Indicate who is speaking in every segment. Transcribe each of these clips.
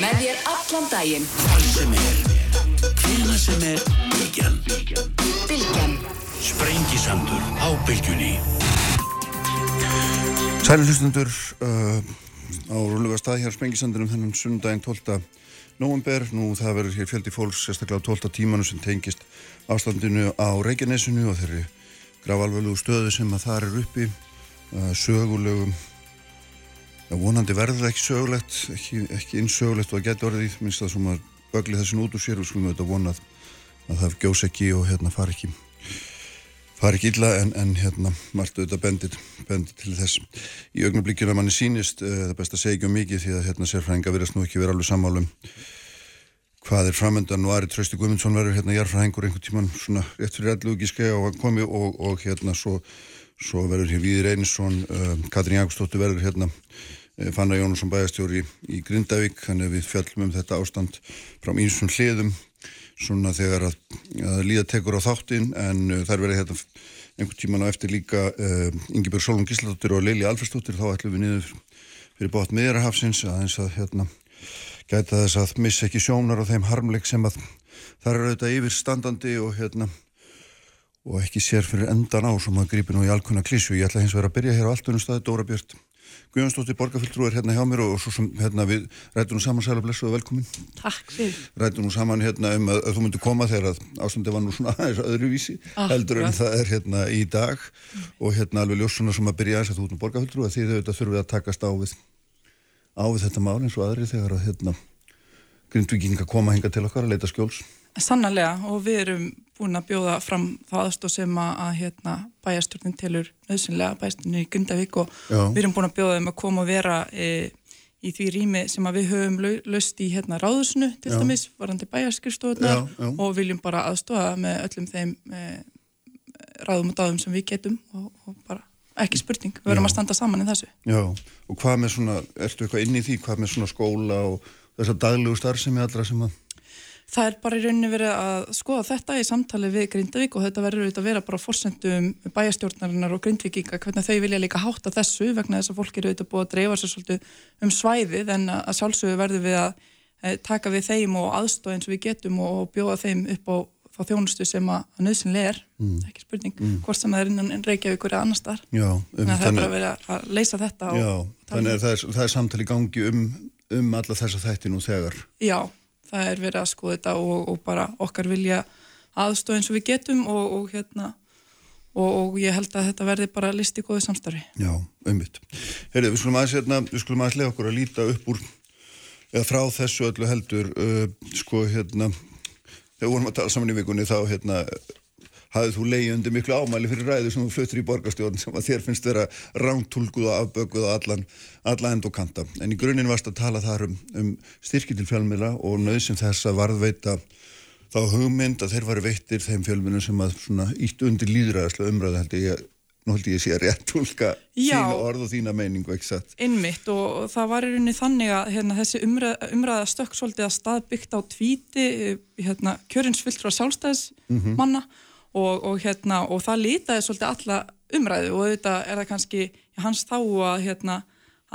Speaker 1: Með þér allan daginn.
Speaker 2: Hvar sem er, hvena sem er, Bilgjan.
Speaker 1: Bilgjan.
Speaker 2: Sprengisandur á Bilgjunni.
Speaker 3: Sæli hlustundur uh, á rúlega stað hér Sprengisandunum þennan sunnudaginn 12. november. Nú það verður hér fjöldi fólks sérstaklega á 12. tímanu sem tengist ástandinu á Reykjanesinu og þeirri gravalvölu stöðu sem að það er uppi uh, sögulegum Já, vonandi verður það ekki sögulegt, ekki, ekki innsögulegt og að geta orðið, minnst það sem að bögli þessin út úr sér og skulum við þetta vonað að það gjós ekki og hérna fari ekki, fari ekki illa en, en hérna margt auðvitað bendir, bendir til þess. Í augnablikkinu að manni sínist, uh, það er best að segja ekki um mikið því að hérna sérfræðinga verðast nú ekki vera alveg sammálum hvað er framöndan og Ari Trausti Guðmundsson verður hérna jarfræðingur einhvern tíman svona rétt fyrir allu ekki skega og hann komi og, og hérna svo, svo verður hér Víðir Einarsson, uh, Katrín Jákustóttir verður hérna Fanna Jónusson bæjastjóri í, Grindavík þannig að við fjallum um þetta ástand frá ínsum hliðum svona þegar að, að líða tekur á þáttinn en uh, þær verið hérna einhvern tíman á eftir líka uh, Ingebjörg Solon Gísladóttir og Lili Alferstóttir þá ætlum við niður fyrir bótt miðjarahafsins aðeins að hérna gæta þess að missa ekki sjónar á þeim harmleik sem að þar eru auðvitað yfirstandandi og hérna og ekki sér fyrir endan á sem að grípi nú í alkunna klísju. Ég ætla hins vegar að byrja hér á alltunum staði Dóra Björn Guðjónsdóttir Borgarfjöldrú er hérna hjá mér og svo sem hérna við rættum nú saman sæla blessu og velkomin.
Speaker 4: Takk fyrir.
Speaker 3: Rættum nú saman hérna um að, að þú myndi koma þegar að ástandi var nú svona aðeins öðruvísi heldur en það er hérna í dag mm. og hérna alveg ljósuna sem að byrja aðeins að þú ert nú Borgarfjöldrú að því þau þetta þurfið að takast á við, á við þetta mál eins og aðri þegar að hérna grindvikinga koma hinga til okkar að leita skjóls.
Speaker 4: Sannarlega og við erum búin að bjóða fram það aðstóð sem að, að hérna, bæjastjórnum tilur nöðsynlega bæjastjórnum í Gundavík og Já. við erum búin að bjóða þeim að koma og vera e, í því rými sem að við höfum löst í hérna ráðusnu til Já. dæmis, varandi bæjaskristofunar og viljum bara aðstóða með öllum þeim e, ráðum og dáðum sem við getum og, og bara ekki spurning, við verðum að standa saman í þessu.
Speaker 3: Já, og hvað með svona, ertu eitthvað inn í því, hvað með svona skóla og þessar daglegu starf sem er allra sem að
Speaker 4: það er bara í rauninni verið að skoða þetta í samtali við Grindavík og þetta verður auðvitað að vera bara fórsendum bæjastjórnarinnar og Grindvíkinga hvernig þau vilja líka hátta þessu vegna þess að fólk eru auðvitað búið að dreifa sér svolítið um svæðið en að sjálfsögur verður við að eh, taka við þeim og aðstóða eins og við getum og bjóða þeim upp á þá þjónustu sem að, nöðsynlega er mm. ekki spurning, mm. hvort sem það er innan Reykjavíkur eða annar starf
Speaker 3: Já, um,
Speaker 4: þannig að það er bara verið að leysa þetta
Speaker 3: Já, þannig að það er, það er samtali gangi um, um alla þessa þætti nú þegar
Speaker 4: Já, það er verið að skoða þetta og, og bara okkar vilja aðstofa eins og við getum og, og hérna og, og ég held að þetta verði bara listi góði samstarfi.
Speaker 3: Já, umvitt. Herri, við skulum aðeins hérna, við skulum aðeins lega okkur að líta upp úr eða frá þessu öllu heldur uh, sko hérna þegar vorum að tala saman í vikunni þá hérna hafið þú leiði undir miklu ámæli fyrir ræðu sem þú fluttir í borgarstjórn sem að þér finnst vera rántúlguð og afbökuð og allan, alla end og kanta. En í grunninn varst að tala þar um, um styrki til fjölmila og nöðsum þess að varðveita þá hugmynd að þeir varu veittir þeim fjölmilum sem að svona ítt undir líðræðislega umræða held ég nú held ég að sé að rétt tólka þína orð og þína meiningu, ekki satt?
Speaker 4: Innmitt og það var í rauninni þannig að hérna, þessi umræða, umræða stökk svolítið að staðbyggt á tvíti hérna, kjörinsfyllt frá sjálfstæðismanna mm -hmm og, og, hérna, og það lítaði svolítið alla umræðu og auðvitað er það kannski hans þá að, hérna,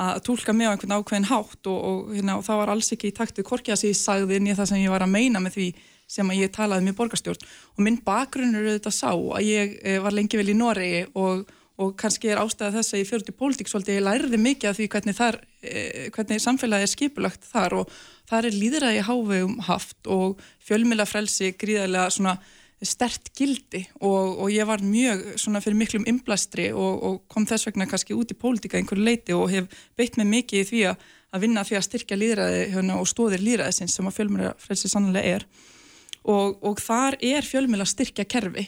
Speaker 4: að tólka með á einhvern ákveðin hátt og, og hérna, það var alls ekki í takt við korkja sem ég sagði inn í það sem ég var að meina með því sem að ég talaði með borgarstjórn. Og minn bakgrunn eru auðvitað sá að ég e, var lengi vel í Noregi og og kannski er ástæða þess að ég til pólitík svolítið, ég læriði mikið af því hvernig, þar, eh, hvernig samfélagi er skipulagt þar og þar er líðræði hávegum haft og fjölmilafrelsi gríðarlega svona stert gildi og, og ég var mjög svona fyrir miklum inblastri og, og kom þess vegna kannski út í pólitíka einhverju leiti og hef beitt mig mikið í því að, að vinna því að styrkja líðræði hérna, og stóðir líðræðisins sem að fjölmjölafrelsi sannlega er og, og þar er fjölmjöla styrkja kerfi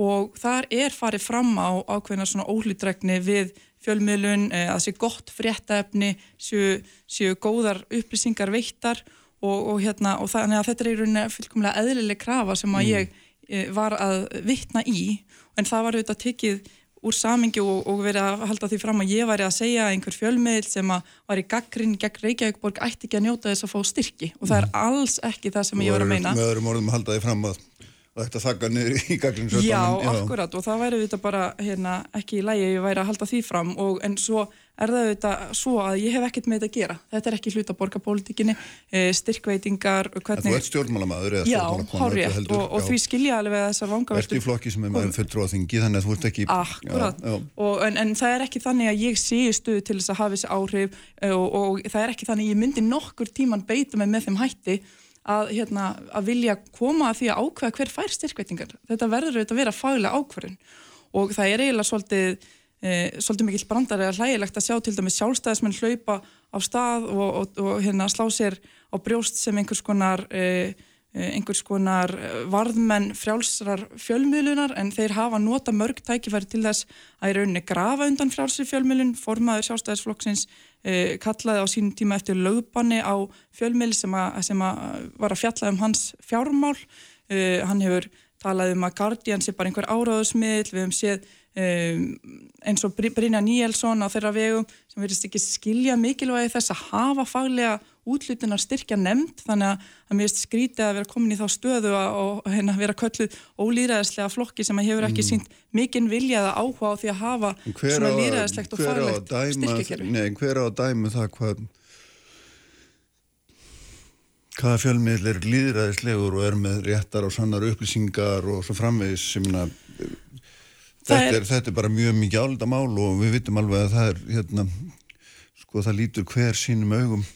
Speaker 4: og þar er farið fram á ákveðina svona ólítrækni við fjölmjölun, eh, að sé gott fréttaefni, séu, séu góðar upplýsingar veittar og hérna og þannig að þetta er í rauninni fullkomlega eðlileg krafa sem að mm. ég var að vittna í en það var auðvitað tekið úr samingi og, og verið að halda því fram að ég væri að segja einhver fjölmiðl sem var í gaggrinn gegn Reykjavíkborg ætti ekki að njóta þess að fá styrki og það er mhm. alls ekki það sem ég var að meina
Speaker 3: Með öðrum orðum að halda því fram að og þetta þakka niður í gaglinu
Speaker 4: Já, akkurat og það væri þetta bara hérna, ekki í lægi ég væri að halda því fram. Og en svo er það þetta svo að ég hef ekkert með þetta að gera. Þetta er ekki hluta borgarpolítikinni eh, styrkveitingar
Speaker 3: hvernig... Þú ert stjórnmálamæður
Speaker 4: Já, hárétt og, og því skilja alveg þessar vangavertu
Speaker 3: Þú ert í flokki sem er maður fulltrú á þingi þannig að þú ert ekki
Speaker 4: Akkurat, já, já. Og, en, en það er ekki þannig að ég sé stuðu til þess að hafa þessi áhrif eh, og, og það er ekki þannig að ég myndi nokkur tíman beita mig með þeim hætti að, hérna, að vilja koma að því að ákveða hver fær styrkveitingar. Þetta verður auðvitað að vera faglega ákverðin og það er eiginlega svolítið, e, svolítið mikill brandar eða hlægilegt að sjá til dæmis sjálfstæðismenn hlaupa á stað og, og, og hérna, slá sér á brjóst sem einhvers konar e, einhvers konar eh, varðmenn frjálsrar fjölmiðlunar en þeir hafa nota mörg tækifæri til þess að í rauninni grafa undan frjálsri fjölmiðlun. Formaður sjálfstæðisflokksins eh, kallaði á sínum tíma eftir lögbanni á fjölmiðl sem, a, sem a, var að fjalla um hans fjármál. Eh, hann hefur talað um að Guardian sé bara einhver áráðusmiðl við hefum séð Um, eins og Brynja Níelsson á þeirra vegum sem verðist ekki skilja mikilvægi þess að hafa faglega útlutunar styrkja nefnd þannig að, að mér skrítið að vera komin í þá stöðu og hérna, vera kölluð ólýræðislega flokki sem að hefur ekki mm. sínt mikinn viljaða áhuga á því að hafa svona lýræðislegt og faglegt styrkjakerfi.
Speaker 3: Nei, hver á að dæma það hvað hvaða fjölmiðl er lýræðislegur og er með réttar og sannar upplýsingar og svo framvegis sem að Þetta er, þetta er bara mjög mikið álita mál og við vitum alveg að það er hérna, sko það lítur hver sínum augum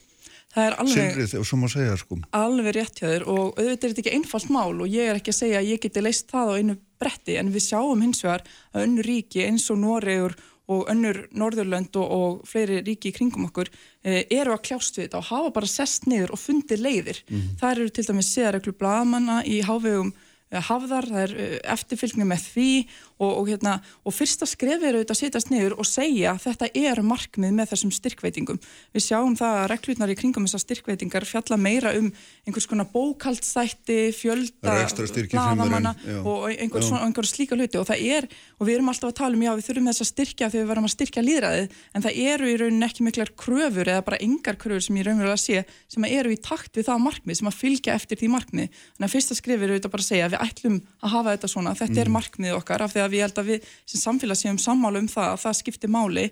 Speaker 3: Og svo má segja sko
Speaker 4: Alveg rétt hjá þér og auðvitað er þetta ekki einfalt mál og ég er ekki að segja að ég geti leist það á einu bretti en við sjáum hins vegar að önnu ríki eins og Noregur og önnur Norðurlönd og, og fleiri ríki í kringum okkur e, eru að kljást við þetta og hafa bara sest niður og fundið leiðir. Mm -hmm. Það eru til dæmis séðareglu blagamanna í hávegum hafðar, það er eh, eftirfylgni með því og, og, hérna, og fyrsta skref er auðvitað að setjast niður og segja að þetta er markmið með þessum styrkveitingum. Við sjáum það að reglutnar í kringum þessar styrkveitingar fjalla meira um einhvers konar bókaldstætti, fjölda, hlaðamanna og einhver, svona, einhver slíka hluti og það er, og við erum alltaf að tala um já við þurfum þess að styrkja þegar við verðum að styrkja líðræðið en það eru í rauninni ekki miklar kröfur eða bara engar kröfur sem ég raunverulega sé sem eru í takt við það markmið sem að fylgja eftir því markmið. Þannig að fyrsta skrif er auðvitað bara að segja við ætlum að hafa þetta svona, þetta mm. er markmið okkar af því að við held að við sem samfélag séum sammálu um það að það skiptir máli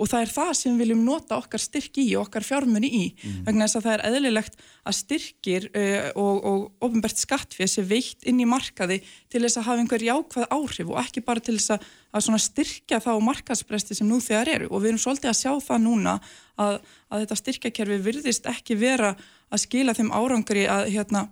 Speaker 4: og það er það sem við viljum nota okkar styrki í og okkar fjármunni í mm. vegna þess að það er eðlilegt að styrkir uh, og, og ofinbært skattfið sé veikt inn í markaði til þess að hafa einhver jákvæð áhrif og ekki bara til þess að, að styrkja þá markaðspresti sem nú þegar eru og við erum svolítið að sjá það núna að, að þetta styrkjakerfi virðist ekki vera að skila þeim árangri að hérna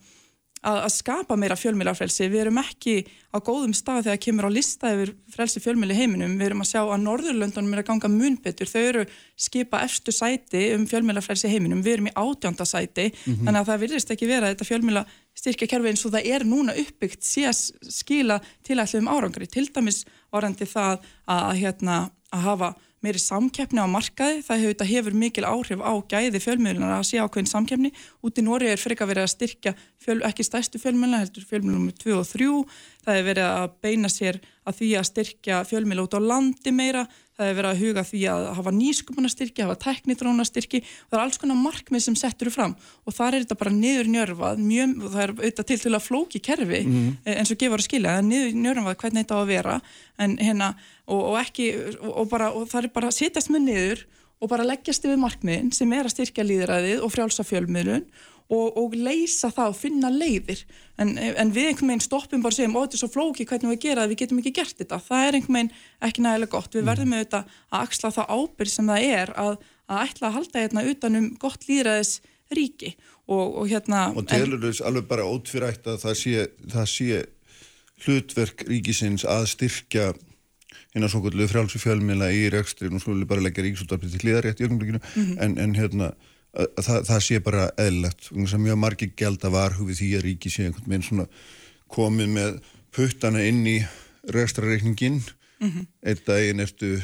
Speaker 4: að, að skapa meira fjölmilafrelsi. Við erum ekki á góðum stað þegar kemur á lista yfir frelsi fjölmili heiminum. Við erum að sjá að Norðurlöndunum er að ganga munbetur. Þau eru skipa efstu sæti um fjölmilafrelsi heiminum. Við erum í átjönda sæti. Mm -hmm. Þannig að það virðist ekki vera þetta fjölmila styrkja kerfi eins og það er núna uppbyggt síðan skila tilætluðum árangri. Til dæmis orðandi það að, að, hérna, að hafa meiri samkeppni á markaði, það hefur, hefur mikil áhrif á gæði fjölmiðlunar að sé ákveðin samkeppni. Út í Nóri er freka verið að styrkja fjöl, ekki stæstu fjölmiðlunar, heldur fjölmiðlunum 2 og 3, það hefur verið að beina sér að því að styrkja fjölmiðlu út á landi meira, það hefur verið að huga því að hafa nýskumunastyrki, hafa teknitrónastyrki og það er alls konar markmið sem settur fram. Og þar er þetta bara niður njörfað, mjög, það er auðvitað til til að flóki kerfi mm -hmm. eins og gefur að skilja, það er niður njörfað hvernig þetta á að vera. En hérna og, og ekki, og, bara, og það er bara að setjast með niður og bara leggjast yfir markmiðin sem er að styrkja líðræðið og frjálsa fjölmiðlun og, og leysa það og finna leiðir. En, en við einhvern veginn stoppum bara og segjum, ó þetta er svo flóki hvernig við gera það, við getum ekki gert þetta. Það er einhvern veginn ekki nægilega gott. Við mm. verðum þetta að axla það ábyrg sem það er að, að ætla að halda hérna utanum gott líðræðis ríki og, og hérna
Speaker 3: og telur þess alveg bara ótfyrætt að það sé, það sé hlutverk ríkisins að styrkja hérna svo kvöldu frjálsu fjölmila í rekstri? Og ég bara leggja ríksúttarpið til hlýðarétt í ögnumleikinu það, það sé bara eðlert mjög margir gæld að varhufi því að ríki sé einhvern veginn svona komið með puttana inn í rekstrareikningin mm -hmm. einn daginn eftir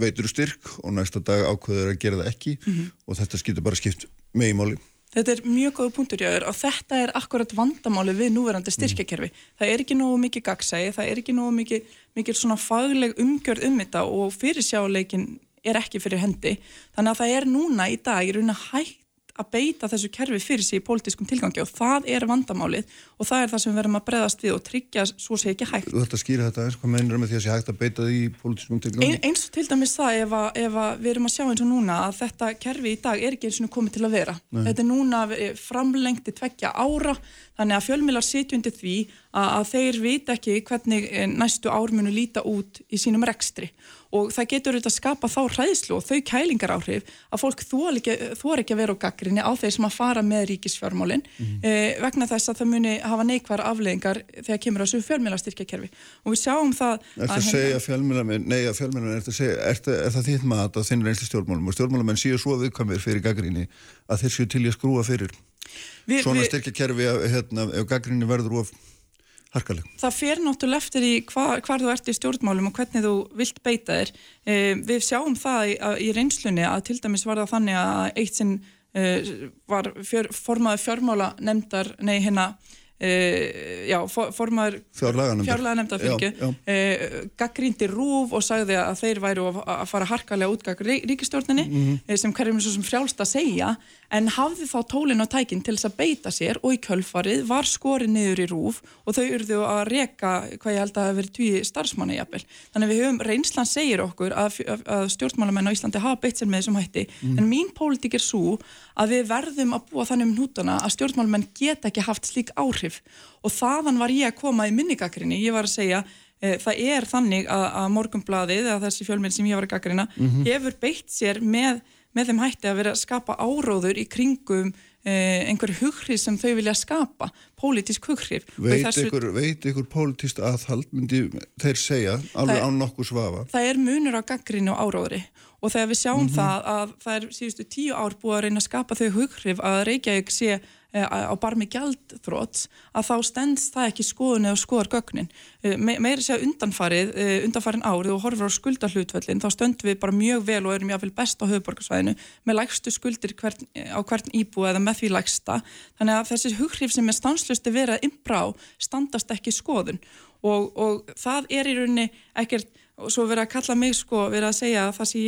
Speaker 3: veitur styrk og næsta dag ákveður að gera það ekki mm -hmm. og þetta skiptir bara skipt með í máli
Speaker 4: Þetta er mjög góð punktur jáður og þetta er akkurat vandamáli við núverandi styrkjakerfi. Mm. Það er ekki nógu mikið gagsægi, það er ekki nógu mikið, mikið svona fagleg umgjörð um þetta og fyrirsjáleikin er ekki fyrir hendi. Þannig að það er núna í dag í raun að hægt að beita þessu kerfi fyrir sig í pólitískum tilgangi og það er vandamálið og það er það sem við verðum að breðast við og tryggja svo sé ekki hægt.
Speaker 3: Þú ætti að skýra þetta eins, hvað meinur með því að sé hægt að beita því í pólitískum tilgangi?
Speaker 4: Ein, eins og til dæmis það ef, að, ef að við erum að sjá eins og núna að þetta kerfi í dag er ekki eins og komið til að vera. Nei. Þetta er núna framlengt í tveggja ára þannig að fjölmilar sitjundi því að, að þeir vita ekki hvernig eh, næstu ár munu líta út í sínum rekstri. Og það getur auðvitað að skapa þá hræðslu og þau kælingar áhrif að fólk þór ekki, ekki að vera á gaggrinni á þeir sem að fara með ríkisfjármálinn mm -hmm. eh, vegna þess að það muni hafa neikværa afleggingar þegar kemur þessu fjölmjölastyrkjakerfi og við sjáum það
Speaker 3: Er það að segja fjölmjölamenn, nei að fjölmjölamenn er, er, er það þitt mat að þinn reynst í stjórnmálum og stjórnmálamenn vi, svona styrkjakerfi hérna, ef gaggrinni verður of harkaleg.
Speaker 4: Það fer náttúrulega eftir í hva, hvar þú ert í stjórnmálum og hvernig þú vilt beita þér. Eh, við sjáum það í, í reynslunni að til dæmis var það þannig að eitt sinn eh, var fjör, formaði fjármála nefndar, nei hérna Uh, já, formar fjárlega nefnda fylgju uh, gaggrindi rúf og sagði að þeir væru að fara harkalega útgag ríkistjórninni mm -hmm. sem hverjum svo sem frjálst að segja en hafði þá tólin og tækin til þess að beita sér og í kjölfarið var skorið niður í rúf og þau urðu að reka hvað ég held að hefur verið tví starfsmanni jafnvel. Þannig að við höfum reynslan segir okkur að, að stjórnmálamenn á Íslandi hafa beitt sér með þessum hætti mm. en mín pólitík er svo að við verðum að búa þannig um nútana að stjórnmálamenn geta ekki haft slík áhrif og þaðan var ég að koma í minnigakrinni, ég var að segja e, það er þannig að, að morgumbladið eða þessi fjölminn sem ég var að gakrina mm -hmm. hefur beitt sér með með þeim hætti að vera að skapa áróður í kringum eh, einhver hughrif sem þau vilja skapa, pólitísk hughrif.
Speaker 3: Veit, þessu... ykkur, ykkur pólitíst aðhald, myndi þeir segja, alveg án nokkur svafa?
Speaker 4: Það er munur á gaggrinu og áróðri og þegar við sjáum mm -hmm. það að það er síðustu tíu ár búið að reyna að skapa þau hughrif að Reykjavík sé á barmi gjaldþróts að þá stendst það ekki skoðun eða skoðar gögnin. Eh, me, meiri sé að undanfarið, eh, undanfarin árið og horfur á skuldarhlutvöldin, þá stöndum við bara mjög vel og erum jáfnveil best á höfuborgarsvæðinu með lægstu skuldir hvern, á hvern íbú eða með því lægsta. Þannig að þessi hughrif sem er stanslusti verið að imbrá standast ekki skoðun og, og það er í rauninni ekkert og svo verið að kalla mig sko, verið að segja að, sé,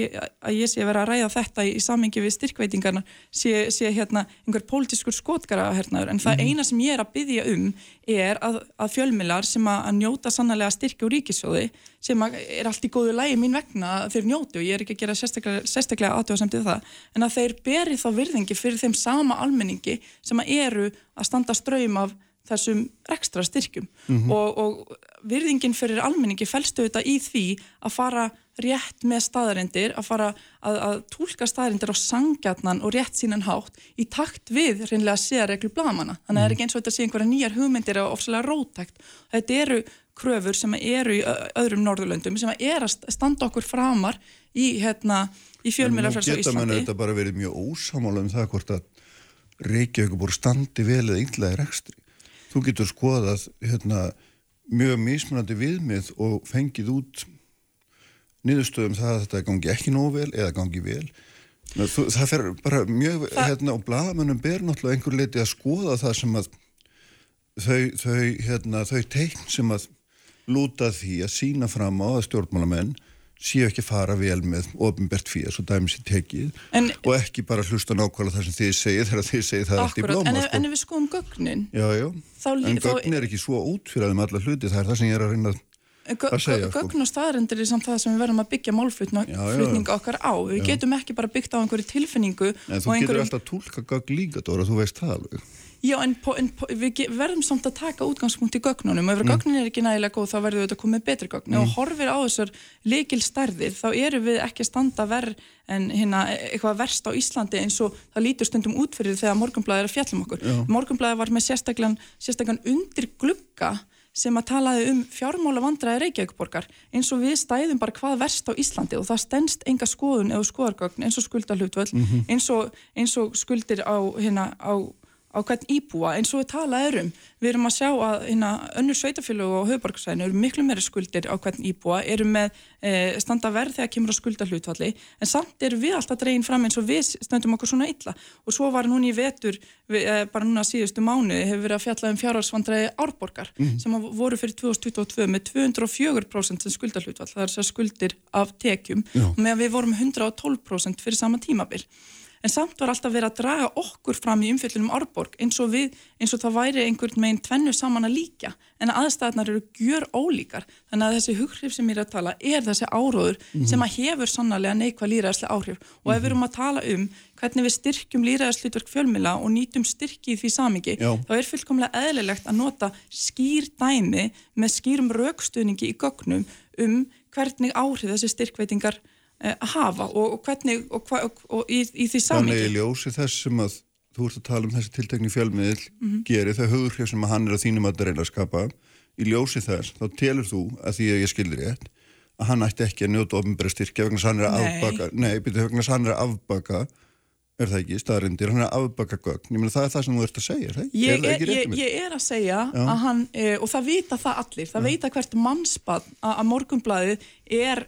Speaker 4: að ég sé verið að ræða þetta í, í samengi við styrkveitingarna sé, sé hérna einhver pólitískur skotgara hernaður, en það mm -hmm. eina sem ég er að byggja um er að, að fjölmilar sem að, að njóta sannlega styrki úr ríkisjóði sem er allt í góðu lægi mín vegna þeir njótu, ég er ekki að gera sérstaklega, sérstaklega aðtöðasemtið það, en að þeir beri þá virðingi fyrir þeim sama almenningi sem að eru að standa ströym af þessum ekstra styrkjum mm -hmm. og, og virðingin fyrir almenningi fælstu þetta í því að fara rétt með staðarindir, að fara að, að tólka staðarindir á sangjarnan og rétt sínan hátt í takt við reynlega séreglu blamanna. Þannig að það er ekki eins og þetta sé einhverja nýjar hugmyndir og ofsalega rótækt. Þetta eru kröfur sem eru í öðrum norðurlöndum sem er að standa okkur framar í, hérna, í fjölmjölafræðs á Íslandi.
Speaker 3: Geta mann þetta bara verið mjög ósamála um það hvort að Reykjavík búið standi vel eða illa í rekstri þú getur skoðað hérna, mjög mismunandi viðmið og fengið út niðurstöðum það að þetta gangi ekki nóg vel eða gangi vel. Þú, það fer bara mjög Þa... hérna, og blagamönnum ber náttúrulega einhver leiti að skoða það sem að þau, þau, hérna, þau teikn sem að lúta því að sína fram á að stjórnmálamenn séu ekki fara vel með ofinbert fyrir svo dæmis í tekið en, og ekki bara hlusta nákvæmlega það sem þið segið þegar þið segið það allt í blóma
Speaker 4: en, sko. en ef við skoðum gögnin
Speaker 3: já, já. en gögn er ekki svo útfyrir um alla hluti það er það sem ég er að reyna að segja
Speaker 4: sko. Gögn og staðarendir er samt það sem við verðum að byggja málflutninga okkar á við já. getum ekki bara byggt á einhverju tilfinningu
Speaker 3: en þú getur einhverjum... alltaf tólka gögn líka Dóra, þú veist það alveg
Speaker 4: Já, en, po, en po, við verðum samt að taka útgangspunkt í gögnunum og ef mm. gögnin er ekki nægilega góð þá verðum við að koma með betri gögn mm. og horfir á þessar likil stærðir þá eru við ekki standa verð en hérna eitthvað verst á Íslandi eins og það lítur stundum út fyrir þegar morgunblæðir er að fjallum okkur. Morgunblæðir var með sérstaklega, sérstaklega undir glugga sem að talaði um fjármála vandræði Reykjavíkborgar eins og við stæðum bara hvað verst á Íslandi og það stennst enga skoðun eða skoðargögn eins og skuldalhutvöld mm -hmm. eins, eins og skuldir á, hérna, á á hvern íbúa eins og við talaðum um. Við erum að sjá að önnur sveitafélög og höfuborgarsvæðinu eru miklu meiri skuldir á hvern íbúa, eru með e, standa verð þegar kemur á skuldarhlutvalli en samt eru við alltaf dreginn fram eins og við stöndum okkur svona illa og svo var núni í vetur, við, e, bara núna síðustu mánu hefur verið að fjalla um fjárhalsvandræði árborgar mm. sem voru fyrir 2022 með 204% sem skuldarhlutvall, það er þess að skuldir af tekjum Já. og meðan við vorum 112% fyrir sama tímabil en samt var alltaf verið að draga okkur fram í umfjöldunum Árborg eins og, við, eins og það væri einhvern meginn tvennu saman að líka en aðstæðnar eru gjör ólíkar þannig að þessi hughrif sem ég er að tala er þessi áróður
Speaker 3: Mhm.
Speaker 4: sem að hefur sannarlega neikvað líræðslega áhrif og ef við erum að tala um hvernig við styrkjum líræðslutverk fjölmila og nýtum styrki í því samingi
Speaker 3: Já.
Speaker 4: þá er fullkomlega eðlilegt að nota skýr dæmi með skýrum raukstuðningi í gögnum um hvernig áhrif þessi styrkveitingar hafa og, og hvernig og, hva, og, og í, í því
Speaker 3: Þannig
Speaker 4: samingi
Speaker 3: í ljósi þess sem að þú ert að tala um þessi tiltekni fjölmiðl
Speaker 4: Mhm.
Speaker 3: gerir það hugurhrif sem að hann er að þínum að reyna að skapa í ljósi þess, þá telur þú að því að ég skildir rétt að hann ætti ekki að njóta ofnbæra styrkja vegna hann er að afbaka nei, byrju, vegna hann er að afbaka er það ekki, staðrindir, hann er að afbaka gögn ég meina það er það sem þú ert að segja, er?
Speaker 4: Ég
Speaker 3: er
Speaker 4: er, ég, ég er að segja
Speaker 3: Já.
Speaker 4: að hann, e, og það vita það allir, það vita hvert mannspann að, morgunblæðið er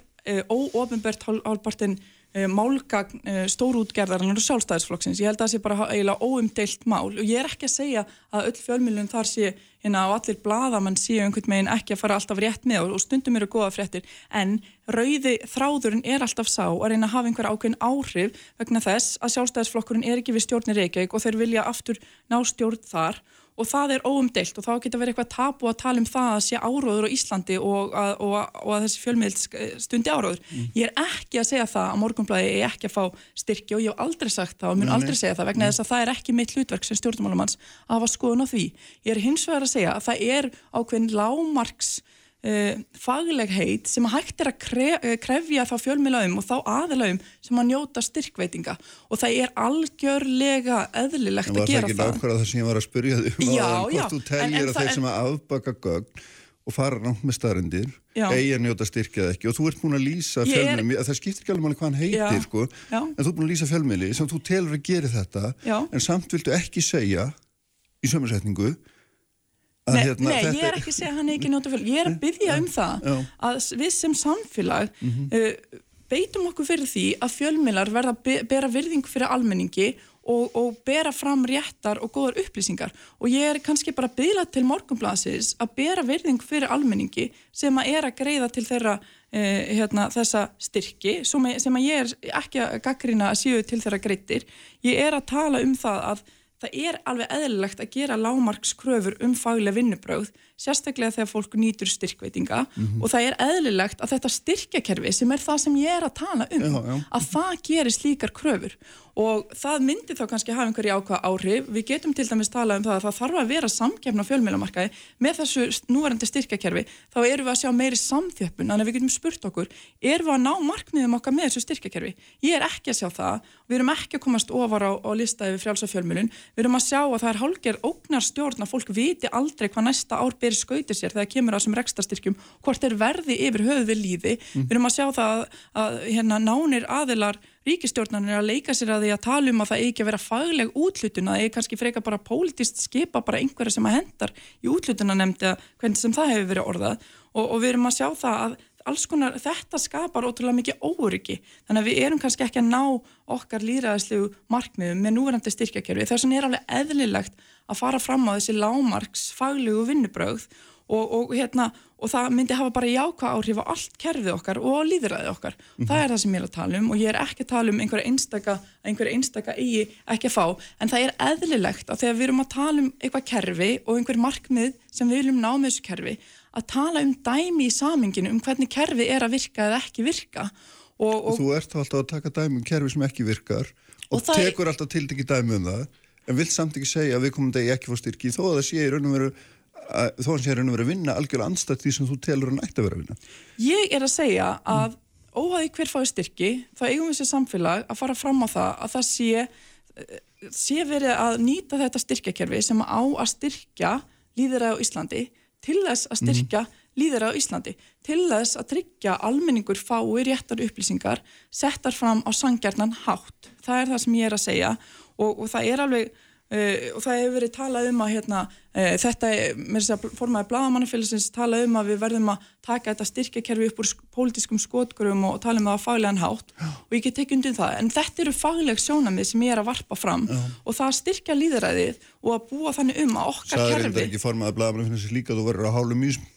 Speaker 4: óofinbært hálpartinn e, málgagn e, stórútgerðarinnar og sjálfstæðisflokksins. Ég held að það sé bara eiginlega óumdeilt mál. Og ég er ekki að segja að öll fjölmjölun þar sé hérna og allir bladamann séu einhvern veginn ekki að fara alltaf rétt með og, stundum eru góða fréttir. En rauði þráðurinn er alltaf sá að reyna að hafa einhver ákveðin áhrif vegna þess að sjálfstæðisflokkurinn er ekki við stjórnir Reykjavík og þeir vilja aftur ná stjórn þar. og það er óumdeilt og þá getur verið eitthvað tabu að tala um það að sé áróður á Íslandi og að, og að, og að þessi fjölmiðl stundi áróður. Ég er ekki að segja það að morgunblæði er ekki að fá styrki og ég hef aldrei sagt það og mun aldrei segja það vegna þess að það er ekki mitt hlutverk sem stjórnumálamanns að hafa skoðun á því. Ég er hins vegar að segja að það er ákveðin lámarks Uh, fagleg heit sem að hægt er að kre, uh, krefja þá fjölmiðlaum og þá aðilaum sem að njóta styrkveitinga og það er algjörlega eðlilegt
Speaker 3: En
Speaker 4: að
Speaker 3: var það
Speaker 4: gera
Speaker 3: ekki
Speaker 4: það.
Speaker 3: nákvæmlega það sem ég var að spyrja þig um
Speaker 4: Já, já,
Speaker 3: hvort þú
Speaker 4: en-
Speaker 3: teljir
Speaker 4: en
Speaker 3: að þeir sem að afbaka gögn og fara nátt með staðrindir eigi að njóta styrkjað ekki og þú ert búin að lýsa
Speaker 4: Ég er-
Speaker 3: fjölmiðli, það skiptir ekki alveg máli hvað hann heitir
Speaker 4: Já,
Speaker 3: sko,
Speaker 4: já.
Speaker 3: en þú ert búin að lýsa fjölmiðli sem þú telur að gera þetta
Speaker 4: Já.
Speaker 3: en samt viltu ekki segja í sömursetningu að
Speaker 4: Nei,
Speaker 3: hérna,
Speaker 4: nei ég er ekki að segja að hann ekki njóta fjölmiðla. Ég er að byggja um það að við sem samfélag uh, beitum okkur fyrir því að fjölmiðlar verða að be bera virðingu fyrir almenningi og, og bera fram réttar og góðar upplýsingar og ég er kannski bara að byggla til morgunblasins að bera virðingu fyrir almenningi sem að er að greiða til þeirra uh, hérna, þessa styrki sem, sem að ég er ekki að gaggrina að séu til þeirra greittir. Ég er að tala um það að það er alveg eðlilegt að gera lámarkskröfur um faglega vinnubröð sérstaklega þegar fólk nýtur styrkveitinga
Speaker 3: Mhm.
Speaker 4: og það er eðlilegt að þetta styrkjakerfi sem er það sem ég er að tala um
Speaker 3: Já, já.
Speaker 4: að það gerir slíkar kröfur. Og það myndi þá kannski hafa einhverja ákvað áhrif. Við getum til dæmis talað um það að það þarf að vera samkefna á fjölmiðlamarkaði. Með þessu núverandi styrkjakerfi þá erum við að sjá meiri samþjöppun. Þannig að við getum spurt okkur erum við að ná markmiðum okkar með þessu styrkjakerfi? Ég er ekki að sjá það. Við erum ekki að komast ofar á, á lista yfir frjálsa fjölmiðlun. Við erum að sjá að það er hálger ógnar stjórn að fólk viti aldrei hvað næsta ár beri skautir sér þegar kemur að þessum rekstastyrkjum hvort er verði yfir höfuð við líði. Við erum að sjá það að, að hérna, nánir aðilar ríkistjórnarnir að leika sér að því að tala um að það eigi að vera fagleg útlutun að það eigi kannski freka bara pólitist skipa bara einhverja sem að hendar í útlutuna nefndi að hvernig sem það hefur verið orðað. Og, og við erum að sjá það að alls konar þetta skapar ótrúlega mikið óryggi þannig að við erum kannski ekki að ná okkar líraðislegu markmiðum með núverandi styrkjakerfi. Þess vegna er alveg eðlilegt að fara fram á þessi lámarks faglegu vinnubröð og, og, hérna, og það myndi hafa bara jákvæð áhrif á allt kerfið okkar og líðræðið okkar. Það er það sem ég er að tala um og ég er ekki að tala um einhverja einstaka, einhverja einstaka eigi ekki að fá. En það er eðlilegt að þegar við erum að tala um eitthvað kerfi og einhver markmið sem við viljum ná með þessu kerfi að tala um dæmi í saminginu um hvernig kerfi er að virka eða ekki virka. Og, og
Speaker 3: þú ert alltaf að taka dæmi um kerfi sem ekki virkar og,
Speaker 4: Og
Speaker 3: tekur alltaf til dæmi um það en vilt samt ekki segja að við komum degi ekki fá styrki þó að það sé í raun og veru að- þó að hann sé í raun og veru að vinna algjörlega anstætt því sem þú telur hann ætti að vera að vinna
Speaker 4: Ég er að segja að óhæði hver fái styrki, þá eigum við sér samfélag að fara fram á það að það sé, sé verið að nýta þetta styrkjakerfi sem á að styrkja líðræði á Íslandi til þess að styrkja mm. líðræði á Íslandi, til þess að tryggja almenningur fái réttar upplýsingar settar fram á sangjarnan hátt. Það er það sem ég er að segja og, og það er alveg Uh, og það hefur verið talað um að hérna, uh, þetta, með þess að formaði bladamannafélagsins talað um að við verðum að taka þetta styrkjakerfi upp úr sk pólitískum skotgurum og, og tala um það á faglegan hátt. Og ég get tekið undir það, en þetta eru fagleg sjónamið sem ég er að varpa fram. Og það styrkja líðræðið og að búa þannig um að okkar
Speaker 3: Sæður
Speaker 4: kerfi
Speaker 3: þetta ekki formaði finnst líka þú verður að hálum ísm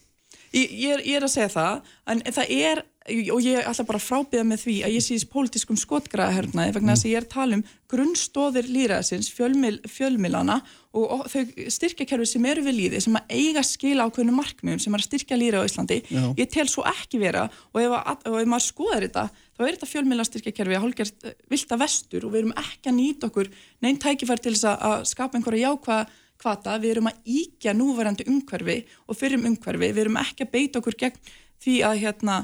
Speaker 4: Ég, ég, ég er að segja það, en það er og ég ætla bara að frábíða með því að ég sé í pólitískum skotgraða hernaði vegna þess að ég er að tala um grunnstóðir líðræðsins, fjölmil, fjölmilana og, og þau styrkjakerfi sem eru við líði, sem að eiga skila ákveðinu markmiðum, sem er að styrkja líðræði á Íslandi
Speaker 3: Já.
Speaker 4: ég tel svo ekki vera. Og ef, að, og ef maður skoðar þetta þá er þetta fjölmila styrkjakerfi að hálfgerst vilda vestur og við erum ekki að nýta okkur neinn tækifæri til þess að- skapa einhverja jákvæða kvata, við erum að íkja núverandi umhverfi og fyrir umhverfi, við erum ekki að beita okkur gegn því að hérna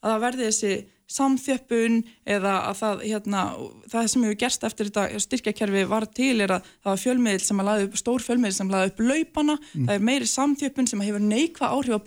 Speaker 4: að það verði þessi samþjöppun eða að það, hérna, það sem hefur gerst eftir þetta styrkjakerfi var til er að það var fjölmiðl sem að laði upp, stór fjölmiðl sem laði upp laupana, það er meiri samþjöppun sem hefur neikva áhrif á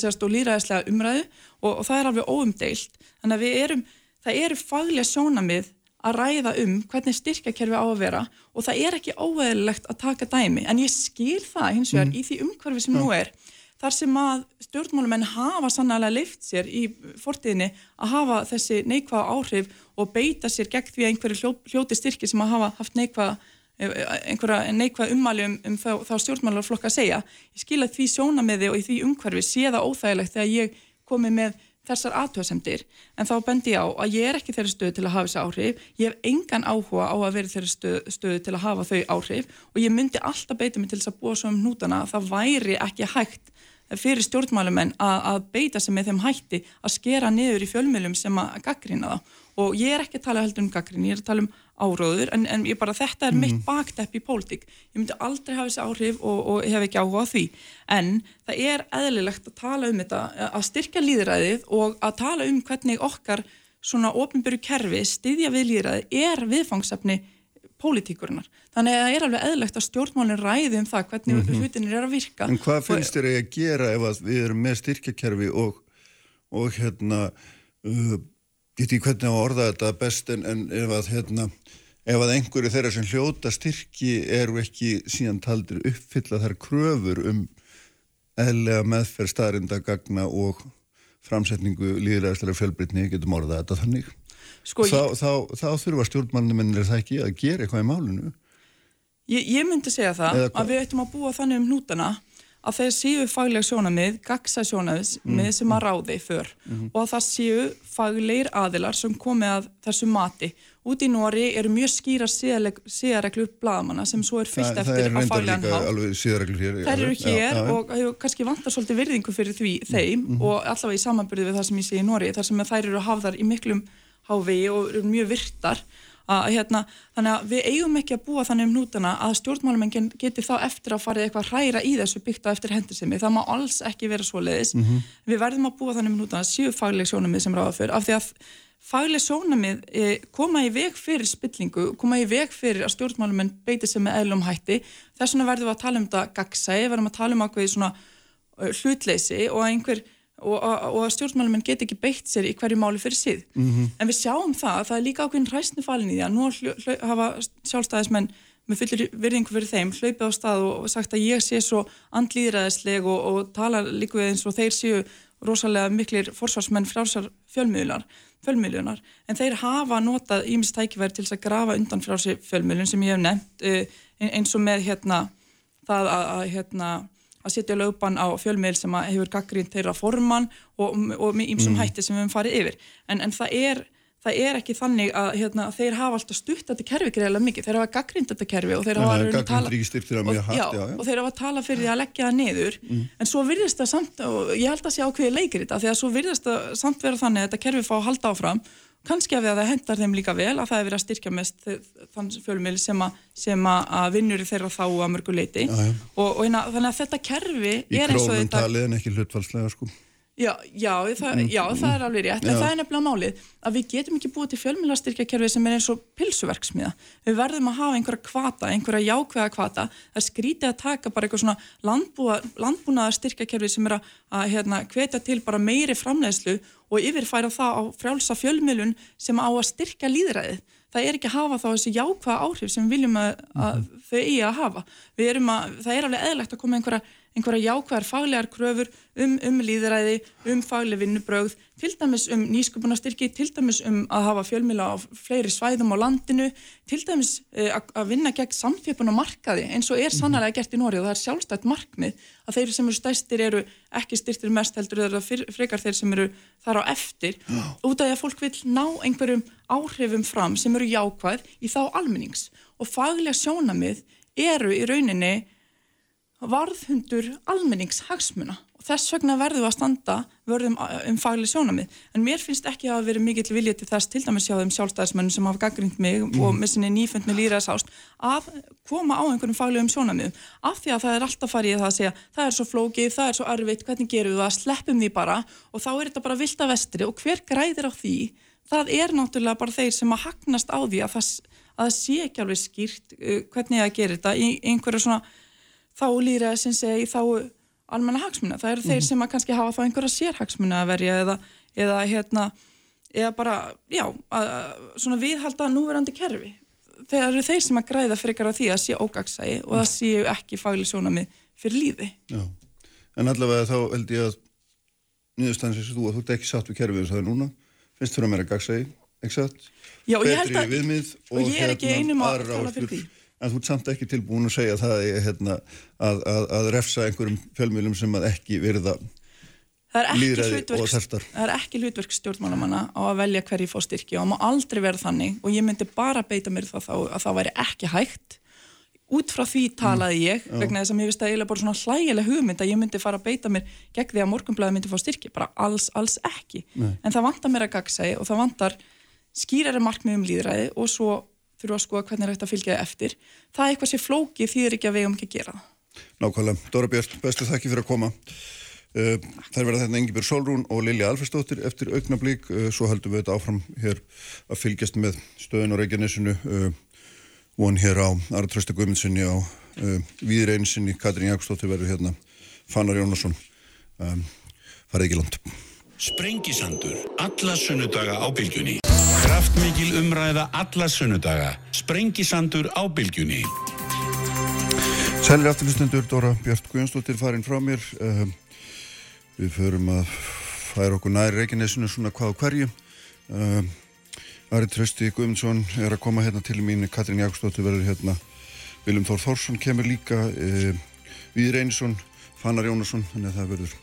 Speaker 4: sérst og líræðislega umræðu og, og það er alveg óumdeilt. Þannig að við erum, það eru faglega sjónamið að ræða um hvernig styrkjakerfi á að vera og það er ekki óeðlilegt að taka dæmi. En ég skil það hins vegar í því umhverfi sem nú er þar sem að stjórnmálumenn hafa sannlega leift sér í fortíðinni að hafa þessi neikvæða áhrif og beita sér gegn því að einhverju hljó, hljóti styrki sem að hafa haft neikvæða einhverja neikvæða ummæli um, um þá, þá stjórnmálarflokka að segja. Ég skil að því sjónamiði og í því umhverfi sé það óþægilegt þegar ég komi með þessar aðtöðsendir en þá bendi ég á að ég er ekki þeirri stöðu til að hafa þessi áhrif. Ég hef engan áhuga á að vera þeirri stöðu, stöðu til að hafa þau áhrif og ég myndi alltaf beita mig til þess að búa svo um hnútana að það væri ekki hægt fyrir stjórnmálumenn að beita sig með þeim hætti að skera niður í fjölmjölum sem að gaggrina það og ég er ekki að tala heldur um gaggrin, ég er að tala um áróður en, en ég bara þetta er mitt baktepp í pólitík, ég myndi aldrei hafa þessi áhrif og, og hef ekki áhuga á því en það er eðlilegt að tala um þetta, að styrka líðræðið og að tala um hvernig okkar svona ofinbyrju kerfi styðja við líðræðið er viðfangsefni pólitíkurinnar. Þannig að það er alveg eðlegt að stjórnmálinn ræði um það hvernig mm -hmm. hlutinir er að virka.
Speaker 3: En hvað finnst þér að gera ef að við erum með styrkjakerfi og, og hérna uh, get ég hvernig að orða þetta best en, en ef að hérna ef að einhverju þeirra sem hljóta styrki eru ekki síðan taldir uppfylla þær kröfur um eðlega meðferð staðrinda gagna og framsetningu líðræðislega fjölbrytni, getum orðað þetta þannig.
Speaker 4: Sko,
Speaker 3: þá,
Speaker 4: ég,
Speaker 3: þá, þá þurfa stjórnmannumennir það ekki að gera eitthvað í málinu.
Speaker 4: Ég, ég myndi segja það að við ættum að búa þannig um hnútana að þeir séu fagleg sjónamið, gagsa sjónamið mm. sem að ráði för
Speaker 3: Mhm.
Speaker 4: og að það séu faglegir aðilar sem komi að þessu mati. Út í Nóri eru mjög skýra síðareglur blaðmanna sem svo er fyllt
Speaker 3: það, það
Speaker 4: eftir
Speaker 3: reyndar
Speaker 4: faglegan
Speaker 3: síðarreglur hér
Speaker 4: Þær eru hér
Speaker 3: já,
Speaker 4: og hefur kannski vantar svolítið virðingu fyrir því þeim og allavega í samanbyrði við það sem ég sé í Nóri þar sem að þær eru hafðar í miklum hávegi og eru mjög virtar að, hérna, þannig að við eigum ekki að búa þannig um hnútana að stjórnmálumengin geti þá eftir að fara eitthvað að hræra í þessu byggt á eftir hendisemi, það má alls ekki vera svo leiðis, við verðum að búa þannig um hnútana séu fagleg sjónamið sem ráða fyrir af því að fagleg sjónamið e, koma í veg fyrir spillingu, koma í veg fyrir að stjórnmálumenn beiti sig með eðlum hætti. Þess vegna verðum við að tala um þetta gagsæi, verðum að tala um hlutleysi og einhver og, og, og að stjórnmálumenn get ekki beitt sér í hverju máli fyrir síð.
Speaker 3: Mhm.
Speaker 4: En við sjáum það að það er líka ákveðin ræstni falin í því að nú hlu, hlu, hafa sjálfstæðismenn með fullir virðingu fyrir þeim hlaupið á stað og, sagt að ég sé svo andlýðræðisleg og, og tala líka við eins og þeir séu rosalega miklir forsvarsmenn frálsar fjölmiðlunar, fjölmiðlunar en þeir hafa notað ímest tækifæri til þess að grafa undan frálsi fjölmiðlun sem ég hef nefnt uh, eins og með hérna það að, að hérna að setja lögbann á fjölmiðl sem að hefur gaggrínt þeirra formann og, og með ýmsum hætti sem við höfum farið yfir. En, en það er það er ekki þannig að hérna, þeir hafa alltaf stutt þetta kerfi greiðilega mikið, þeir hafa gaggrind þetta kerfi og þeir hafa
Speaker 3: að mjög
Speaker 4: og,
Speaker 3: hart,
Speaker 4: já,
Speaker 3: já, já.
Speaker 4: þeir hafa talað fyrir því að leggja það niður. En svo virðist það samt og ég held að sé ákveði leikir þetta því að svo virðist það samt vera þannig að þetta kerfi fá að halda áfram kannski að það hendar þeim líka vel að það er verið að styrkja mest þann fjölumil sem, að, sem að vinnur í þeirra þá að mörgu leiti
Speaker 3: Já, já.
Speaker 4: og, og hérna, þannig að þetta kerfi
Speaker 3: í
Speaker 4: er eins og
Speaker 3: krónum
Speaker 4: þetta
Speaker 3: talið en ekki hlutfalslega sko
Speaker 4: Já, já, það, já, það er alveg rétt, en það er nefnilega málið að við getum ekki búið til fjölmjölastyrkjakerfi sem er eins og pilsuverksmiða. Við verðum að hafa einhverja kvata, einhverja jákvæða kvata. Það er skrítið að taka bara eitthvað svona landbúa, landbúnaða styrkjakerfi sem er að, að hérna, hvetja til bara meiri framleiðslu og yfirfæra það á frjálsa fjölmjölun sem á að styrkja líðræðið. Það er ekki að hafa þá þessi jákvæða áhrif sem við viljum að, að þau eigi að hafa. Að, það er alveg eðlegt að koma einhverja einhverja jákvæðar faglegar kröfur um, um líðræði, um fagleg vinnubrögð, til dæmis um nýsköpunastyrki, til dæmis um að hafa fjölmila á fleiri svæðum á landinu, til dæmis uh, að vinna gegn samfjöpun og markaði eins og er sannlega gert í Nóri og það er sjálfstætt markmið að þeir sem eru stæstir eru ekki styrtir mest heldur eða frekar þeir sem eru þar á eftir. Út af því að fólk vil ná einhverjum áhrifum fram sem eru jákvæð í þá almennings. Og faglega sjónamið eru í rauninni varðhundur almenningshagsmuna. Og þess vegna verðum við að standa verðum um faglega sjónamið en mér finnst ekki að vera mikill viljið til þess til dæmis hjá þeim sjálfstæðismennum sem hafa gaggrind mig mm. og með sinni nýfund með líraðsást að koma á einhverjum faglegum sjónamiðum af því að það er alltaf farið það að segja það er svo flókið, það er svo arvitt, hvernig gerum við það? Sleppum því bara. Og þá er þetta bara vilt að vestri. Og hver græðir á því? Það er náttúrulega bara þeir sem að hagnast á því að það að það sé ekki alveg skýrt uh, hvernig það gerir þetta í einhverju svona þá lýra sem segi þá almenna hagsmuna. Það eru mm -hmm. þeir mhm. sem að kannski hafa þá einhverja sérhagsmuna að verja eða, eða hérna eða bara, já, að, svona viðhalda núverandi kerfi. Þeir eru þeir sem að græða frekar á því að sé ógagsægi og það séu ekki fagli svona með fyrir lífi. Já,
Speaker 3: en allavega þá held ég að nýðustæðins þú að þú ert ekki satt við kerfið þess að það er núna, finnst þú að mér að gagsægi Exakt.
Speaker 4: Já, betri
Speaker 3: að, viðmið og,
Speaker 4: og er ekki hérna, einum að tala fyrir því
Speaker 3: en þú ert samt ekki tilbúin að segja það hérna, að, að, að refsa einhverjum fjölmjölum sem að ekki verða líðræði og þertar
Speaker 4: Það er ekki hlutverk stjórnmálamanna á að velja hverji fá styrki og það má aldrei verða þannig og ég myndi bara beita mér þá að það væri ekki hægt. Út frá því talaði ég mm, vegna þess að mér finnst það eiginlega bara svona hlægileg hugmynd að ég myndi fara að beita mér gegn því að morgunblæði myndi fá styrki, bara alls, alls ekki. Nei. en það vantar mér að gagsa og það vantar skýrari markmið um líðræði og svo þurfa að skoða hvernig þetta fylgjaði eftir. Það er eitthvað sem flóki þýðir ekki að við um ekki að gera.
Speaker 3: Nákvæmlega. Dóra Björn, bestu þakki fyrir að koma. Uh, það verða þetta Engibjörg Solrún og Lilja Alferstóttir eftir augnablík. Uh, svo heldum við þetta áfram hér að fylgjast með stöðun og reykjanessinu uh, von hér á Aratrösti Guðmundssoni á Víðreinsinni. Katrín Jakobsdóttir verður hérna. Fannar Jónasson. Farið ekki langt.
Speaker 2: Kraftmikil umræða alla sunnudaga. Sprengisandur á bylgjunni.
Speaker 3: Sælir afturlustundur, Dóra Björn Guðjónsdóttir farinn frá mér. Uh, við förum að færa okkur næri reikinnesinu svona hvað og hverju. Uh, Ari Trösti Guðmundsson er að koma hérna til mín. Katrín Jakobsdóttir verður hérna. Viljum Þór Þórsson kemur líka. Uh, Víður Einarsson, Fannar Jónasson. Þannig að það verður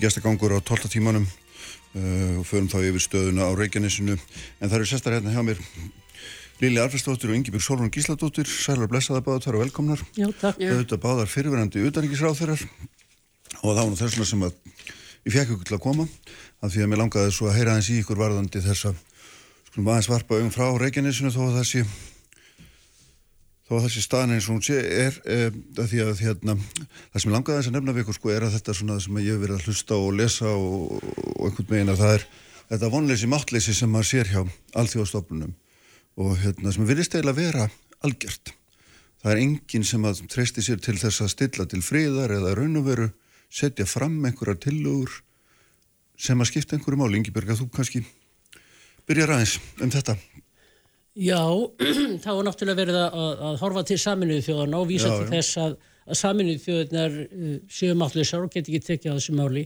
Speaker 3: gestagangur á 12 tímanum og förum þá yfir stöðuna á Reykjanesinu. En það eru sestar hérna hjá mér Lili Arfestóttir og Yngibjörg Solon Gísladóttir. Sælar blessaða báðar, það eru velkomnar.
Speaker 5: Já, takk.
Speaker 3: Þetta báðar fyrirverandi utanríkisráþurar og það var nú þessuna sem að ég fekk ykkur til að koma af því að mér langaði svo að heyra aðeins í ykkur varðandi þess að skulum aðeins varpa um frá Reykjanesinu þó að þessi þó að þessi staðin eins og hún sé er e, að því að hérna, það sem ég langaði að nefna við ykkur sko er að þetta svona sem ég hef verið að hlusta og lesa og, og einhvern veginn að það er þetta vonleysi máttleysi sem maður sér hjá allþjóðstofnunum og hérna sem virðist eiginlega vera algjört. Það er enginn sem að treysti sér til þess að stilla til fríðar eða raun og veru setja fram einhverjar tilugur sem að skipta einhverju máli. Ingi Berga, þú kannski byrjar aðeins um þetta.
Speaker 5: Já, þá er náttúrulega verið að, að horfa til saminuðu þjóðan og vísa já, til já. þess að, að saminuðu þjóðunar uh, séu máttleysar og get ekki tekið á þessu máli.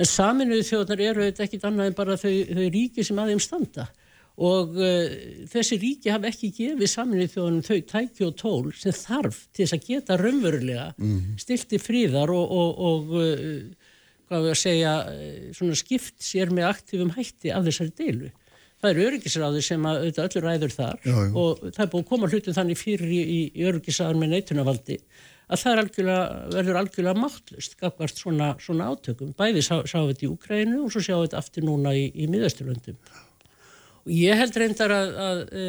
Speaker 5: En saminuðu þjóðunar eru auðvitað ekkit annað en bara þau, þau ríki sem aðeins standa og uh, þessi ríki hafa ekki gefið saminuðu þjóðunum þau tæki og tól sem þarf til þess að geta raunverulega mm -hmm. stilti fríðar og, og, og uh, hvað við að segja, uh, skipt sér með aktífum hætti af þessari deilu það eru öryggisræði sem að auðvitað öllu ræður þar já, já. og það er búin að koma hlutum þannig fyrir í, í, í öryggisræðan með neitunarvaldi að það algjörlega, verður algjörlega máttlust gafkvært svona, svona átökum bæði sá, sáum við þetta í Ukrænu og svo sjáum við þetta aftur núna í, í miðasturlöndum og ég held reyndar að, að, e,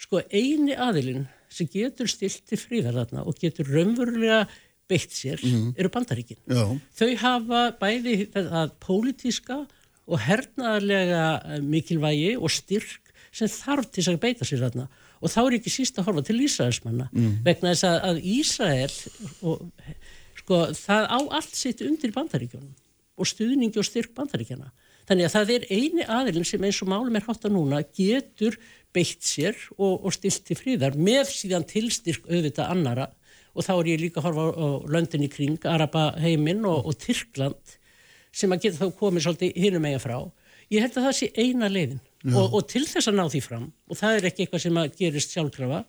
Speaker 5: sko eini aðilinn sem getur stilt til fríðar þarna og getur raunverulega beitt sér mm. eru bandaríkin já. þau hafa bæði það pólitíska og hernaðarlega eh, mikilvægi og styrk sem þarf til að beita sér þarna. Og þá er ekki síst að horfa til Ísraelsmanna mm. vegna þess að, að Ísrael og, sko, það á allt sitt undir bandaríkjónum og stuðningi og styrk bandaríkjana þannig að það er eini aðilin sem eins og málum er hátt að núna getur beitt sér og, og stilt til fríðar með síðan tilstyrk auðvitað annara og þá er ég líka að horfa á, á löndin í kring, Araba heiminn og, og Tyrkland sem að geta þá komið svolítið hinum eiga frá. Ég held að það sé eina leiðin og, og til þess að ná því fram, og það er ekki eitthvað sem að gerist sjálfkrafa,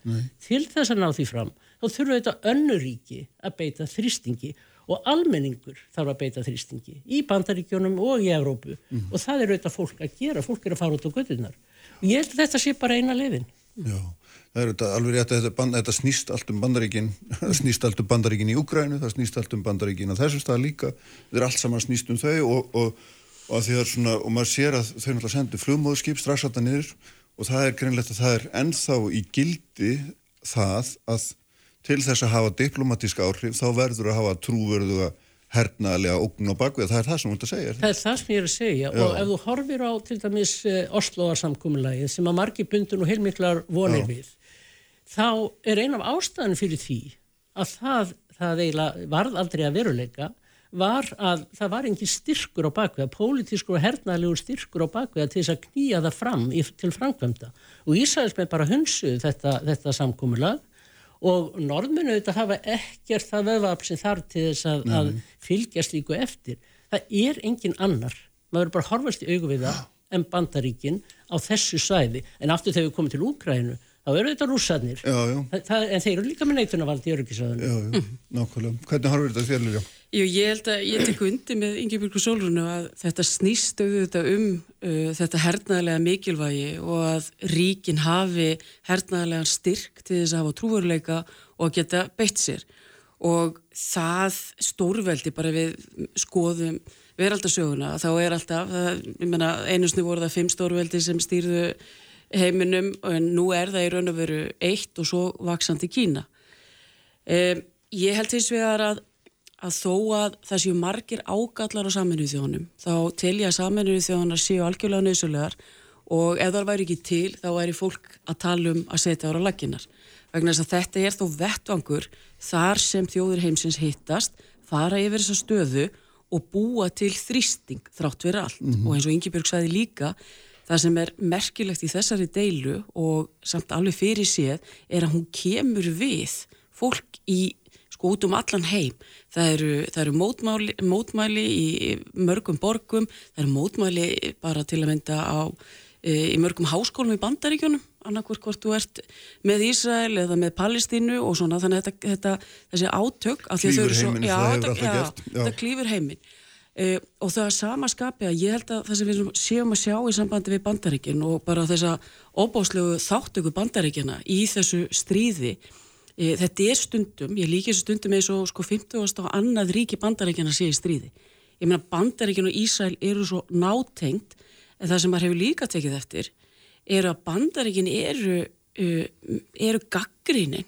Speaker 5: til þess að ná því fram, þá þurfa þetta önnuríki að beita þrýstingi og almenningur þarf að beita þrýstingi í bandaríkjónum og í Evrópu og það er auðvitað fólk að gera, fólk er að fara út á göttunar. Og ég held að þetta sé bara eina leiðin.
Speaker 3: Já, það er þetta alveg rétt að þetta, þetta snýst allt um bandaríkin það snýst allt um bandaríkin í Úgrænu það snýst allt um bandaríkin á þessum stað líka þetta er allt saman snýst um þau og, og, og, svona, og maður sér að þau náttúrulega sendu flugmóðskip strax alltaf niður og það er greinlegt að það er ennþá í gildi það að til þess að hafa diplomatísk áhrif þá verður að hafa trúverðu að hernaðlega ógn og bakvið, það er það sem þú ert að segja.
Speaker 5: Það er það sem ég er að segja Já. og ef þú horfir á til dæmis uh, Osloarsamkumulagið sem að margi bundun og heilmiklar vonir Já. við, þá er ein af ástæðan fyrir því að það, það eiginlega varð aldrei að veruleika var að það var engin styrkur á bakvið, pólitískur og hernaðlegur styrkur á bakvið til þess að knýja það fram til framkvæmda. Og Ísæðismenn bara hunsuð þetta, þetta samkumulag og norðmennu auðvitað hafa ekkert það vöðvap sem þarf til þess að, að fylgjast líku eftir. Það er engin annar, maður er bara horfast í augu við það en bandaríkin á þessu svæði. En aftur þegar við komum til Úkrænu þá eru þetta rússarnir en þeir eru líka með neitunavald í öryggisöðunum.
Speaker 3: Já, já, mm. nákvæmlega. Hvernig horfur þetta þér líka?
Speaker 6: Jú, ég held að ég tek undir með Ingebjörg og Solrunu að þetta snýst auðvitað um uh, þetta hernaðlega mikilvægi og að ríkin hafi hernaðlega styrk til þess að hafa trúveruleika og að geta beitt sér og það stórveldi bara við skoðum veraldarsöguna þá er alltaf, það, ég menna einusni voru það fimm stórveldi sem stýrðu heiminum en nú er það í raun og veru eitt og svo vaksandi Kína. Um, ég held hins vegar að að þó að það séu margir ágallar á saminuð þjónum þá tel ég að saminuð þjónar séu algjörlega nöðsulegar og ef það væri ekki til þá væri fólk að tala um að setja ára laginnar vegna þess að þetta er þó vettvangur þar sem þjóður heimsins hittast fara yfir þessa stöðu og búa til þrýsting þrátt verið allt mm -hmm. og eins og Ingi Björg sagði líka það sem er merkilegt í þessari deilu og samt alveg fyrir séð er að hún kemur við fólk í sko út um allan heim. Það eru, það eru mótmæli, mótmæli í mörgum borgum, það eru mótmæli bara til að mynda á, e, í mörgum háskólum í bandaríkjunum, annarkvort hvort þú ert með Ísrael eða með Palestínu og svona, þannig að þetta, þetta þessi átök,
Speaker 3: að því þau eru svo,
Speaker 6: já,
Speaker 3: þetta, já,
Speaker 6: þetta klýfur heiminn. Uh, og það er sama skapi að ég held að það sem við séum að sjá í sambandi við bandaríkinn og bara þessa óbáslegu þáttöku bandaríkina í þessu stríði E, þetta er stundum, ég líki þessu stundum eins og sko 50. og annað ríki bandaríkjana sé í stríði. Ég meina bandaríkjana og Ísæl eru svo nátengt en það sem maður hefur líka tekið eftir eru að bandaríkjana eru, uh, eru gaggrínin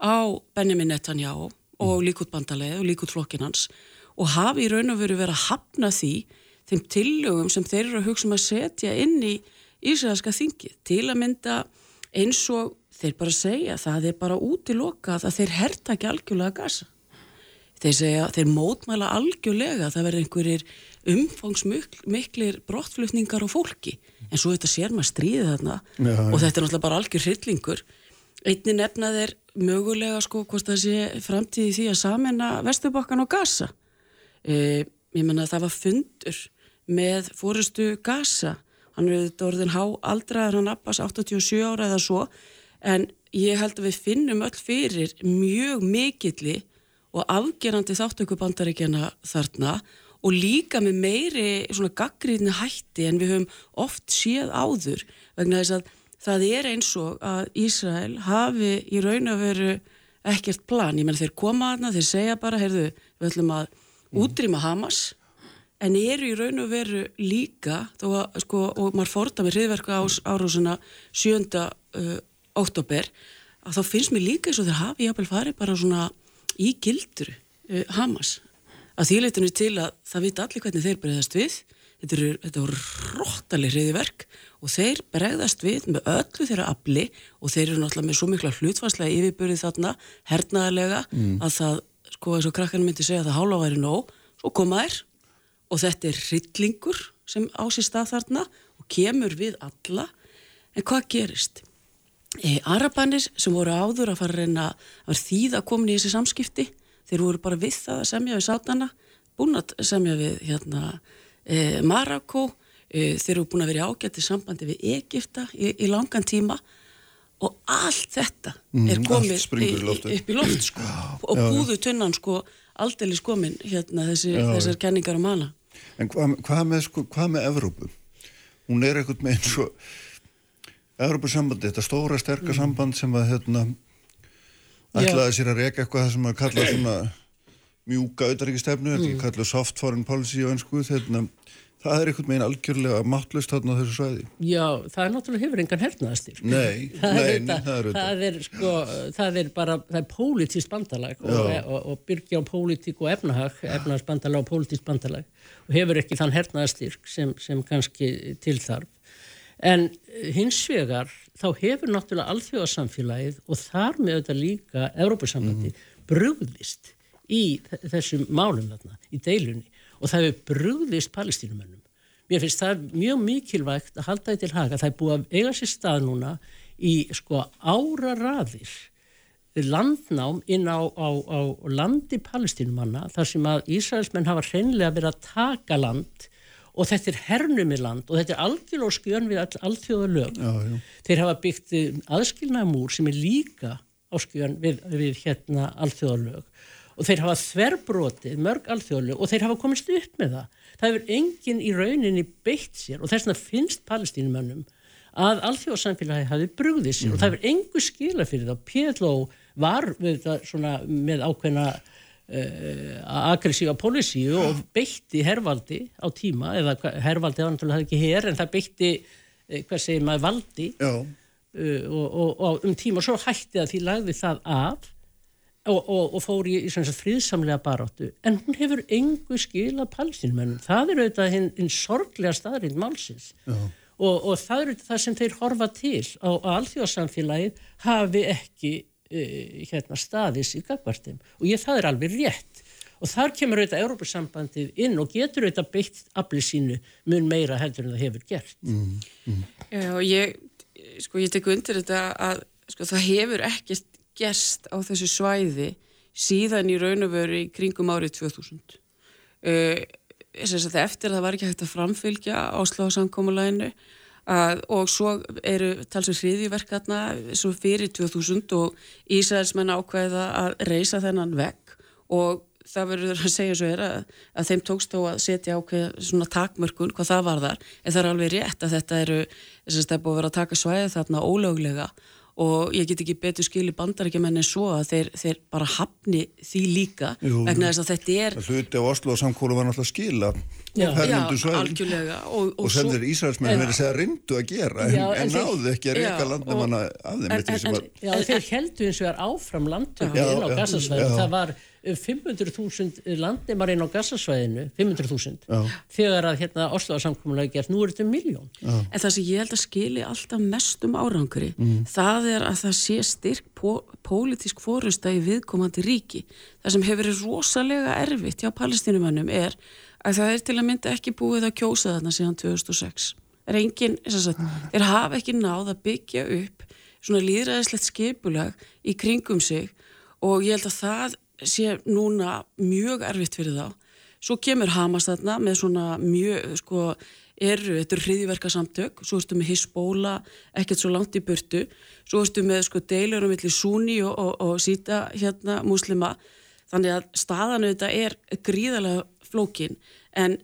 Speaker 6: á Benjamin Netanyahu og líkút bandalegi og líkút flokkinans og hafi í raun og veru verið að hafna því þeim tillögum sem þeir eru að hugsa um að setja inn í Ísælska þingið til að mynda eins og þeir bara segja það er bara útilokað að þeir herta ekki algjörlega gasa. Þeir segja, þeir mótmæla algjörlega að það verður einhverjir umfangsmiklir brottflutningar á fólki en svo þetta sér maður stríðið þarna ja, og þetta er náttúrulega bara algjör hryllingur. Einni nefnað er mögulega sko hvort það sé framtíði því að samena Vesturbakkan og Gaza. E, ég menna að það var fundur með fórustu Gaza. Hann er auðvitað orðin há aldraðar hann Abbas 87 ára eða svo. En ég held að við finnum öll fyrir mjög mikilli og afgerandi þáttöku bandaríkjana þarna og líka með meiri svona gaggríðni hætti en við höfum oft séð áður. Vegna þess að það er eins og að Ísrael hafi í raun að veru ekkert plan, ég menn þeir koma aðna, þeir segja bara, heyrðu, við ætlum að útrýma Hamas en eru í raun og veru líka þó að, sko, og maður forða með hriðverka árásuna sjönda uh, óttobер að þá finnst mér líka eins og þeir hafi jáfnvel farið bara svona í gildur uh, Hamas. Að þýleitinu til að það vita allir hvernig þeir bregðast við. Þetta eru, þetta eru róttaleg hriðiverk og þeir bregðast við með öllu þeirra afli og þeir eru náttúrulega með svo mikla hlutfarslega yfirbyrði þarna hernaðarlega mm. að það, sko eins og krakkarinn myndi segja að það hála væri nóg, svo koma þær og þetta er hryllingur sem á sér stað þarna og kemur við alla. En hvað gerist? e, Arabanir sem voru áður að fara að reyna að vera þýða komin í þessi samskipti þeir voru bara við það að semja við sátana búin að semja við hérna, e, Marako e, þeir eru búin að vera í ágætti sambandi við Egipta í, í langan tíma og allt þetta
Speaker 3: Mm,
Speaker 6: er komið
Speaker 3: í
Speaker 6: upp í loft sko, og búðu tunnan sko aldeilis komin hérna þessi, þessar kenningar um hana.
Speaker 3: En hvað, hvað, með, sko, hvað með Evrópu? Hún er eitthvað með eins og Evrópusambandi, þetta stóra sterka
Speaker 6: Mm.
Speaker 3: samband sem að hérna, ætlaði sér að reka eitthvað sem að kalla svona mjúka auðaríkistefnu, þetta
Speaker 6: Mm.
Speaker 3: kalla soft foreign policy og einsku, þetta það er eitthvað með algjörlega máttlust þarna á þessu svæði.
Speaker 5: Já, það er náttúrulega hefur engan hernaðastyrk.
Speaker 3: Nei,
Speaker 5: það,
Speaker 3: nei,
Speaker 5: er
Speaker 3: nei,
Speaker 5: þetta,
Speaker 3: það er
Speaker 5: það er sko, það er bara, það er pólitískt bandalag og,
Speaker 3: Já.
Speaker 5: og, og byrgi á pólitík og efnahag, efnahagsbandalag og pólitískt bandalag og hefur ekki þann hernaðastyrk sem, sem kannski tilþarf. En eh, hins vegar þá hefur náttúrulega alþjóðarsamfélagið og þar með auðvitað líka Európusambandi brugðist í þessum málum þarna, í deilunni og það hefur brugðist palestínumönnum. Mér finnst það mjög mikilvægt að halda því til haga. Það er búið að eiga sér stað núna í sko áraraðir landnám inn á, á, á landi palestínumanna þar sem að Ísraelsmenn hafa hreinlega verið að taka land og þetta er hernumi land og þetta er algjörlega skjön við all, allþjóða lög.
Speaker 3: Já, já.
Speaker 5: Þeir hafa byggt aðskilnaða múr sem er líka á skjön við, við hérna allþjóða lög og þeir hafa þverbrotið mörg allþjóðlög og þeir hafa komist upp með það. Það hefur enginn í rauninni beitt sér og þess vegna finnst palestínumönnum að alþjóðsamfélagi hafi brugðið sér. Og það hefur engu skila fyrir það. PLO var við það, svona, með ákveðna uh, aggressífa pólisíu og beitti hervaldi á tíma, eða hervaldi var náttúrulega ekki her en það beitti, uh, hvað segir maður, valdi. Uh, og, og, og um tíma. Og svo hætti að því lagði það af og, og, og fór í, í fríðsamlega baráttu en hún hefur engu skila palestinumennum, það er auðvitað hinn, hinn sorglega staðrind málsins. Og, og það er auðvitað það sem þeir horfa til á, á alþjóðsamfélagið hafi ekki uh, hérna staðis í gagvartum og ég það er alveg rétt. Og þar kemur auðvitað Európa-sambandið inn og getur auðvitað beitt afli sínu mun meira heldur en það hefur gert.
Speaker 6: Já, og ég, sko, ég tek undir þetta að sko, það hefur ekkert gerst á þessu svæði síðan í raun og veru í kringum árið 2000. Uh, að eftir að það var ekki hægt að framfylgja Oslo samkómulæginu og svo eru talsum hriðiverkarna svo fyrir 2000 og Ísraelsmenn ákveða að reysa þennan vekk og það verður að segja svo er að, að þeim tókst þó að setja ákveð svona takmörkun hvað það var þar en það er alveg rétt að þetta eru þess að það er búið að vera að taka svæði þarna ólöglega og ég get ekki betur skili bandarækjumenn en svo að þeir, þeir bara hafni því líka
Speaker 3: Jú.
Speaker 6: vegna þess að þetta er
Speaker 3: hluti á Oslo samkólu var náttúrulega að skila
Speaker 5: Já.
Speaker 6: já, algjörlega og, og
Speaker 3: og sem þeir Ísraelsmenn verið að segja reyndu að gera en,
Speaker 5: Já, en
Speaker 3: en náðu ekki að reyka
Speaker 6: Já,
Speaker 3: landnemanna af þeim
Speaker 6: en-
Speaker 3: eftir því sem
Speaker 6: en-
Speaker 3: var
Speaker 5: Já, þeir heldu eins og er áfram landtöku
Speaker 3: Já,
Speaker 5: inn á
Speaker 3: já.
Speaker 5: Það var 500.000 landnemar inn á gassasvæðinu, 500.000,
Speaker 3: Já.
Speaker 5: þegar að hérna Oslo-samkomulega gert, nú er þetta um miljón.
Speaker 6: En það sem ég held að skili alltaf mestum árangri,
Speaker 3: Mm.
Speaker 6: það er að það sé styrk pó pólitísk fórusta í viðkomandi ríki. Það sem hefur verið rosalega erfitt hjá palestínumannum er að það er til að mynda ekki búið að kjósa þarna síðan 2006. Er engin, sem sagt, þeir hafa ekki náð að byggja upp svona líðræðislegt skipulag í kringum sig og ég held að það sé núna mjög erfitt fyrir þá. Svo kemur Hamas þarna með svona mjög, sko, eru, þetta eru hriðiverka samtök, svo ertu með Hisbóla, ekkert svo langt í burtu, svo ertu með sko deilurum millir Súni og, og, og Sýta hérna muslima, þannig að staðan auðvitað er gríðarlega flókin, en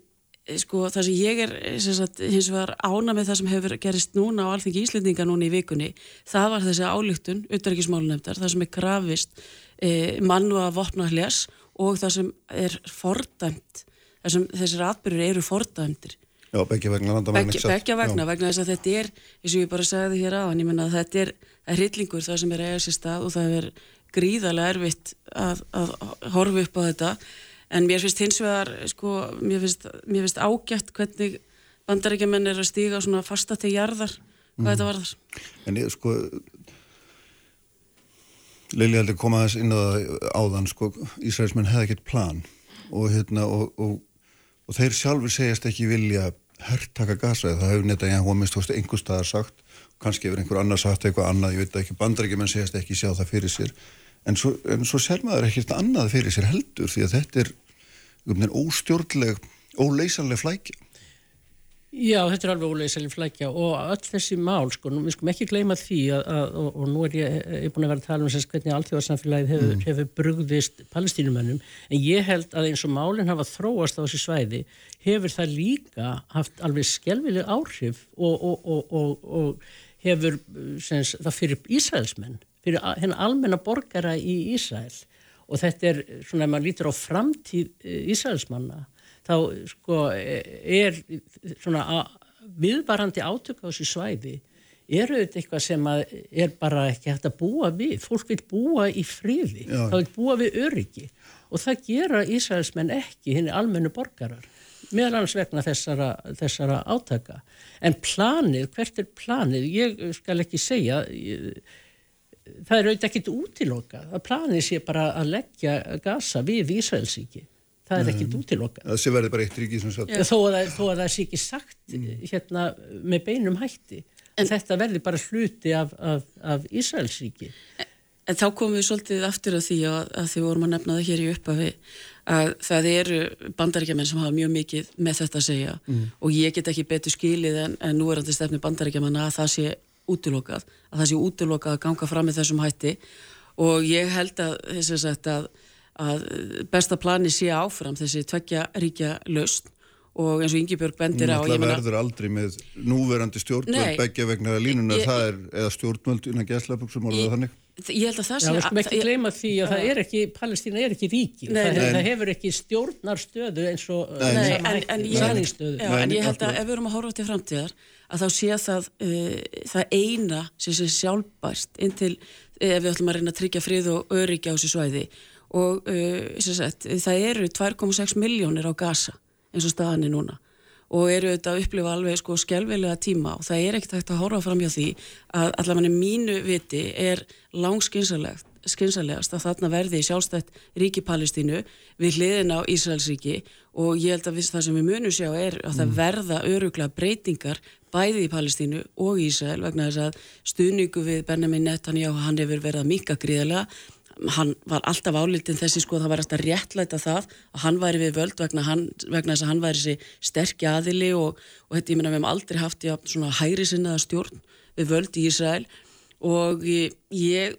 Speaker 6: eh, sko það sem ég er eh, sagt, hins vegar ána með það sem hefur gerist núna á alþingi Íslendinga núna í vikunni, það var þessi álíktun, utanrikismálunefndar, það sem er krafist e, mannu að vopna hljás og það sem er fordæmt, þessum, þessir atbyrður eru fordæmdir.
Speaker 3: Já, begge vegna
Speaker 6: Begge, begge vegna, vegna þess að þetta er, eins og ég bara sagði hér á, en ég menna að þetta er, hryllingur það sem er eiga sér stað og það er gríðarlega erfitt að, að horfa upp á þetta, en mér finnst hins vegar, sko, mér finnst, mér finnst ágætt hvernig bandarækjumenn er að stíga svona fasta til jarðar, hvað þetta varðar.
Speaker 3: En ég sko Lili heldur koma aðeins inn á áðan sko, Ísraelsmenn hefði ekkert plan. Og, hérna, og, og, og þeir sjálfur segjast ekki vilja herrtaka gasa það hefur netta, já, hún minnst einhver staðar sagt. Kannski hefur einhver annar sagt eitthvað annað, ég veit ekki, bandarækjumenn segast ekki sjá það fyrir sér, en svo, en svo ser maður ekkert annað fyrir sér heldur því að þetta er um, óstjórnleg, óleysanleg flækja.
Speaker 5: Já, þetta er alveg óleisæli flækja og öll þessi mál, sko, nú, við skum ekki gleyma því að, að, og, og nú er ég, ég búin að vera að tala um þess hvernig alltjóðarsamfélagið hefur, mm. hefur brugðist palestínumönnum, en ég held að eins og málinn hafa þróast á þessi svæði hefur það líka haft alveg skelvileg áhrif og, og, og hefur senst, það fyrir Ísraelsmenn, fyrir hennar almenna borgara í Ísrael og þetta er svona, ef maður lítur á framtíð eh, Ísraelsmanna þá sko er svona viðvarandi átök á þessu svæði eru þetta eitthvað sem er bara ekki hægt að búa við. Fólk vil búa í fríði það vil búa við öryggi og það gera Ísraelsmenn ekki henni almennu borgarar meðal annars vegna þessara, þessara átaka. En planið, hvert er planið? Ég skal ekki segja ég, það er auðvitað ekkit útilokað að planið sé bara að leggja gasa við Ísraelsíki það er ekkit útilokka
Speaker 3: það sé verði bara eitt ríki sem
Speaker 5: sagt þó að, þó að það sé ekki sagt mm. hérna með beinum hætti en þetta verði bara hluti af, af, af Ísraelsríki.
Speaker 6: En, en þá komum við svolítið aftur af því að, að því vorum að nefna það hér í uppafi að það eru bandaríkjaman sem hafa mjög mikið með þetta að segja. Mm. og ég get ekki betur skilið en, en nú er þetta stefni bandaríkjaman að það sé útilokað að það sé útilokað að ganga fram með þessum hætti. Og ég held að þess að, að að besta plani sé áfram þessi tveggja ríkja laust og eins og Ingebjörg bendir á
Speaker 3: Það verður aldrei með núverandi stjórnvöld begja vegna línuna ég, það er eða stjórnvöld innan gæslapöksum og þannig.
Speaker 6: Ég held að það sé
Speaker 5: Já, við skulum ekki gleyma því að það er ekki Palestína er ekki ríki. Nei, það, nei. það hefur ekki stjórnarstöðu eins og
Speaker 6: uh, En ég held að ef við erum að horfa til framtíðar að þá sé það uh, það eina sem sé sjálfbært inn til ef við ætlum að reyna að tryggja frið og öryggi á þessu svæði og uh, sagt, það eru 2,6 miljónir á gasa eins og staðan er núna. Og eru þetta að upplifa alveg sko skjálfilega tíma og það er ekkert hægt að horfa fram hjá því að allavega mínu viti er langskynnsalegt skynsalegast að þarna verði sjálfstætt ríki Palestínu við hliðin á Ísraelsríki og ég held að það sem við munum sjá er að það mm. verða öruglega breytingar bæði í Palestínu og Ísrael vegna þess að stuðningu við Benjamin Netanyahu hann hefur verið að mika gríðlega hann var alltaf álítinn þessi sko það var alltaf réttlæta það að hann væri við völd vegna, hann, vegna þess að hann væri þessi sterkja aðili og, og þetta ég menna við hefum aldrei haft já, svona hæri sinnaða stjórn við völd í Ísrael og ég,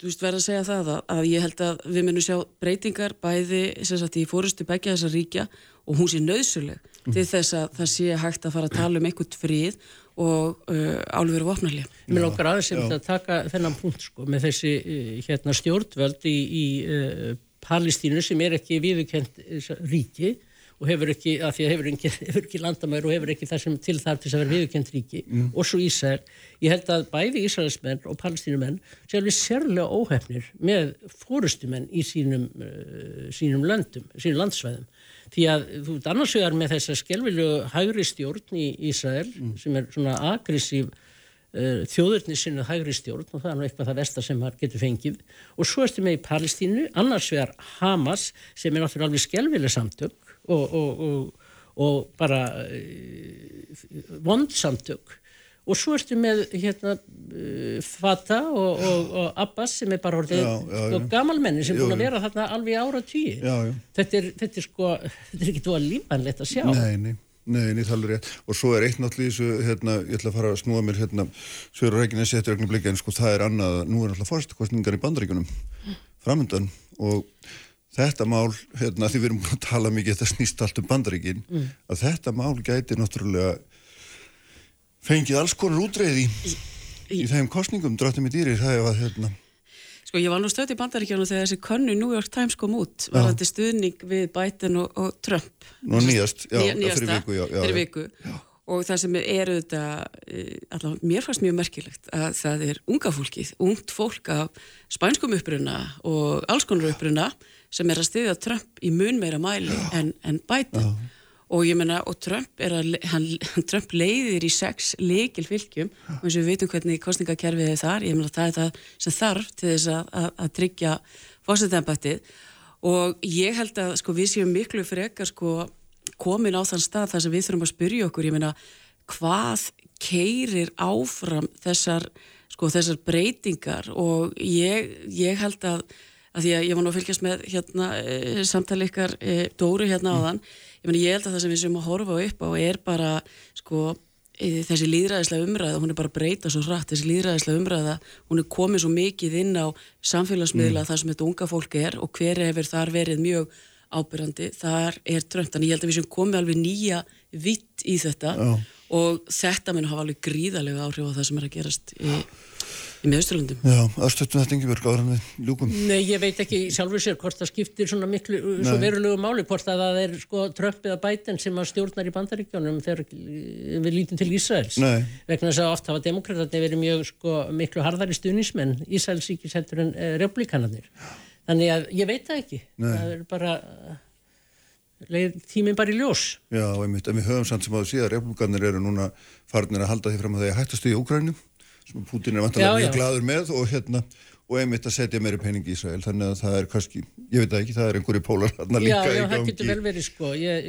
Speaker 6: þú veist verða að segja það að, að ég held að við munum sjá breytingar bæði sagt, í fórustu begja þessa ríkja og hún sé nöðsuleg mm. til þess að það sé hægt að fara að tala um einhvert frið og uh, álveru vopnarlega.
Speaker 5: Mér lókar aðeins sem þetta að taka þennan punkt sko með þessi uh, hérna, stjórnvöld í, í uh, Palestínu sem er ekki viðkend ríki og hefur ekki, af því að hefur ekki, hefur ekki landamæður og hefur ekki það sem til þar til þess að vera viðkend ríki mm. og svo Ísæl. Ég held að bæði Ísælismenn og palestínumenn sé alveg sérlega óhefnir með fórustumenn í sínum, uh, sínum löndum, sínum landsvæðum því að þú ert annars vegar með þessa skelvilu hægri stjórn í Ísrael mm. sem er svona agressív uh, þjóðurni sinni hægri stjórn og það er nú eitthvað það vestar sem það getur fengið og svo erstu með í Palestínu annars vegar Hamas sem er náttúrulega alveg skelvileg samtök og, og, og, og bara uh, vond samtök og svo ertu með hérna uh, Fata og, og, og Abbas sem er bara orðið sko, gamalmenni sem búin að vera þarna alveg ára tíu þetta er, þetta er sko þetta er ekki þú að lífanlegt að sjá.
Speaker 3: Nei, nei, nei, nei það er rétt. Og svo er eitt náttúrulega í þessu hérna, ég ætla að fara að snúa mér hérna Svöru Rækina setja ögnum blikka en sko það er annað. Nú er alltaf fórstakostningar í bandaríkunum framöndan og þetta mál, hérna því við erum búin að tala mikið þetta snýst allt um bandaríkin mm. að þetta mál gæti náttúrulega fengið alls konar útreið í, í, í þeim kostningum dráttum í dýri það er að hérna.
Speaker 6: Sko ég var nú stöðt í bandaríkjónu þegar þessi könnu New York Times kom út varðandi stuðning við Biden og, og Trump.
Speaker 3: Nú nýjast, já, nýjasta, fyrir viku, já, já,
Speaker 6: fyrir viku. og það sem er auðvitað eh, allavega mér fannst mjög merkilegt að það er unga fólkið, ungt fólk af spænskum uppruna og alls konar uppruna sem er að stiðja Trump í mun meira mæli en, en Biden og ég menna, og Trump er að hann, Trump leiðir í sex leikil fylgjum og eins og við veitum hvernig kostningakerfið er þar, ég menna það er það sem þarf til þess að, að, að tryggja fórsættempættið og ég held að sko við séum miklu frekar sko komin á þann stað þar sem við þurfum að spyrja okkur, ég menna hvað keirir áfram þessar, sko, þessar breytingar? Og ég, ég held að, að því að ég var nú að fylgjast með hérna, e, samtali ykkar e, Dóru hérna á þann, ég, meni, ég held að það sem við sem að horfa upp á er bara sko þessi líðræðislega umræða, hún er bara breyta svo hratt, þessi líðræðislega umræða, hún er komið svo mikið inn á samfélagsmiðla mm. þar sem þetta unga fólk er og hver hefur þar verið mjög ábyrrandi, þar er en ég held að við sem komið alveg nýja vitt í þetta Já. og þetta mun hafa alveg gríðarlega áhrif á það sem er að gerast í í meðsturlundum.
Speaker 3: Já, aðstöttum þetta verið áður en við ljúkum.
Speaker 5: Nei, ég veit ekki sjálfur sér hvort það skiptir svona miklu, Nei. svo verulegu máli, hvort að það er sko Trump eða Biden sem að stjórnar í bandaríkjónum þegar við lítum til Ísraels.
Speaker 3: Nei.
Speaker 5: Vegna þess að oft hafa demokraterni verið mjög sko miklu harðari stuðnismenn Ísraelsíkis heldur en uh, eh, republikanarnir. Þannig að ég veit það ekki. Nei. Það er bara tíminn bara í ljós.
Speaker 3: Já, einmitt, en við höfum samt sem að sem Putin er vantilega mjög gladur með og hérna og einmitt að setja meiri pening í Ísrael. Þannig að það er kannski, ég veit ekki, það er einhverju pólar hérna líka
Speaker 5: já, já,
Speaker 3: í gangi. Já,
Speaker 5: það getur vel verið sko. Ég,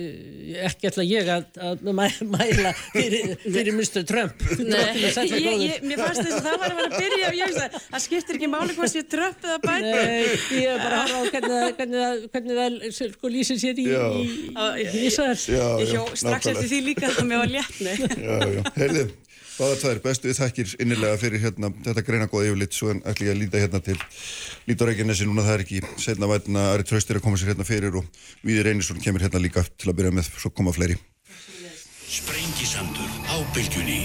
Speaker 5: ekki ætla ég að, að mæla fyrir, fyrir Mr. Trump.
Speaker 6: Nei, ég, ég, mér fannst þess að það var að vera að byrja og ég veist að það skiptir ekki máli hvað sé Trump eða Biden.
Speaker 5: Nei, ég er bara að hafa á hvernig, hvernig, hvernig það sko lýsir sér í, í, í Ísrael.
Speaker 6: Ég hjó strax eftir því líka að mér var léttni
Speaker 3: Já, já, heyrðum Báðar það er bestu þakkir innilega fyrir hérna, þetta greina góða yfirlitt svo en ætla ég að líta hérna til nessi núna það er ekki setna vætna Ari Traustir að koma sér hérna fyrir og Víði Reynisson kemur hérna líka til að byrja með svo koma fleiri.
Speaker 2: Sprengisandur á bylgjunni.